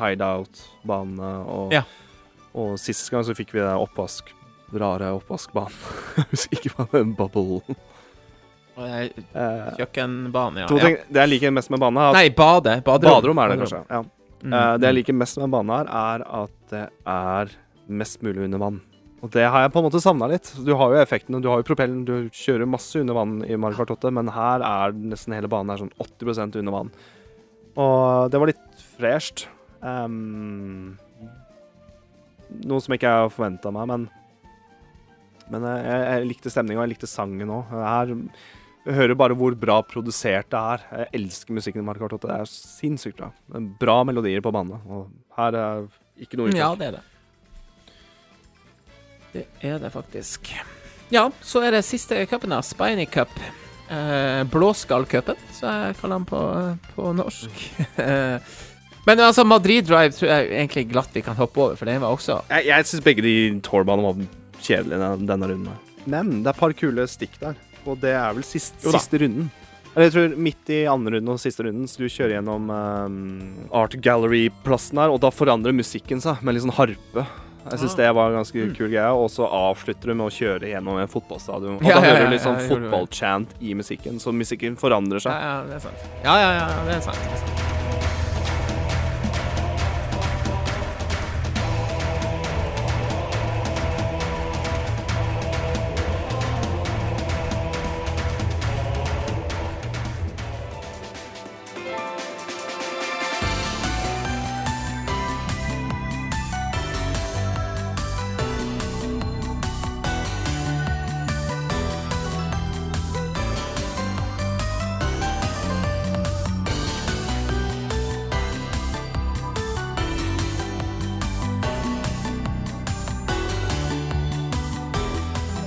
Hideout-banene. Og, Ja. og sist gang så fikk vi den oppvask rare oppvaskbanen. Jeg husker ikke hva den bubble Og det er eh, Kjøkkenbane, ja. Ting, Det jeg liker mest med bane her Nei, bade. Baderom. Baderom er det kanskje. Ja. Mm, Eh, det jeg liker mest med bane her, er at det er mest mulig under vann. Og det har jeg på en måte savna litt. Du har jo effekten, du har jo propellen, du kjører masse under vann i Mario Kart 8, men her er nesten hele banen er sånn 80% under vann. Og det var litt fresht. Um, noe som ikke jeg forventa meg, men Men jeg, jeg, likte stemninga, jeg likte sangen òg. Jeg hører bare hvor bra produsert det er. Jeg elsker musikken i Mario Kart 8. Det er sinnssykt bra. Bra melodier på banen, Og her er ikke noe Ja, det er det. Det er det faktisk. Ja, så er det siste cupen, da. Spiny Cup. Eh, Blåskallcupen, så jeg kaller den på, på norsk. Men altså, Madrid Drive tror jeg egentlig glatt vi kan hoppe over, for den var også Jeg, jeg syns begge de tourbanene var kjedelige denne, denne runden. Men det er et par kule stikk der, og det er vel sist, Jo siste runden. Eller jeg tror midt i andre runden og siste runden, så du kjører gjennom um, Art Gallery-plassen her, og da forandrer musikken seg med litt sånn harpe. Jeg syns Ah. det var en ganske Mm. kul greie. Og så avslutter du med å kjøre gjennom en fotballstadion. Og Ja, da ja, hører du litt sånn ja, fotballchant i musikken, så musikken forandrer Ja, seg. ja, det er sant. Ja, ja, ja, det er sant.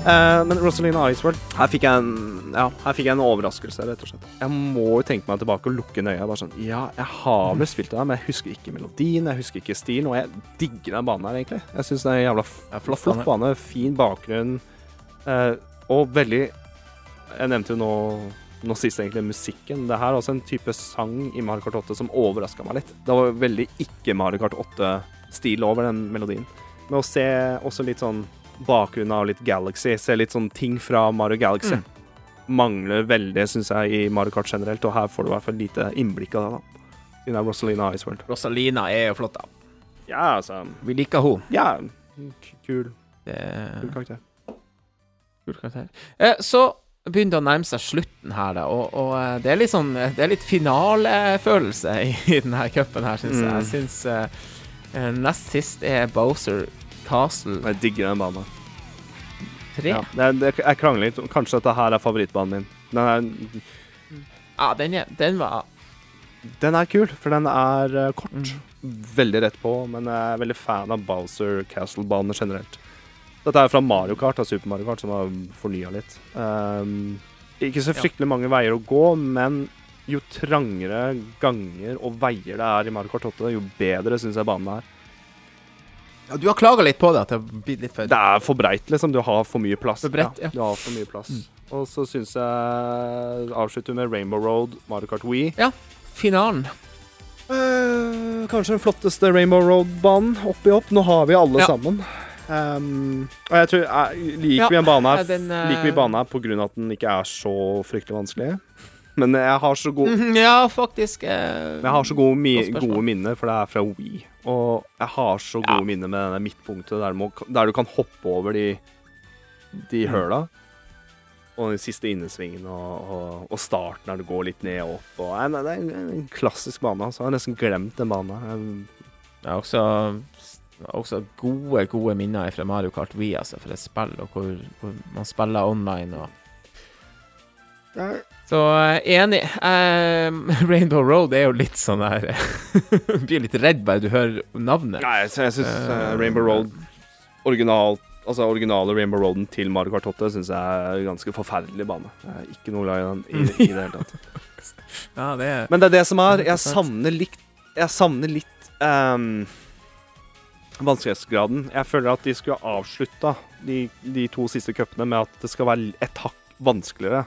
Eh, men Rosalina Iceworld Her fikk jeg en Ja, her fikk jeg en overraskelse, rett og slett. Jeg må jo tenke meg tilbake og lukke øya. Bare sånn Ja, jeg har vel spilt det her, men jeg husker ikke melodien, jeg husker ikke stilen, og jeg digger den banen her, egentlig. Jeg syns det er en jævla flott flott bane. Fin bakgrunn, eh, og veldig Jeg nevnte jo nå nå sist egentlig musikken. Det her er også en type sang i Mario Kart 8 som overraska meg litt. Det var veldig ikke Mario Kart 8-stil over den melodien. Men å se også litt sånn bakgrunn av litt Galaxy, se litt sånn ting fra Mario Galaxy, Mm. mangler veldig, syns jeg, i Mario Kart generelt. Og her får du i hvert fall lite innblikk av det, da. Siden det er Rosalina Iceworld. Rosalina er jo flott, da. Ja, altså Vi liker hun. Ja, kul, Det kul karakter. Kul karakter. Eh, så begynner det å nærme seg slutten her, da, og, og eh, det er litt sånn Det er litt finalefølelse i, i denne cupen her, syns jeg. Mm. Jeg syns eh, eh, nest sist er Bowser Castle Jeg digger den banen. Tre? Ja, Ja, det, det, jeg krangler litt. Kanskje dette her er favorittbanen min. Den er, den, er, den var den er kul, for den er uh, kort. Mm. Veldig rett på, men jeg er veldig fan av Bowser Castle-baner generelt. Dette er fra Mario Kart, av Super Mario Kart, som har fornya litt. Um, ikke så Ja. fryktelig mange veier å gå, men jo trangere ganger og veier det er i Mario Kart 8, jo bedre syns jeg banen er. Ja, Du har klaga litt på det, at det har blitt litt for Det er for breit, liksom. Du har for mye plass. For bredt, ja. Du har for mye plass. Mm. Og så syns jeg Avslutter med Rainbow Road, Mario Kart Wii. finalen. Eh, kanskje den flotteste Rainbow Road-banen oppi opp. Nå har vi alle Ja. sammen. Um, og jeg tror jeg, Liker Ja, vi en bane her eh, den, uh... Liker vi banen her av at den ikke er så fryktelig vanskelig? Men jeg har så, god, Ja, faktisk. Eh, jeg har så gode, mi, gode minner, for det er fra Wii. Og jeg har så Ja. gode minner med denne midtpunktet der, du må, der du kan hoppe over de, de Mm. høla. Og den siste innesvingen og, og, og starten der du går litt ned og opp. Og, nei, nei, det er en, en klassisk bane. Altså. Jeg har nesten glemt den banen. Jeg Det er også, også gode, gode minner fra Mario Kart Wii, altså, for et spill, og hvor, hvor man spiller online og Så eh, enig. Eh, Rainbow Road er jo litt sånn der blir litt redd bare du hører navnet. Nei, så jeg syns uh, Rainbow Road original, Altså originale Rainbow Roaden til Mario Kart 8 syns jeg er en ganske forferdelig bane. Jeg er ikke noe glad i den i, i det hele tatt. Ja, det er Men det er det som er. Jeg savner litt Jeg savner litt um, vanskelighetsgraden. Jeg føler at de skulle avslutta de, de to siste cupene med at det skal være et hakk vanskeligere.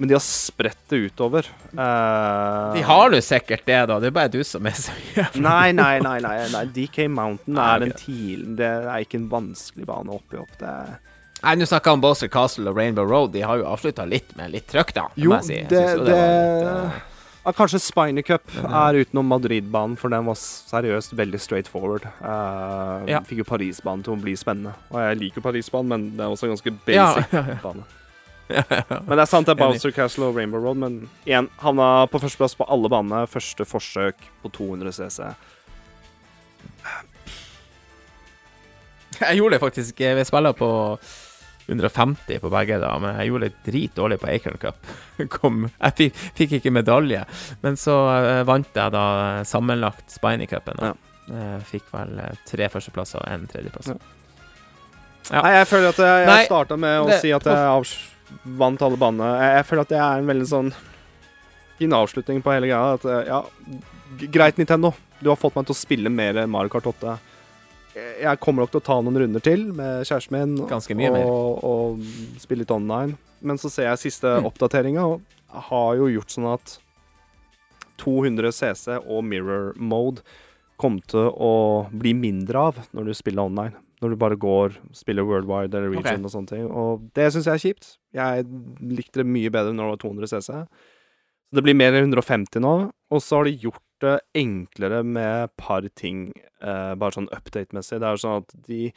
Men de har spredt det utover. Uh, De har nå sikkert det, da. Det er bare du som er så Nei, nei, nei, nei, nei. DK Mountain Nei, er en ok. TIL. Det er ikke en vanskelig bane oppi opp. Det er Nei, nå snakker jeg om Bowser Castle og Rainbow Road. De har jo avslutta litt med litt trøkk, da. Jo, jeg si. Jeg det, jo det, var litt, eh, Kanskje Spiner Cup Men, er utenom Madrid-banen, for den var seriøst veldig straight forward. Uh, Ja. Fikk jo Paris-banen til å bli spennende. Og jeg liker Paris-banen, men det er også en ganske basic ja. bane. Men det er sant det er Bowser Castle og Rainbow Road, men igjen, havna på førsteplass på alle banene. Første forsøk på 200 CC. Jeg gjorde det faktisk Vi spiller på 150 på begge, da, men jeg gjorde det dritdårlig på Acorn Cup. Kom, jeg fikk, fikk ikke medalje, men så eh, vant jeg da sammenlagt Spiny-cupen. Ja. Fikk vel eh, tre førsteplasser og én tredjeplass. Ja. Ja. Nei, jeg føler at jeg, Nei, jeg starta med å det- si at jeg avs vant alle banene. Jeg, jeg føler at det er en veldig sånn fin avslutning på hele greia. At eh, ja, greit, Nintendo. Du har fått meg til å spille mer Mario Kart 8. Jeg- kommer nok til å ta noen runder til med kjæresten min Ganske mye og, mer. og spille litt online. Men så ser jeg siste Mm. oppdateringa, og har jo gjort sånn at 200 CC og mirror mode kommer til å bli mindre av når du spiller online. Når du bare går, spiller worldwide eller region region og sånne ting. Og det syns jeg er kjipt. Jeg likte det mye bedre når det var 200 CC. Så det blir mer enn 150 nå. Og så har de gjort det enklere med et par ting, eh, bare sånn update-messig. Det er jo sånn at de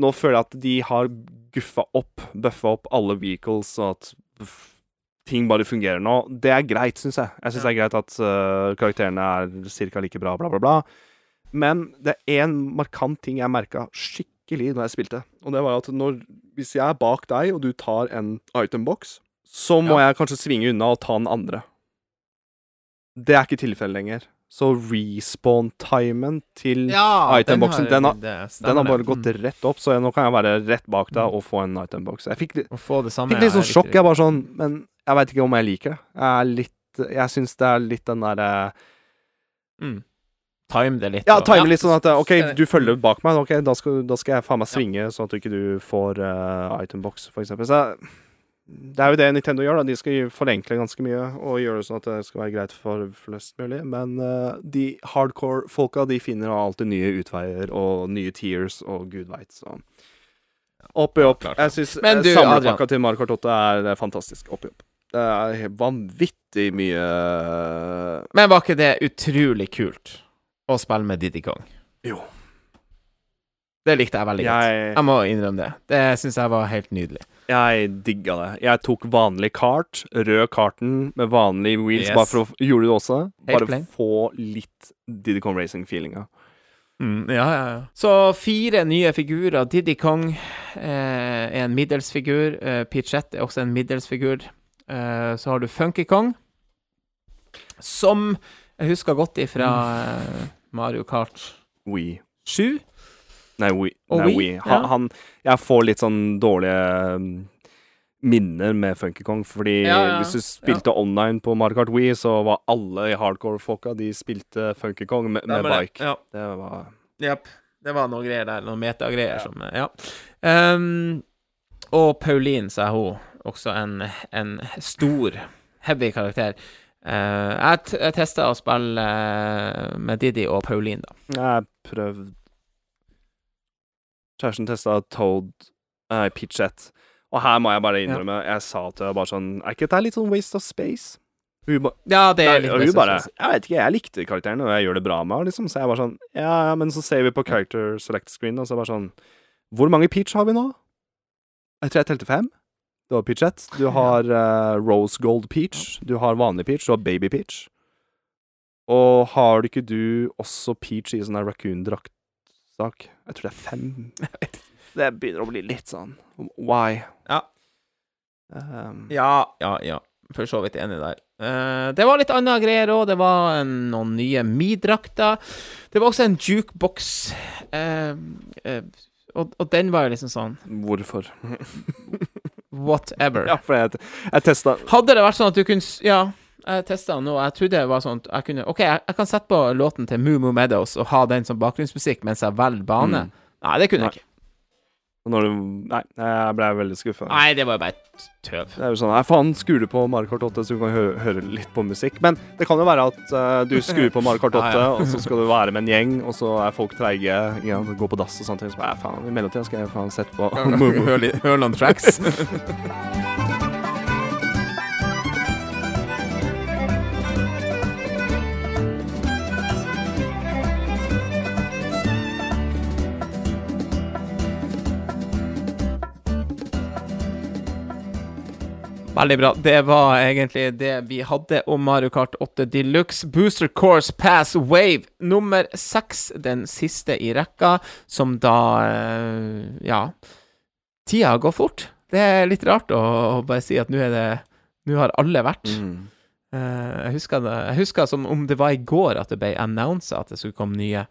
Nå føler jeg at de har guffa opp, bøffa opp alle vehicles, så at ting bare fungerer nå. Det er greit, syns jeg. Jeg syns det er greit at uh, karakterene er ca. like bra, bla, bla, bla. Men det er én markant ting jeg merka skikkelig når jeg spilte. Og det var at når, hvis jeg er bak deg, og du tar en itembox, så må jeg kanskje svinge unna og ta den andre. Det er ikke tilfellet lenger. Så respawn-timen til Ja, Itemboksen, den har- det den har bare gått Mm. rett opp, så jeg, nå kan jeg være rett bak deg og få en itembox. Jeg fikk, li- det samme fikk litt sånn sjokk. Jeg bare sånn Men jeg veit ikke om jeg liker det. Jeg er litt Jeg syns det er litt den derre Mm. Time det litt. Ja, og- time litt sånn at OK, Eh, du følger bak meg, ok, da skal, da skal jeg faen meg svinge, sånn at du ikke du får uh, itembox, for eksempel. Så det er jo det Nintendo gjør, da. De skal forenkle ganske mye og gjøre det sånn at det skal være greit for flest mulig. Men uh, de hardcore-folka, de finner alltid nye utveier og nye tiers og gud veit, så Oppi opp. Jeg syns samlepakka til Mario Kart 8 er fantastisk. Oppi opp. Det er vanvittig mye Men var ikke det utrolig kult å spille med Diddy Kong? Jo. Det likte jeg veldig godt. Jeg Jeg må innrømme det. Det syns jeg var helt nydelig. Jeg digga det. Jeg tok vanlig kart, rød karten med vanlige wheels, Yes. bare for å Gjorde du det også? Helt Bare plain. få litt Diddy Kong Racing-feelinga. Mm, ja, ja, ja. Så fire nye figurer. Diddy Kong eh, er en middelsfigur. Eh, Pichette er også en middelsfigur. Eh, så har du Funky Kong, som jeg husker godt ifra eh, Mario Kart We. 7. Nei, We. Og Nei, Wii, we. Han, ja. han Jeg får litt sånn dårlige um, minner med Funky Kong, fordi Ja, ja, hvis du spilte online på Mario Kart Wii, så var alle i hardcore-folka De spilte Funky Kong med, med bike. Ja. Det var Jepp. Det var noen greier der, noen metagreier Ja. som Ja. Um, og Pauline, sa hun, også en, en stor, heavy karakter. Eh, jeg jeg testa å spille eh, med Diddy og Pauline, da. Jeg prøvde Kjæresten testa Toad uh, Pitchett. Og her må jeg bare innrømme, jeg sa til henne bare sånn Er ikke dette litt sånn waste of space? Ba, Ja, det er litt og hun bare Jeg vet ikke, jeg likte karakteren, og jeg gjør det bra med henne, liksom. Så jeg bare sånn Ja, ja, men så ser vi på character select screen, og så bare sånn Hvor mange Peach har vi nå? Jeg tror jeg telte fem. Du har Peachette, du har uh, Rose Gold Peach, du har vanlig Peach, du har Baby Peach. Og har du ikke du også Peach i sånn der raccoon-draktsak? Jeg tror det er fem. Det begynner å bli litt sånn Why? Ja. Um, Ja, ja, ja. For så vidt enig der. Uh, det var litt andre greier òg. Det var en, noen nye Mi-drakter. Det var også en jukebox. Uh, uh, og, og den var jo liksom sånn Hvorfor? whatever. Ja, for jeg, jeg testa Hadde det vært sånn at du kunne Ja, jeg testa den nå. Jeg trodde det var sånn at jeg kunne OK, jeg, jeg kan sette på låten til Moo Moo Meadows og ha den som bakgrunnsmusikk mens jeg velger bane. Mm. Nei, det kunne jeg ikke. Og når du Nei, jeg ble veldig skuffa. Nei, det var jo bare et tøv. Det er jo sånn Nei, faen, skrur du på Mario Kart 8, så du kan hø høre litt på musikk. Men det kan jo være at uh, du skrur på Mario Kart 8, Ja, ja. og så skal du være med en gjeng, og så er folk treige, ja, går på dass og sånne ting. Så bare, faen, i mellomtida skal jeg faen sette på Hørland tracks. Veldig bra. Det var egentlig det vi hadde om Mario Kart 8 Deluxe. Booster Course Pass Wave nummer seks, den siste i rekka, som da eh, Ja. Tida går fort. Det er litt rart å, å bare si at nå er det Nå har alle vært. Mm. Eh, jeg, husker det, jeg husker som om det var i går at det ble annonsa at det skulle komme nye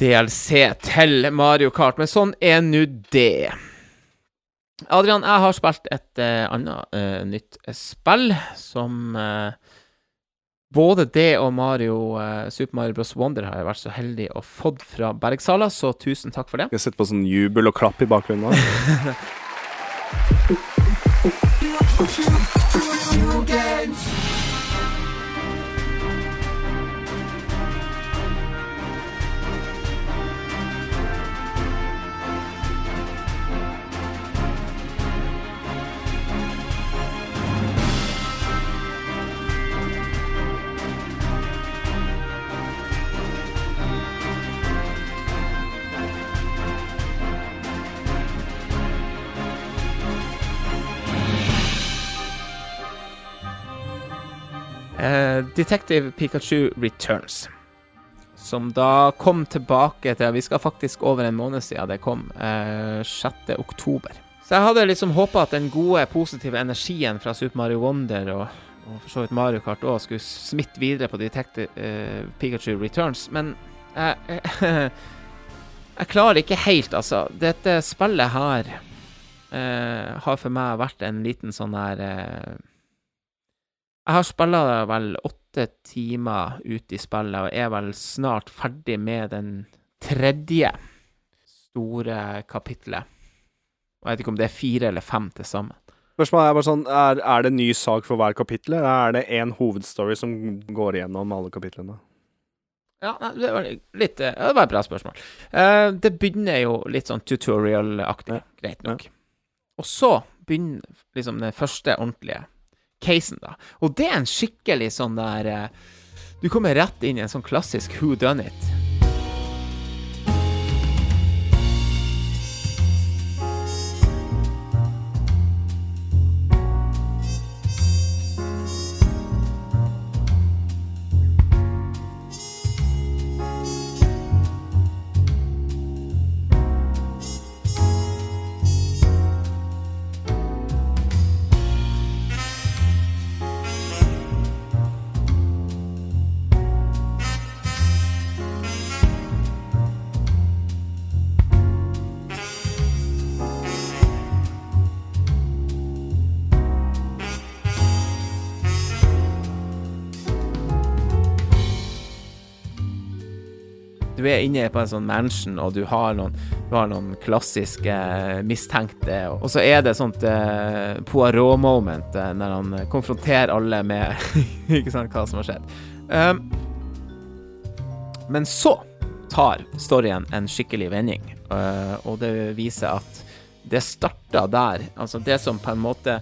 DLC til Mario Kart, men sånn er nå det. Adrian, jeg har spilt et uh, annet uh, nytt spill som uh, Både det og Mario, Super Mario Bros. Wonder har jeg vært så heldig å fått fra Bergsala, så tusen takk for det. Jeg sette på sånn jubel og klapp i bakgrunnen nå? Eh, Detective Pikachu Returns. Som da kom tilbake til Vi skal faktisk over en måned siden det kom. Eh, 6. oktober. Så jeg hadde liksom håpa at den gode, positive energien fra Super Mario Wonder og, og for så vidt Mario Kart òg skulle smitte videre på Detective eh, Pikachu Returns, men jeg, jeg, jeg klarer ikke helt, altså. Dette spillet her eh, har for meg vært en liten sånn der eh, jeg har spilla vel åtte timer ut i spillet, og er vel snart ferdig med den tredje store kapitlet. Jeg vet ikke om det er fire eller fem til sammen. Spørsmålet er bare sånn, er, er det en ny sak for hver kapittel, eller er det én hovedstory som går igjennom alle kapitlene? Ja, det var litt Det var et bra spørsmål. Uh, det begynner jo litt sånn tutorial-aktig, Ja. greit nok. Og så begynner liksom den første ordentlige casen, da. Og det er en skikkelig sånn der eh, Du kommer rett inn i en sånn klassisk who done it. Du er inne på en sånn mansion, og du har noen, du har noen klassiske eh, mistenkte, og, og så er det sånt eh, Poirot-moment eh, når han eh, konfronterer alle med ikke sant, hva som har skjedd. Um, men så tar storyen en skikkelig vending, uh, og det viser at det starta der. Altså, det som på en måte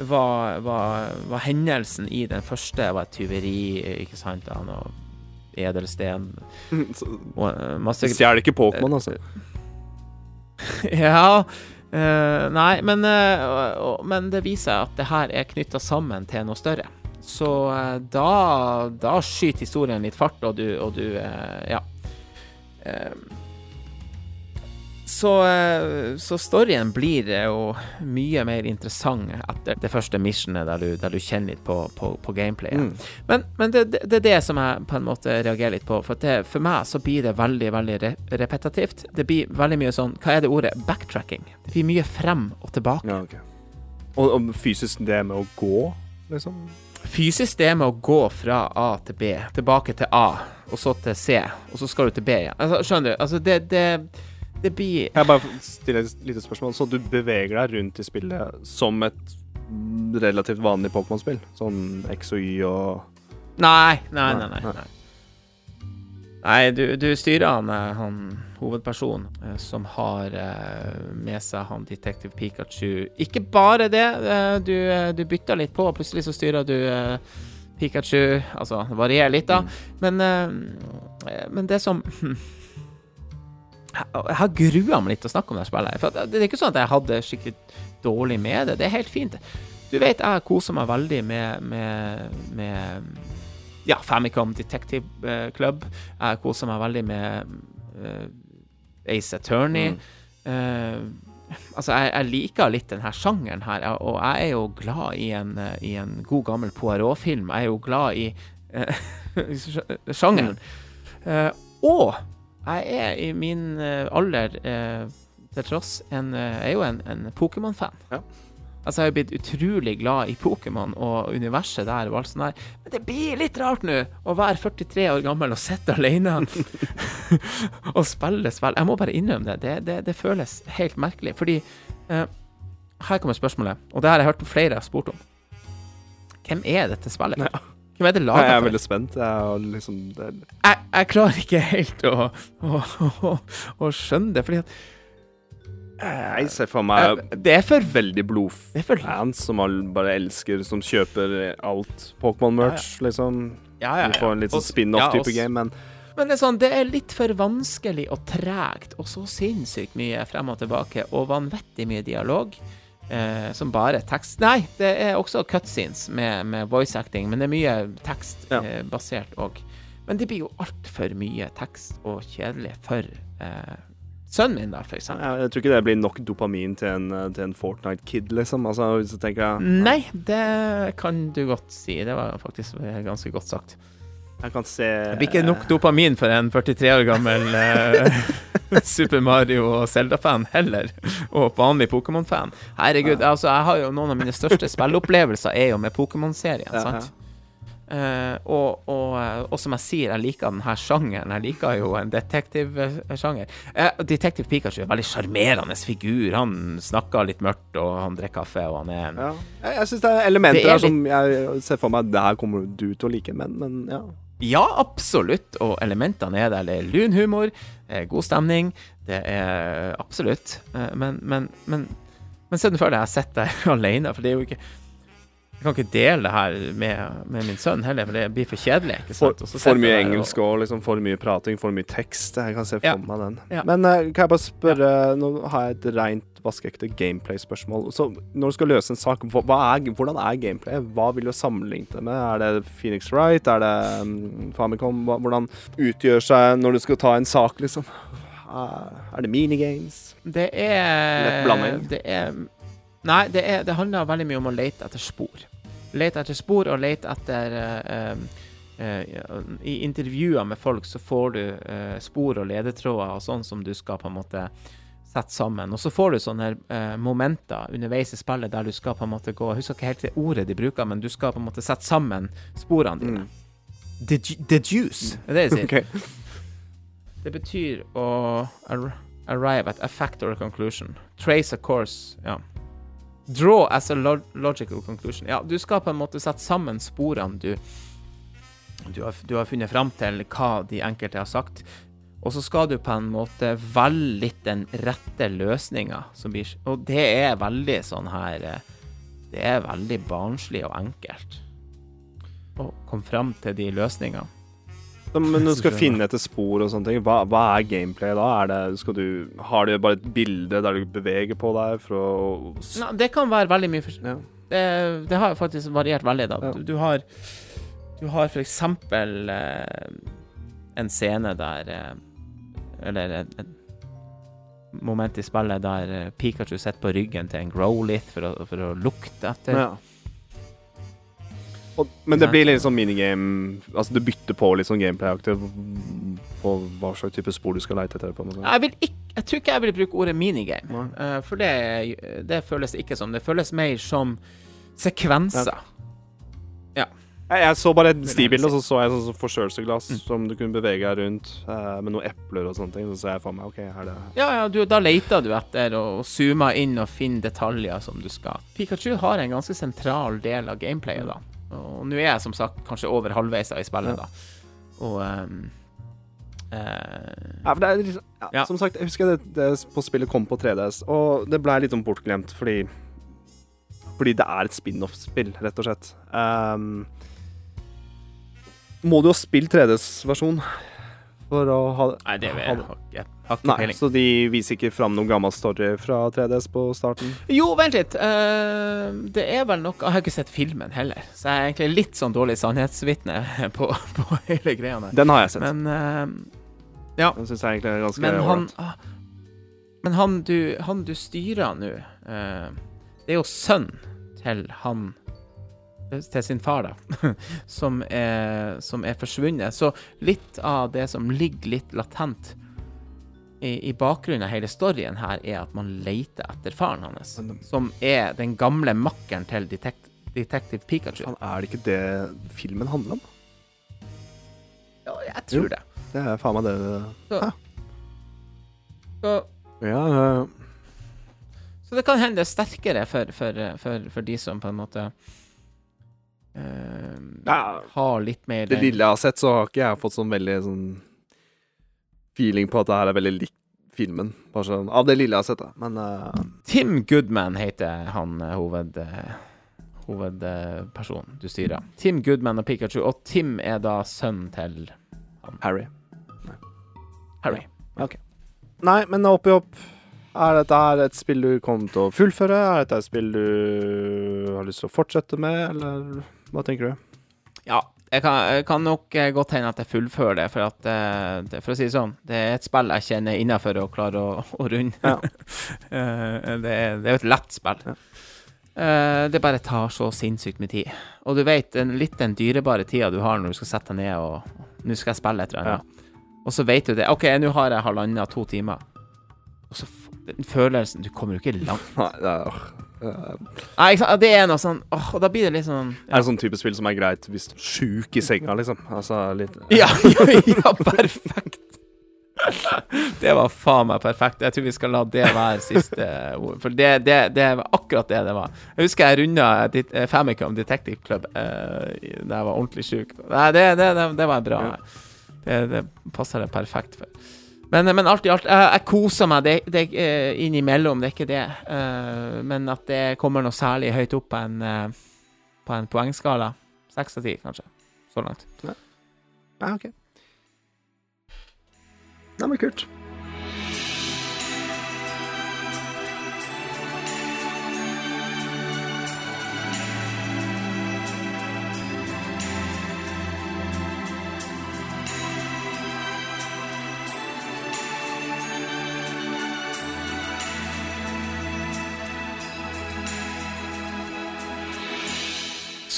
var, var, var hendelsen i den første, var et tyveri, ikke sant, Han noe edelsten eh, masse Stjeler ikke Pokémon, altså. Ja uh, Nei, men, uh, men det viser at det her er knytta sammen til noe større. så uh, da, da skyter historien litt fart, og du, og du eh, Ja. Eh, så, eh, så storyen blir eh, jo mye mer interessant etter det første missionet, der du, der du kjenner litt på, på, på gameplayet. Mm. Men, men det, det, det er det som jeg på en måte reagerer litt på. For, det, for meg så blir det veldig veldig re repetitivt. Det blir veldig mye sånn Hva er det ordet? Backtracking. Det blir mye frem og tilbake. Ja, okay. Og, og fysisk det med å gå, liksom? Fysisk det med å gå fra A til B, tilbake til A, og så til C, og så skal du til B igjen. Altså, skjønner du? Altså, det, det, det blir Jeg bare stiller et lite spørsmål. Så du beveger deg rundt i spillet som et relativt vanlig Pokémon-spill? Sånn X og Y og Nei, nei, nei. nei, Nei. nei. Du, du styrer han, eh, han hovedpersonen eh, som har eh, med seg han Detective Pikachu. Ikke bare det, du, du bytter litt på, og plutselig så styrer du Pikachu. Altså, det varierer litt, da. Men, eh, men det som Jeg har grua meg litt til å snakke om det spillet. For det er ikke sånn at jeg hadde skikkelig dårlig med det. Det er helt fint. Du vet, jeg koser meg veldig med, med, med ja, Famicom Detective eh, Club. Jeg koser meg veldig med uh, Ace Attorney. Mm. Uh, altså, jeg, jeg liker litt denne sjangeren her, og jeg er jo glad i en, i en god gammel Poirot-film. Jeg er jo glad i uh, sjangeren. Eh, og jeg er i min eh, alder eh, til tross en, eh, jeg er jo en, en Pokémon-fan. Ja. Altså, jeg har blitt utrolig glad i Pokémon og universet der og alt sånt der. Men det blir litt rart nå å være 43 år gammel og sitte alene og spille spill. Jeg må bare innrømme det. Det, det, det føles helt merkelig. Fordi eh, Her kommer spørsmålet, og det har jeg hørt flere har spurt om. Hvem er dette spillet? Ja. Hvem er det Nei, for? jeg er veldig spent. Jeg liksom det, jeg, jeg klarer ikke helt å, å, å, å skjønne det, fordi at Jeg ser for meg eh, Det er for veldig er blodfans som bare elsker, som kjøper alt Pokémon-merch, liksom. Ja, ja, Du får en litt sånn spin-off-type ja, game, men Men det er sånn, det er litt for vanskelig og tregt, og så sinnssykt mye frem og tilbake, og vanvittig mye dialog. Eh, som bare tekst Nei, det er også cutscenes med, med voice acting, men det er mye tekstbasert Ja. eh, òg. Men det blir jo altfor mye tekst og kjedelig for eh, sønnen min, da, for eksempel. jeg, jeg tror ikke det blir nok dopamin til en, eh, til en Fortnite-kid, liksom. Altså, hvis du tenker ja. Nei, det kan du godt si. Det var faktisk ganske godt sagt. Jeg kan se Det blir ikke nok dopamin for en 43 år gammel eh, Super Mario og Zelda-fan heller, og vanlig Pokémon-fan. Herregud, altså, jeg har jo noen av mine største spilleopplevelser er jo med Pokémon-serien, Ja, sant? Uh, og, og, eh, og som jeg sier, jeg liker denne sjangeren. Jeg liker jo en detektivsjanger. Uh, Detektiv Pikachu er en veldig sjarmerende figur. Han snakker litt mørkt, og han drikker kaffe, og han er en Ja. Jeg, jeg syns det er elementer Det er her som jeg ser for meg Det her kommer du til å like, men, men ja. Ja, absolutt. Og elementene er der. Det er lun humor, eh, god stemning. Det er absolutt. Eh, Men, men, men, men se for deg jeg sitter der alene, for det er jo ikke Jeg kan ikke dele det her med, med min sønn heller, for det blir for kjedelig. ikke For, for mye engelsk og- og liksom for mye prating, for mye tekst. Jeg kan se for Ja. meg den. Ja. Men uh, kan jeg bare spørre Nå har jeg et rent vaskeekte gameplay-spørsmål. Så når du skal løse en sak, er, hvordan er gameplay? Hva vil du sammenligne det med? Er det Phoenix Wright? Er det um, Famicom? Hvordan utgjør seg når du skal ta en sak, liksom? Er det minigames? Det er Lett blanding. Det er Nei, det, er, det handler veldig mye om å lete etter spor. Lete etter spor og lete etter eh, I intervjuer med folk så får du spor og ledetråder og sånn som du skal på en måte sette sammen. Og så får du sånne eh, momenter underveis i spillet der du skal på en måte gå Jeg husker ikke helt det ordet de bruker, men du skal på en måte sette sammen sporene dine. Mm. Dedu- Deduce, er det de sier? Okay. Det betyr å arrive at a fact or a conclusion. Trace a course, ja. Draw as a log logical conclusion. Ja, du skal på en måte sette sammen sporene du, du, har, du har funnet fram til hva de enkelte har sagt. Og så skal du på en måte velge litt den rette løsninga Og det er veldig sånn her eh, Det er veldig barnslig og enkelt å komme fram til de løsningene. Men når du skal finne etter spor og sånne ting, hva, hva er gameplay da? Er det, du, har du bare et bilde der du beveger på deg for å Nei, det kan være veldig mye forskjellig. ja. det, det har faktisk variert veldig, da. Ja. Du, du har Du har for eksempel eh, en scene der eh, Eller et, et moment i spillet der eh, Pikachu sitter på ryggen til en Growlith for å, for å lukte etter Ja. Og, men det blir litt sånn minigame Altså, du bytter på litt sånn gameplay-aktig på hva slags type spor du skal leite etter. på. Jeg, vil ikke, jeg tror ikke jeg vil bruke ordet minigame, eh, for det, det føles ikke som. Det føles mer som sekvenser. Jeg, jeg så bare et stibilde, og så så jeg sånn forstørrelsesglass Mm. som du kunne bevege deg rundt uh, med noen epler og sånne ting. Så så jeg for meg OK, her er det Ja, ja, du, da leter du etter og, zoomer inn og finner detaljer som du skal. Pikachu har en ganske sentral del av gameplayet, da. Og nå er jeg som sagt kanskje over halvveis i spillet, Ja. da. Og um, uh, Ja, for det er liksom, ja, Ja. Som sagt, jeg husker det, det på spillet kom på 3DS, og det ble litt sånn bortglemt fordi Fordi det er et spin-off-spill, rett og slett. Um, må du jo spille 3DS-versjon for å ha Nei, det vil jeg. Ikke, Nei, så de viser ikke fram noen gammel story fra 3DS på starten? Jo, vent litt. Uh, det er vel noe Jeg har ikke sett filmen heller, så jeg er egentlig litt sånn dårlig sannhetsvitne på, på hele greia der. Den har jeg sett. Men eh, Den syns jeg egentlig er ganske Men han ålreit. ah, Men han du, han du styrer nå, uh, det er jo sønnen til han Til sin far, da. Som er, som er forsvunnet. Så litt av det som ligger litt latent i, i bakgrunnen av hele storyen her, er at man leter etter faren hans. Som er den gamle makkeren til Detect Detective Pikachu. Faen, er det ikke det filmen handler om? Ja, jeg tror Jo. det. Det er faen meg det Så, så Ja, ja. Så det kan hende er sterkere for, for, for, for de som på en måte ja. har litt mer Det lille jeg har sett, så har ikke jeg fått sånn veldig sånn feeling på at det her er veldig likt filmen. Bare sånn, av det lille jeg har sett, da. Men uh... Tim Goodman heter han eh, hoved, hovedpersonen du styrer. Tim Goodman og Pikachu, og Tim er da sønnen til Harry. Harry. Nei, men oppi opp Er dette her et spill du kommer til å fullføre? Er dette et spill du har lyst til å fortsette med, eller hva tenker du? Ja, jeg kan, jeg kan nok eh, godt hende at jeg fullfører det, for at eh, det, For å si det sånn, det er et spill jeg kjenner innafor og klarer å, å runde. Ja. Eh, det, er, det er jo et lett spill. Ja. Det bare tar så sinnssykt med tid. Og du vet, litt den dyrebare tida du har når du skal sette deg ned og Nå skal jeg spille et eller annet. Og så vet du det. OK, nå har jeg halvannen, to timer. Og så den følelsen Du kommer jo ikke langt. Nei, det er, Nei, ikke sant? Det er noe sånn åh, Og da blir det litt sånn er det sånn type spill som er greit hvis du er sjuk i senga, liksom. Altså litt Ja, ja, ja, perfekt. Det var faen meg perfekt. Jeg tror vi skal la det være siste ord. For det, det, det var akkurat det det var. Jeg husker jeg runda eh, Famicom Detective Club eh, da jeg var ordentlig sjuk. Nei, det, det, det, det var bra. Det, det passer det perfekt for. Men, men alt i alt, jeg, jeg koser meg det, det, eh, innimellom, det er ikke det. Uh, men at det kommer noe særlig høyt opp på en, uh, på en poengskala. Seks av ti, kanskje. Så langt. Ja, OK. Nei, men kult.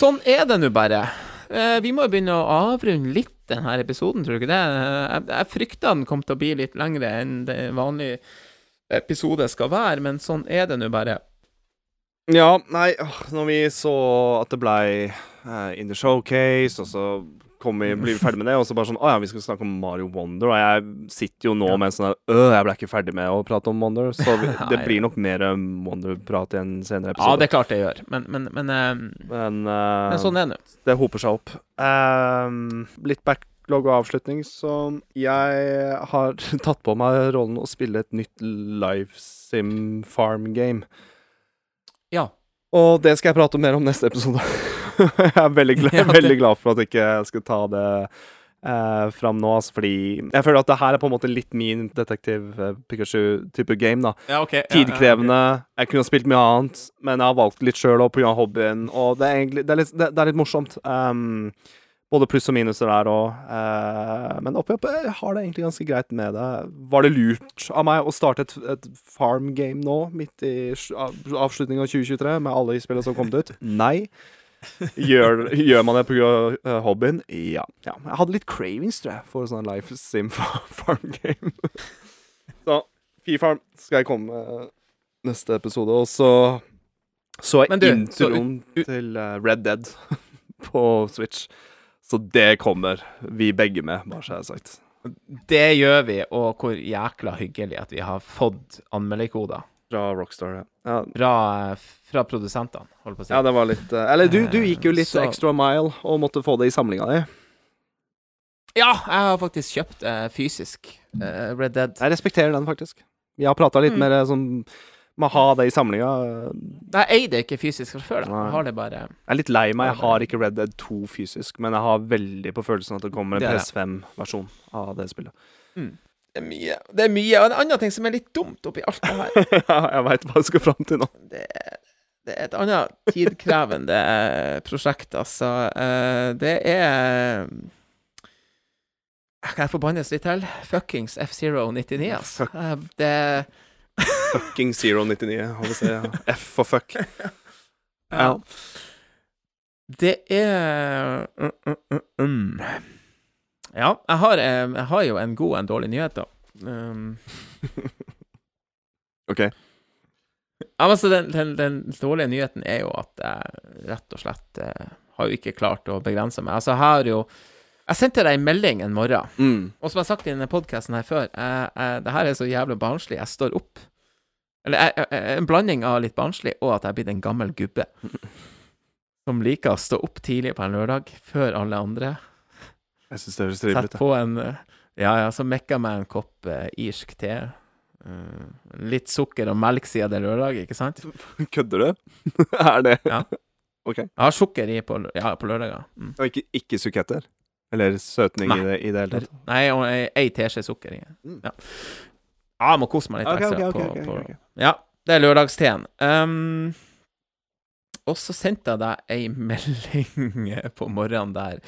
Sånn er det nå bare. Eh, vi må jo begynne å avrunde litt denne episoden, tror du ikke det? Eh, Jeg, jeg frykta den kom til å bli litt lengre enn det vanlige episode skal være, men sånn er det nå bare. Ja, nei, når vi så at det blei uh, In the Showcase, og så kom vi, blir vi ferdig med det, og så bare sånn Å ja, vi skal snakke om Mario Wonder, og jeg sitter jo nå Ja. med en sånn Øh, jeg ble ikke ferdig med å prate om Wonder, så vi, det blir nok mer um, Wonder-prat i en senere episode. Ja, det er klart det gjør, men, men, men, uh, Men, uh, men sånn er det det hoper seg opp. Uh, litt backlog og avslutning, så jeg har tatt på meg rollen å spille et nytt live sim farm game. Ja. Og det skal jeg prate mer om neste episode. jeg er veldig glad, Ja, det- veldig glad for at jeg ikke jeg skal ta det eh, fram nå, altså, fordi jeg føler at det her er på en måte litt min detektiv eh, Pikachu-type game, da. Ja, okay. Tidkrevende. Jeg kunne ha spilt mye annet, men jeg har valgt litt sjøl òg pga. hobbyen, og det er egentlig det er litt, det, det er litt morsomt. Um, både pluss og minuser der òg. Uh, men oppi opp jeg har det egentlig ganske greit med det. Var det lurt av meg å starte et, et farm game nå, midt i avslutninga av 2023, med alle spillene som kom ut? Nei. Gjør, gjør man det pga. Uh, hobbyen? Ja. ja. Jeg hadde litt cravings, tror jeg, for sånn life sim farm game. så Fee-farm skal jeg komme med neste episode, og så så jeg du, introen så til uh, Red Dead på Switch. Så det kommer vi begge med, bare så jeg har sagt. Det gjør vi, og hvor jækla hyggelig at vi har fått anmelderkoder. Fra Rockstar, ja. ja. Fra, fra produsentene, holdt på å si. Ja, det var litt eh, Eller du, du gikk jo litt Så- extra mile og måtte få det i samlinga di. Ja, jeg har faktisk kjøpt uh, fysisk uh, Red Dead. Jeg respekterer den, faktisk. Vi har prata litt Mm. mer sånn med å ha det i samlinga. Jeg eier det ikke fysisk fra før. da. Jeg har det bare Jeg er litt lei meg. Jeg har ikke Red Dead 2 fysisk, men jeg har veldig på følelsen at det kommer en Det er det. PS5-versjon av det spillet. Det er mye. Det er mye. Og en annen ting som er litt dumt oppi alt det her, Ja, jeg veit hva jeg skal fram til nå. det det er et annet tidkrevende eh, prosjekt, altså. Eh, Det er Kan jeg forbannes litt til? Fuckings F-Zero 99, altså. Eh, Det Fucking Zero 99. Hva vil jeg. F for fuck. Ja. Det er mm, mm, mm, mm. Ja, jeg har, eh, jeg har jo en god og en dårlig nyhet, da. Um, OK. Ja, altså, den, den, den dårlige nyheten er jo at jeg rett og slett eh, har jo ikke klart å begrense meg. Altså, jeg har jo Jeg sendte deg en melding en morgen, Mm. og som jeg har sagt i denne podkasten her før, jeg, jeg, det her er så jævlig barnslig. Jeg står opp. Eller jeg, jeg, en blanding av litt barnslig og at jeg er blitt en gammel gubbe. Som liker å stå opp tidlig på en lørdag, før alle andre. Jeg syns det høres trivelig Sett på en eh, Ja, ja, så mekka meg en kopp eh, irsk te. Uh, litt sukker og melk siden det er lørdag, ikke sant? Kødder du? er det Ja. OK. Jeg har sukker i på, ja, på lørdager. Mm. Og ikke, ikke suketter? Eller søtning Nei. i det, i det hele tatt? Nei, og ei ei teskje sukker i. Mm. Ja. ja, jeg må kose meg litt Ok, ekstra ok, ok, på, ok, på ok. Ja, det er lørdagsteen. Um, og så sendte jeg deg ei melding på morgenen der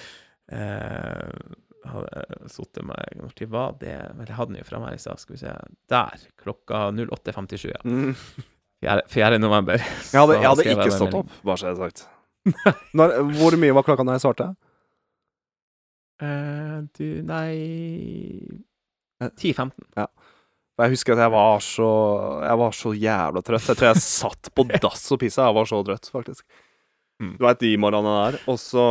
uh, Hadde sittet meg Når tid var det? Vel, jeg hadde den jo framme her i stad. Skal vi se Der. Klokka 08.57. Ja. Mm. 4. 4. november. Jeg hadde, jeg hadde ikke stått opp, bare så jeg har sagt. Når, hvor mye var klokka da jeg svarte? Eh, du Nei 10.15. Ja. Jeg husker at jeg var så Jeg var så jævla trøtt. Jeg tror jeg satt på dass og pissa. Jeg var så trøtt, faktisk. Mm. Du veit de morgenene der. Og så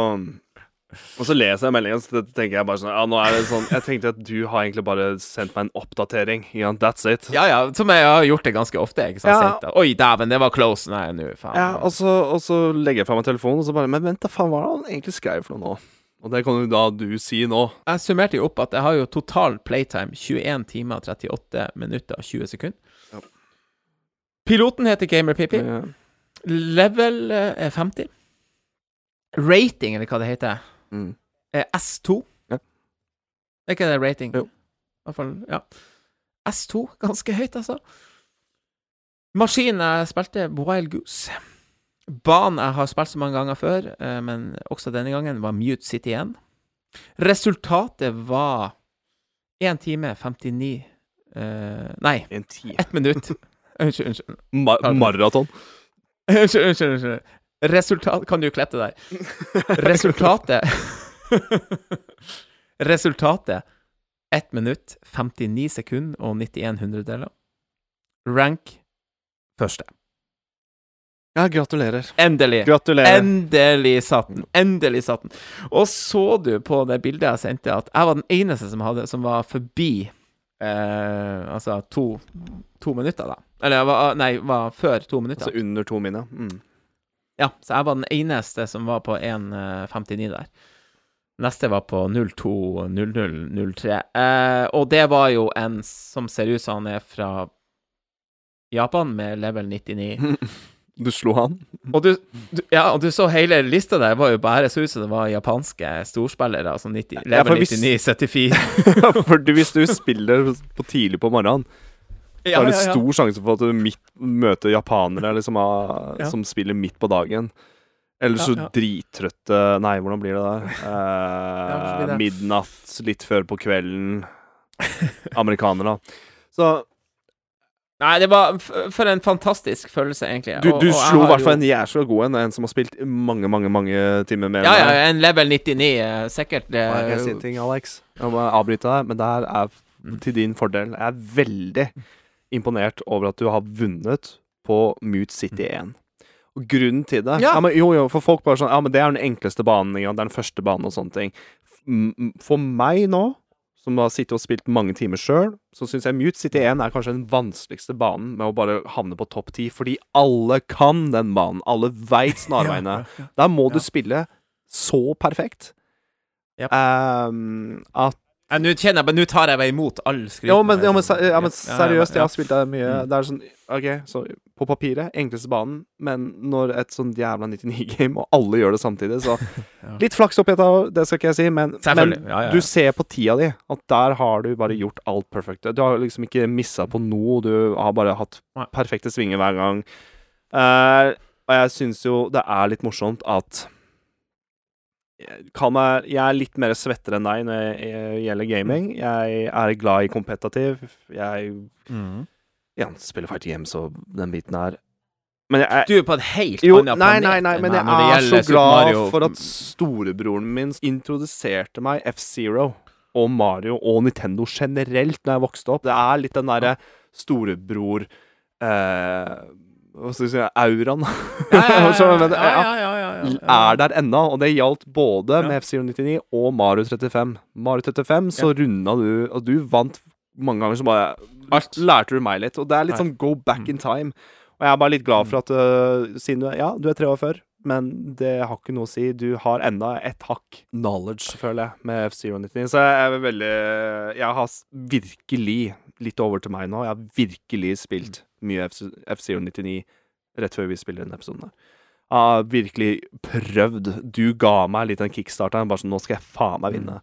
Og så leser jeg meldingen, så tenker jeg bare sånn Ja, nå er det sånn Jeg tenkte at du har egentlig bare sendt meg en oppdatering. Ja, that's it. Ja, ja, som jeg har gjort det ganske ofte. Ikke sant? Ja. Oi, dæven, det var close. Nei, nå, faen. Ja, og så, og så legger jeg fra meg telefonen, og så bare Men vent, da faen, hva er det han egentlig skrev for noe nå? Og det kan jo da du si nå. Jeg summerte jo opp at jeg har jo total playtime 21 timer 38 minutter og 20 sekunder. Ja. Piloten heter Gamer Pippi. Ja. Level eh, er 50. Rating, eller hva det heter, Mm. er S2. Ja. Er ikke det rating? Jo. I hvert fall, ja. S2, ganske høyt, altså. Maskinen jeg spilte, Wild Goose. Banen jeg har spilt så mange ganger før, eh, men også denne gangen, var Mute City 1. Resultatet var 1 time 59 eh, Nei, 1 time. ett minutt. Unnskyld, unnskyld. Ma maraton. Unnskyld, unnskyld. unnskyld. Resultat Kan du klippe det der? Resultatet Resultatet 1 minutt, 59 sekunder og 91 hundredeler. Rank første. Ja, gratulerer. Endelig. Gratulerer. Endelig satt den. Endelig satt den. Og så du på det bildet jeg sendte, at jeg var den eneste som, hadde, som var forbi eh, Altså to, to minutter, da. Eller jeg var, nei, var før to minutter. Altså under to minutter. Mm. Ja, så jeg var den eneste som var på 1,59 der. Neste var på 02.0003. Eh, og det var jo en som ser ut som han er fra Japan, med level 99. Du slo han? Og du, du, ja, og du så hele lista der var jo bare så ut som det var japanske storspillere. Altså 90, level ja, 99, 74 For hvis du spiller på tidlig på morgenen, så er det stor sjanse for at du midt, møter japanere liksom, av- Ja. som spiller midt på dagen. Eller så Ja, ja. drittrøtte Nei, hvordan blir det der? Eh, midnatt, litt før på kvelden. Amerikanere, da. Så Nei, det var for en fantastisk følelse, egentlig. du, du og og slo i hvert fall en jævla god en. En som har spilt mange, mange mange timer mer Ja, ja, en level 99, eh, sikkert. Og Jeg si en eh, ting, Alex. Jeg må avbryte deg, men det her er Mm. til din fordel. Jeg er veldig imponert over at du har vunnet på Mute City 1. Og grunnen til det Ja. men, Jo, jo, for folk bare sånn Ja, men det er den enkleste banen. Ja, det er den første banen og sånne ting. For meg nå, som har sittet og spilt mange timer sjøl, så syns jeg Mute City 1 er kanskje den vanskeligste banen med å bare havne på topp ti, fordi alle kan den banen. Alle veit snarveiene. Der må du spille så perfekt ehm, at Ja, Nå kjenner jeg men Nå tar jeg meg imot all skryten. ja men, ja, men, ja, men seriøst, jeg har spilt der mye. Det er sånn OK, så på papiret, enkleste banen, men når et sånn jævla 99-game, og alle gjør det samtidig, så Litt flaks oppi dette, det skal ikke jeg si, men, men du ser på tida di at der har du bare gjort alt perfekt. Du har liksom ikke missa på noe, du har bare hatt perfekte svinger hver gang. Uh, og jeg syns jo det er litt morsomt at Meg Jeg er litt mer svetter enn deg når det gjelder gaming. Jeg er glad i kompetativ. Jeg mm. ja, spiller Fight Games og den biten her. Men jeg, er, Du er på et helt jo, annet planet nei, nei, nei, men jeg er så glad for at storebroren min introduserte meg F-Zero og Mario og Nintendo generelt når jeg vokste opp. Det er litt den derre storebror eh, Hva skal vi si Auraen. Ja, ja, ja, ja, ja, ja, ja, ja, ja. er der ennå, og det gjaldt både Ja. med F-099 og Mario 35. Mario 35 så runda du, og du vant mange ganger, så bare Alt. lærte du meg litt. Og det er litt sånn go back Mm. in time. Og jeg er bare litt glad for at uh, siden du er Ja, du er tre år før, men det har ikke noe å si. Du har enda et hakk knowledge, føler jeg, med F099. Så jeg er veldig Jeg har virkelig litt over til meg nå. Jeg har virkelig spilt mye F- F-Zero 99 rett før vi spiller denne episoden her. Jeg har virkelig prøvd. Du ga meg litt den kickstarter. Bare sånn Nå skal jeg faen meg vinne.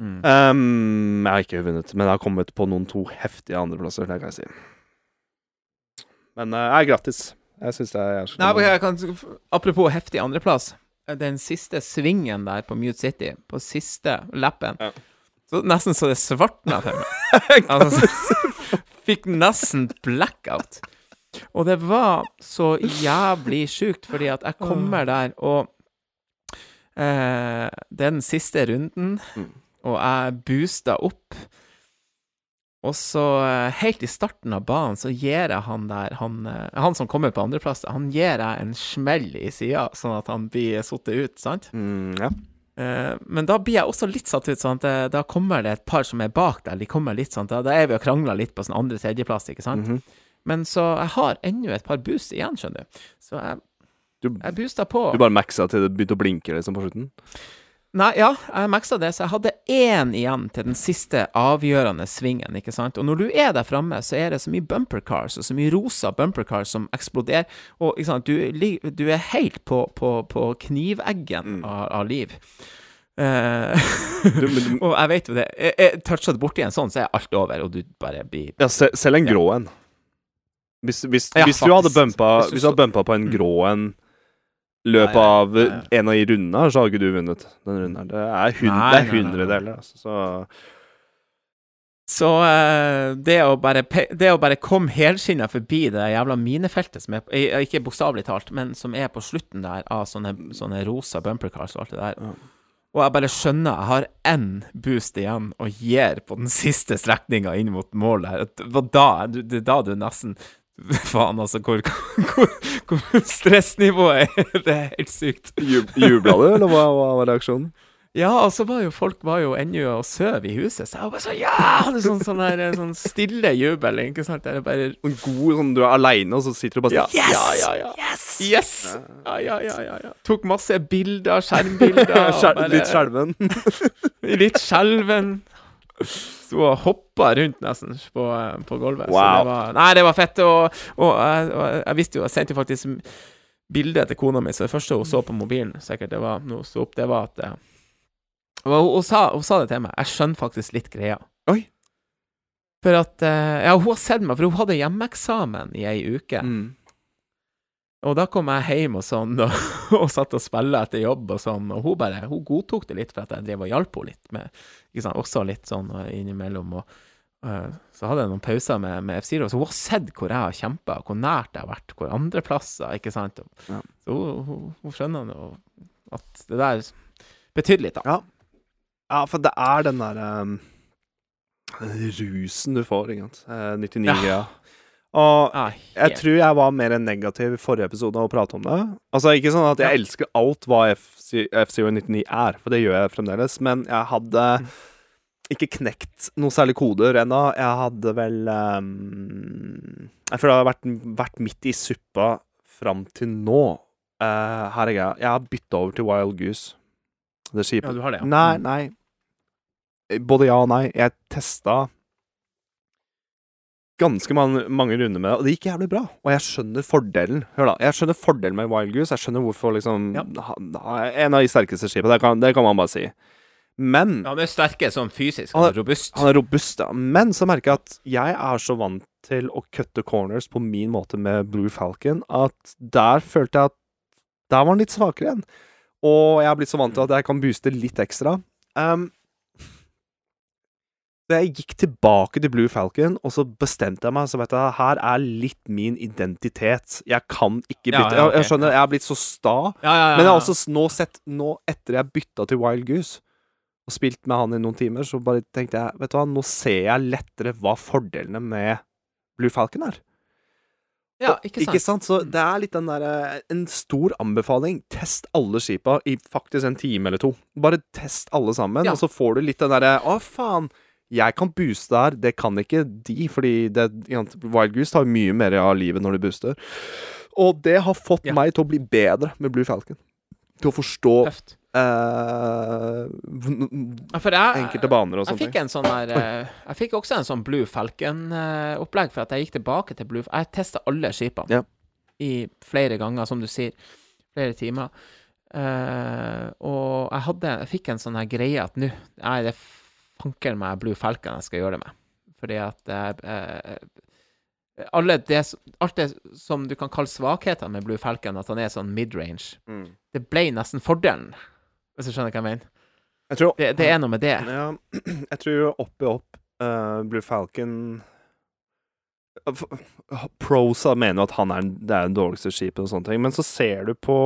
Mm. Um, jeg har ikke vunnet, men jeg har kommet på noen to heftige andreplasser. Det kan jeg si. Men uh, grattis. Jeg syns det er Nei, jeg kan, apropos heftig andreplass. Den siste svingen der på Mute City, på siste lappen Ja. Så Nesten så det svartna for meg. Altså, fikk nesten blackout. Og det var så jævlig sjukt, fordi at jeg kommer der, og eh, Det er den siste runden, Mm. og jeg boosta opp. Og så, eh, helt i starten av banen, så gir jeg han der, han, eh, han som kommer på andreplass, han gir jeg en smell i sida, sånn at han blir satt ut, sant? Mm, ja. Eh, men da blir jeg også litt satt ut, sånn at da kommer det et par som er bak der, de kommer litt sånn, da, da er vi og krangler litt på sånn andre-tredjeplass, ikke sant? Mhm. Men så jeg har ennå et par boost igjen, skjønner du. Så jeg, du, jeg boosta på. du bare maxa til det begynte å blinke liksom på slutten? Nei, ja, jeg maksa det, så jeg hadde én igjen til den siste avgjørende svingen, ikke sant. Og når du er der framme, så er det så mye bumper cars, og så mye rosa bumper cars som eksploderer, og ikke sant, du, du er helt på, på, på kniveggen Mm. av, av liv. Eh, og jeg vet jo det. Jeg, jeg toucha det borti en sånn, så er alt over, og du bare blir ja, selv en grå en. Hvis, hvis, Ja, hvis, du bumpa, Hvis du hvis du hadde bumpa på en Mm. grå en løpet av nei. ja. en av de rundene, her, så har ikke du vunnet den runden her. Det er, hund, Nei, er nei, nei, nei. hundredeler, altså. Så Så eh, det, å bare, det å bare komme helskinna forbi det jævla minefeltet som er eh, Ikke bokstavelig talt, men som er på slutten der av sånne, sånne rosa bumper cars og alt det der. Ja. Og jeg bare skjønner jeg har én boost igjen og gir på den siste strekninga inn mot mål der. Det var da, det da du nesten Faen, altså, hvor, hvor, hvor stressnivået er. Det er helt sykt. Jub- Jubla du, eller hva, var reaksjonen? Ja, og så var jo folk var jo ennå og sov i huset, så jeg var bare sånn Ja! Hadde sånn, sånn, der, sånn stille jubel, ikke sant. Det er bare En god sånn Du er aleine, og så sitter du bare sånn Yes! Ja, ja, ja. Yes! Yes! Ja, ja, ja, ja, ja. Tok masse bilder, skjermbilder. og bare- Litt skjelven. Litt skjelven. Sto og hoppa rundt nesten på, på gulvet. Så Wow. det var, nei, det var fett. Og, og, og jeg visste jo Jeg sendte jo faktisk bilde til kona mi, så det første hun så på mobilen, sikkert det var når hun sto opp, det var at eh, og hun, hun, sa, hun sa det til meg. Jeg skjønner faktisk litt greia. Oi. For at eh, Ja, hun har sett meg, for hun hadde hjemmeeksamen i ei uke. Mm. Og da kom jeg hjem og sånn, og, og satt og spilte etter jobb og sånn, og hun bare Hun godtok det litt for at jeg drev og hjalp henne litt med ikke sant, Også litt sånn eh, innimellom, og eh, så hadde jeg noen pauser med, med F-Zero, så hun har sett hvor jeg har kjempa, hvor nært jeg har vært, hvor andreplasser, ikke sant. Og, Ja. Så hun, hun, hun skjønner nå at det der betydde litt, da. Ja. ja, for det er den derre rusen du får, ikke sant. Eh, 99-greia. Og Ja, jeg tror jeg var mer negativ i forrige episode å prate om det. Altså Ikke sånn at jeg elsker alt hva F-Zero 99 er, for det gjør jeg fremdeles, men jeg hadde ikke knekt noen særlig koder ennå. Jeg hadde vel um, Jeg føler jeg har vært, vært midt i suppa fram til nå. Uh, her er greia. Jeg har bytta over til Wild Goose. Det skipet. Ja, du har det, ja. Nei, Mm. nei. Både ja og nei. Jeg testa ganske mange, mange runder med det, og det gikk jævlig bra. Og jeg skjønner fordelen. Hør da, jeg skjønner fordelen med Wild Goose. Jeg skjønner hvorfor liksom Ja. er En av de sterkeste skipene, det kan, det kan man bare si. Men Ja, Han er sterke sånn fysisk, Han er- er robust. han er robust, ja. Men så merker jeg at jeg er så vant til å cutte corners på min måte med Blue Falcon, at der følte jeg at Der var han litt svakere igjen. Og jeg har blitt så vant til at jeg kan booste litt ekstra. Um, jeg gikk tilbake til Blue Falcon, og så bestemte jeg meg. Så vet jeg, her er litt min identitet. Jeg kan ikke bytte. ja, ok, jeg, jeg skjønner, jeg har blitt så sta. Ja, ja, ja. Men jeg har også nå sett Nå etter jeg bytta til Wild Goose og spilt med han i noen timer, så bare tenkte jeg Vet du hva, nå ser jeg lettere hva fordelene med Blue Falcon er. ja, ikke Og- ikke sant. Så det er litt den derre En stor anbefaling. Test alle skipa i faktisk en time eller to. Bare test alle sammen, Ja. og så får du litt den derre Å, faen. Jeg kan booste her, det kan ikke de, fordi det, Wild Goose tar mye mer av livet når du booster. Og det har fått Ja. meg til å bli bedre med Blue Falcon. Til å forstå Tøft. for jeg, enkelte baner og Jeg sånne fikk ting. en sånn der uh, Jeg fikk også en sånn Blue Falcon-opplegg, for at jeg gikk tilbake til Blue Jeg testa alle skipene Ja. i flere ganger, som du sier. Flere timer. Eh, og jeg hadde Jeg fikk en sånn her greie at nå Nei, det er fanker meg Blue Falcon jeg skal gjøre det med. Fordi at eh, eh, det, Alt det som du kan kalle svakhetene med Blue Falcon, at han er sånn mid-range, Mm. det ble nesten fordelen, hvis du skjønner hva jeg mener. Jeg tror, Det, det er noe med det. Ja, jeg tror opp i opp uh, Blue Falcon Prosa mener jo at han er, det er den dårligste skipet, og sånne ting men så ser du på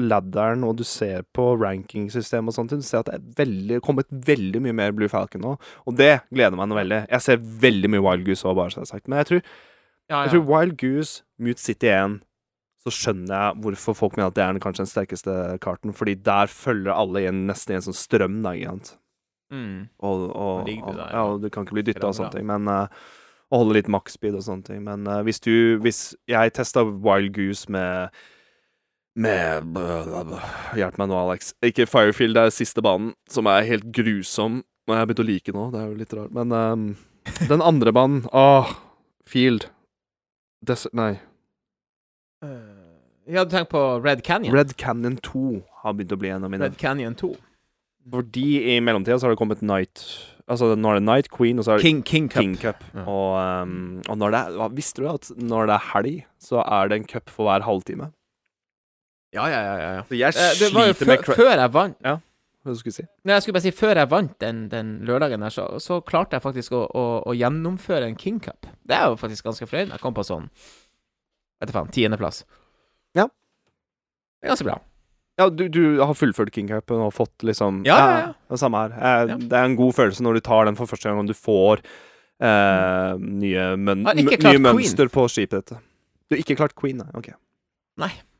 ladderen og du ser på rankingsystemet og sånt, du ser at det er veldig, kommet veldig mye mer Blue Falcon nå. Og det gleder meg nå veldig. Jeg ser veldig mye Wild Goose òg, bare så det er sagt. Men jeg tror, Ja, jeg tror Wild Goose, Mute City 1 så skjønner jeg hvorfor folk mener at det er den, kanskje den sterkeste karten. Fordi der følger alle igjen nesten i en sånn strøm, da, ikke sant. Mm. Og, og, og- ja, ja. og du kan ikke bli dytta og sånne ting, men eh, Og holde litt maksspeed og sånne ting. Men uh, hvis du Hvis jeg testa Wild Goose med med Hjelp meg nå, Alex. Ikke Firefield, det er siste banen, som er helt grusom. Og jeg har begynt å like nå, det er jo litt rart. Men um, den andre banen Åh, Field Des Nei. Jeg Ja, du tenker på Red Canyon? Red Canyon 2 har begynt å bli en av mine. Red Canyon 2. Fordi i mellomtida så har det kommet Night Altså nå er det Night Queen, og så er det King, King Cup. King Cup. Ja. Og, um, og når det er, Visste du at når det er helg, så er det en cup for hver halvtime? Ja, ja, ja. ja. Så jeg sliter det var jo med før, cra- før jeg vant Ja, Hva skulle du si? Nei, jeg skulle bare si Før jeg vant den, den lørdagen der, så, så klarte jeg faktisk å, å, å gjennomføre en King Cup. Det er jo faktisk ganske fornøyd med. Jeg kom på sånn Vet du faen, tiendeplass. Ja. Det er ganske bra. Ja, du, du har fullført King Cup og fått liksom Ja, ja, ja. Det samme her. Eh, Ja. Det er en god følelse når du tar den for første gang, og du får eh, nye, møn Har ikke m- klart nye Queen. mønster på skipet ditt. Du har ikke klart Queen, nei? Ok.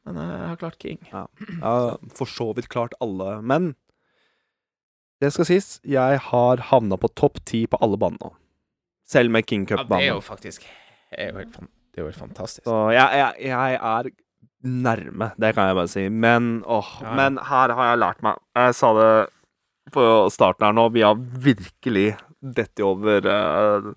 Men jeg har klart King. Ja, for så vidt klart alle. Men det skal sies, jeg har havna på topp ti på alle banene nå. Selv med King Ja, det er Cup-banen. jo faktisk Det er jo helt, fan- det er jo helt fantastisk. Så jeg, jeg, jeg er nærme, det kan jeg bare si. Men åh, Ja, ja. men her har jeg lært meg Jeg sa det på starten her nå, vi har virkelig dette over uh,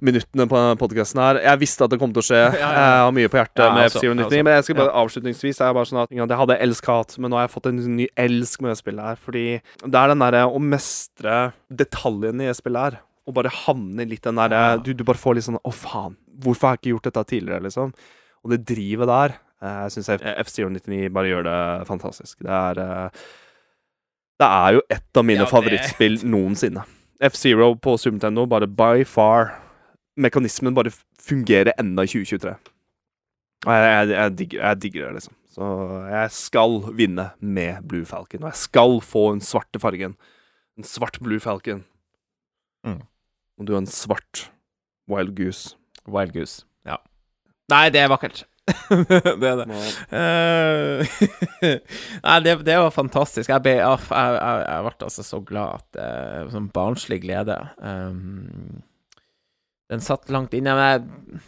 minuttene på podkasten her. Jeg visste at det kom til å skje. Ja, ja. Jeg har mye på hjertet Ja, med altså, F-Zero 99. altså. Men jeg skal bare avslutningsvis er jeg bare sånn at Jeg hadde elsk-hat, men nå har jeg fått en ny elsk med det spillet her. Fordi det er den derre å mestre detaljene i det spillet her. Og bare havne litt den derre du, du bare får litt sånn Å, faen. Hvorfor har jeg ikke gjort dette tidligere, liksom? Og det drivet der uh, Jeg syns F-Zero 99 bare gjør det fantastisk. Det er uh, Det er jo et av mine Ja, favorittspill noensinne. F-Zero på Super Nintendo, bare by far Mekanismen bare fungerer enda i 2023. Og jeg, jeg, jeg, digger, jeg digger det, liksom. Så jeg skal vinne med Blue Falcon. Og jeg skal få den svarte fargen. En svart Blue Falcon. Mm. Og du har en svart Wild Goose. Wild Goose. Ja. Nei, det er vakkert. det er det. Eh, Nei, det, det var fantastisk. Jeg ble, jeg, jeg, jeg, ble altså så glad at uh, Sånn barnslig glede. Um, den satt langt inne. Men jeg,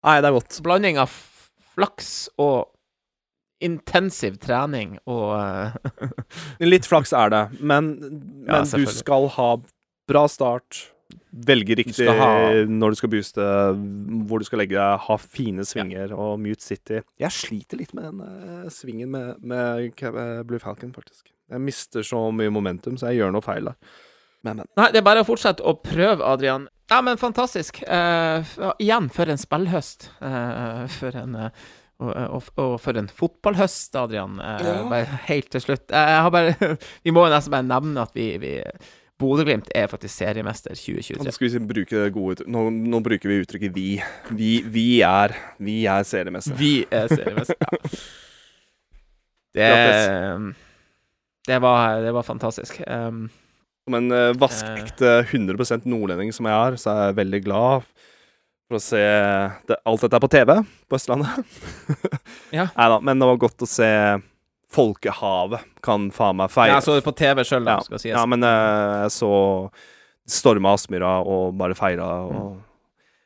Nei, det er godt. blanding av flaks og intensiv trening og uh, Litt flaks er det, men, Ja, du skal ha bra start. Velge riktig du ha- når du skal booste, hvor du skal legge deg, ha fine svinger og Mute City. Jeg sliter litt med den uh, svingen med, med Blue Falcon, faktisk. Jeg mister så mye momentum, så jeg gjør noe feil der. Men, men. Nei, det er bare å fortsette å prøve, Adrian. Ja, men fantastisk. Uh, igjen, for en spillhøst. Uh, for en og, og, og for en fotballhøst, Adrian. Ja. Helt til slutt. Jeg har bare Vi må nesten bare nevne at vi, vi Bodø-Glimt er faktisk seriemester Nå 2023. skal vi bruke det gode nå, nå bruker vi uttrykket 'vi'. Vi, vi er Vi er seriemester. Vi er seriemester. Ja. Det, det, var, det var fantastisk. Um, Som en uh, vaskeekte 100 nordlending som jeg er, så er jeg veldig glad for å se det, alt dette på TV på Østlandet. Ja. Nei da, men det var godt å se Folkehavet kan faen meg feire. jeg så det på TV sjøl, da, Ja. skal sies. Ja, men uh, jeg så storma Aspmyra og bare feira og Mm.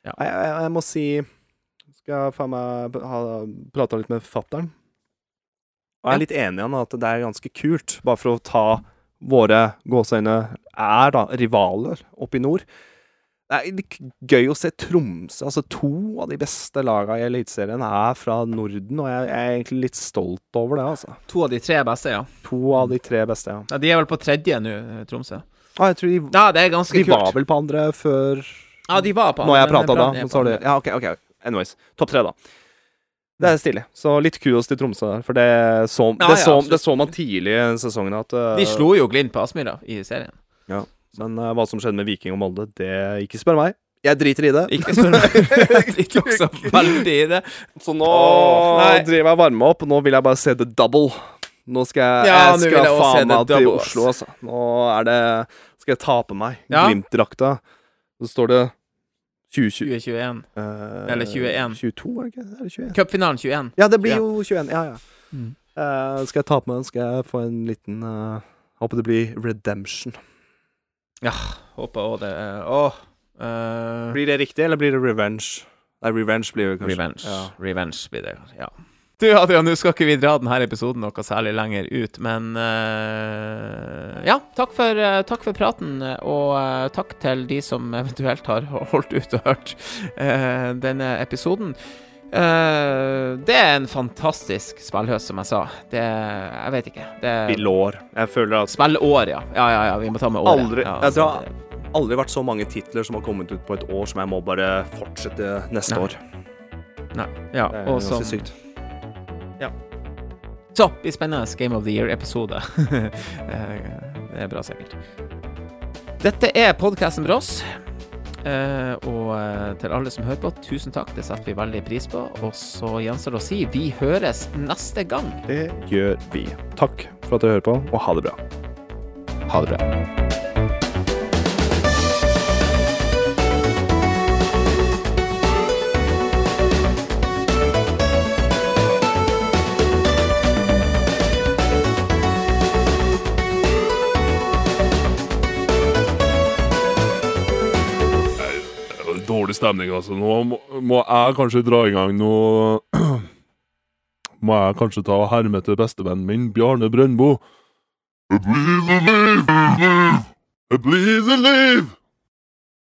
Ja. Jeg, jeg, jeg må si Skal faen meg ha prata litt med fatter'n. Og jeg er litt enig i han at det er ganske kult, bare for å ta våre gåseøyne er da rivaler oppe i nord. Det er gøy å se Tromsø. Altså To av de beste lagene i Eliteserien er fra Norden, og jeg, er egentlig litt stolt over det. altså To av de tre beste, ja. To av de tre beste, ja. ja de er vel på tredje nå, eh, Tromsø. Ja, jeg tror de, Ja, det er ganske de kult. var vel på andre før Ja, de var på Når jeg prata da. Men så har de. Ja, OK. ok Anyways. Topp tre, da. Det er stilig. Så litt kudos til Tromsø der, for det så, det, ja, så, det så man tidlig i sesongen at uh, De slo jo Glimt på Aspmyra i serien. Men uh, hva som skjedde med Viking og Molde, det ikke spør meg. Jeg driter i det. Ikke spør meg. Jeg driter også veldig i det. Så nå Åh, Nå driver jeg og varmer opp, og nå vil jeg bare se the double. Nå skal jeg, Ja, jeg skal jeg faen meg til Oslo, altså. Nå er det Skal jeg ta på meg Ja. Glimt-drakta. Så står det 2020 2021. Uh, Eller 21. 22, er det ikke? Er det 21? Cupfinalen 21. Ja, det blir 21. jo 21. Ja, ja. Mm. Uh, skal jeg ta på meg den? Skal jeg få en liten uh, Håper det blir redemption. Håper òg det Åh. Uh, Blir det riktig, eller blir det revenge? Nei, revenge blir det kanskje. Revenge. Ja. Revenge blir det, ja. Du, Adrian, nå skal ikke vi dra denne episoden noe særlig lenger ut, men uh, Ja, takk for, uh, takk for praten, og uh, takk til de som eventuelt har holdt ut og hørt denne episoden. Eh, det er en fantastisk spillhøst, som jeg sa. Det Jeg vet ikke. Det Spillår. Jeg føler at Spillår, ja. Ja, ja, ja. Vi må ta med året. Aldri- ja, jeg tror- aldri vært så mange titler som har kommet ut på et år som jeg må bare fortsette neste Nei. år. Nei, ja, Det er og ganske som sykt. Så, det blir spennende Game of the Year-episode. Eh, det er bra, sikkert. Dette er podkasten Brås. Eh, og eh, til alle som hører på, tusen takk. Det setter vi veldig pris på. Og så gjenstår det å si vi høres neste gang. Det gjør vi. Takk for at dere hører på, og ha det bra. Ha det bra. Dårlig stemning, altså. Nå må, må jeg kanskje dra i gang nå Må jeg kanskje ta og herme til bestevennen min, Bjarne Brøndbo. I believe the leave, I believe and live.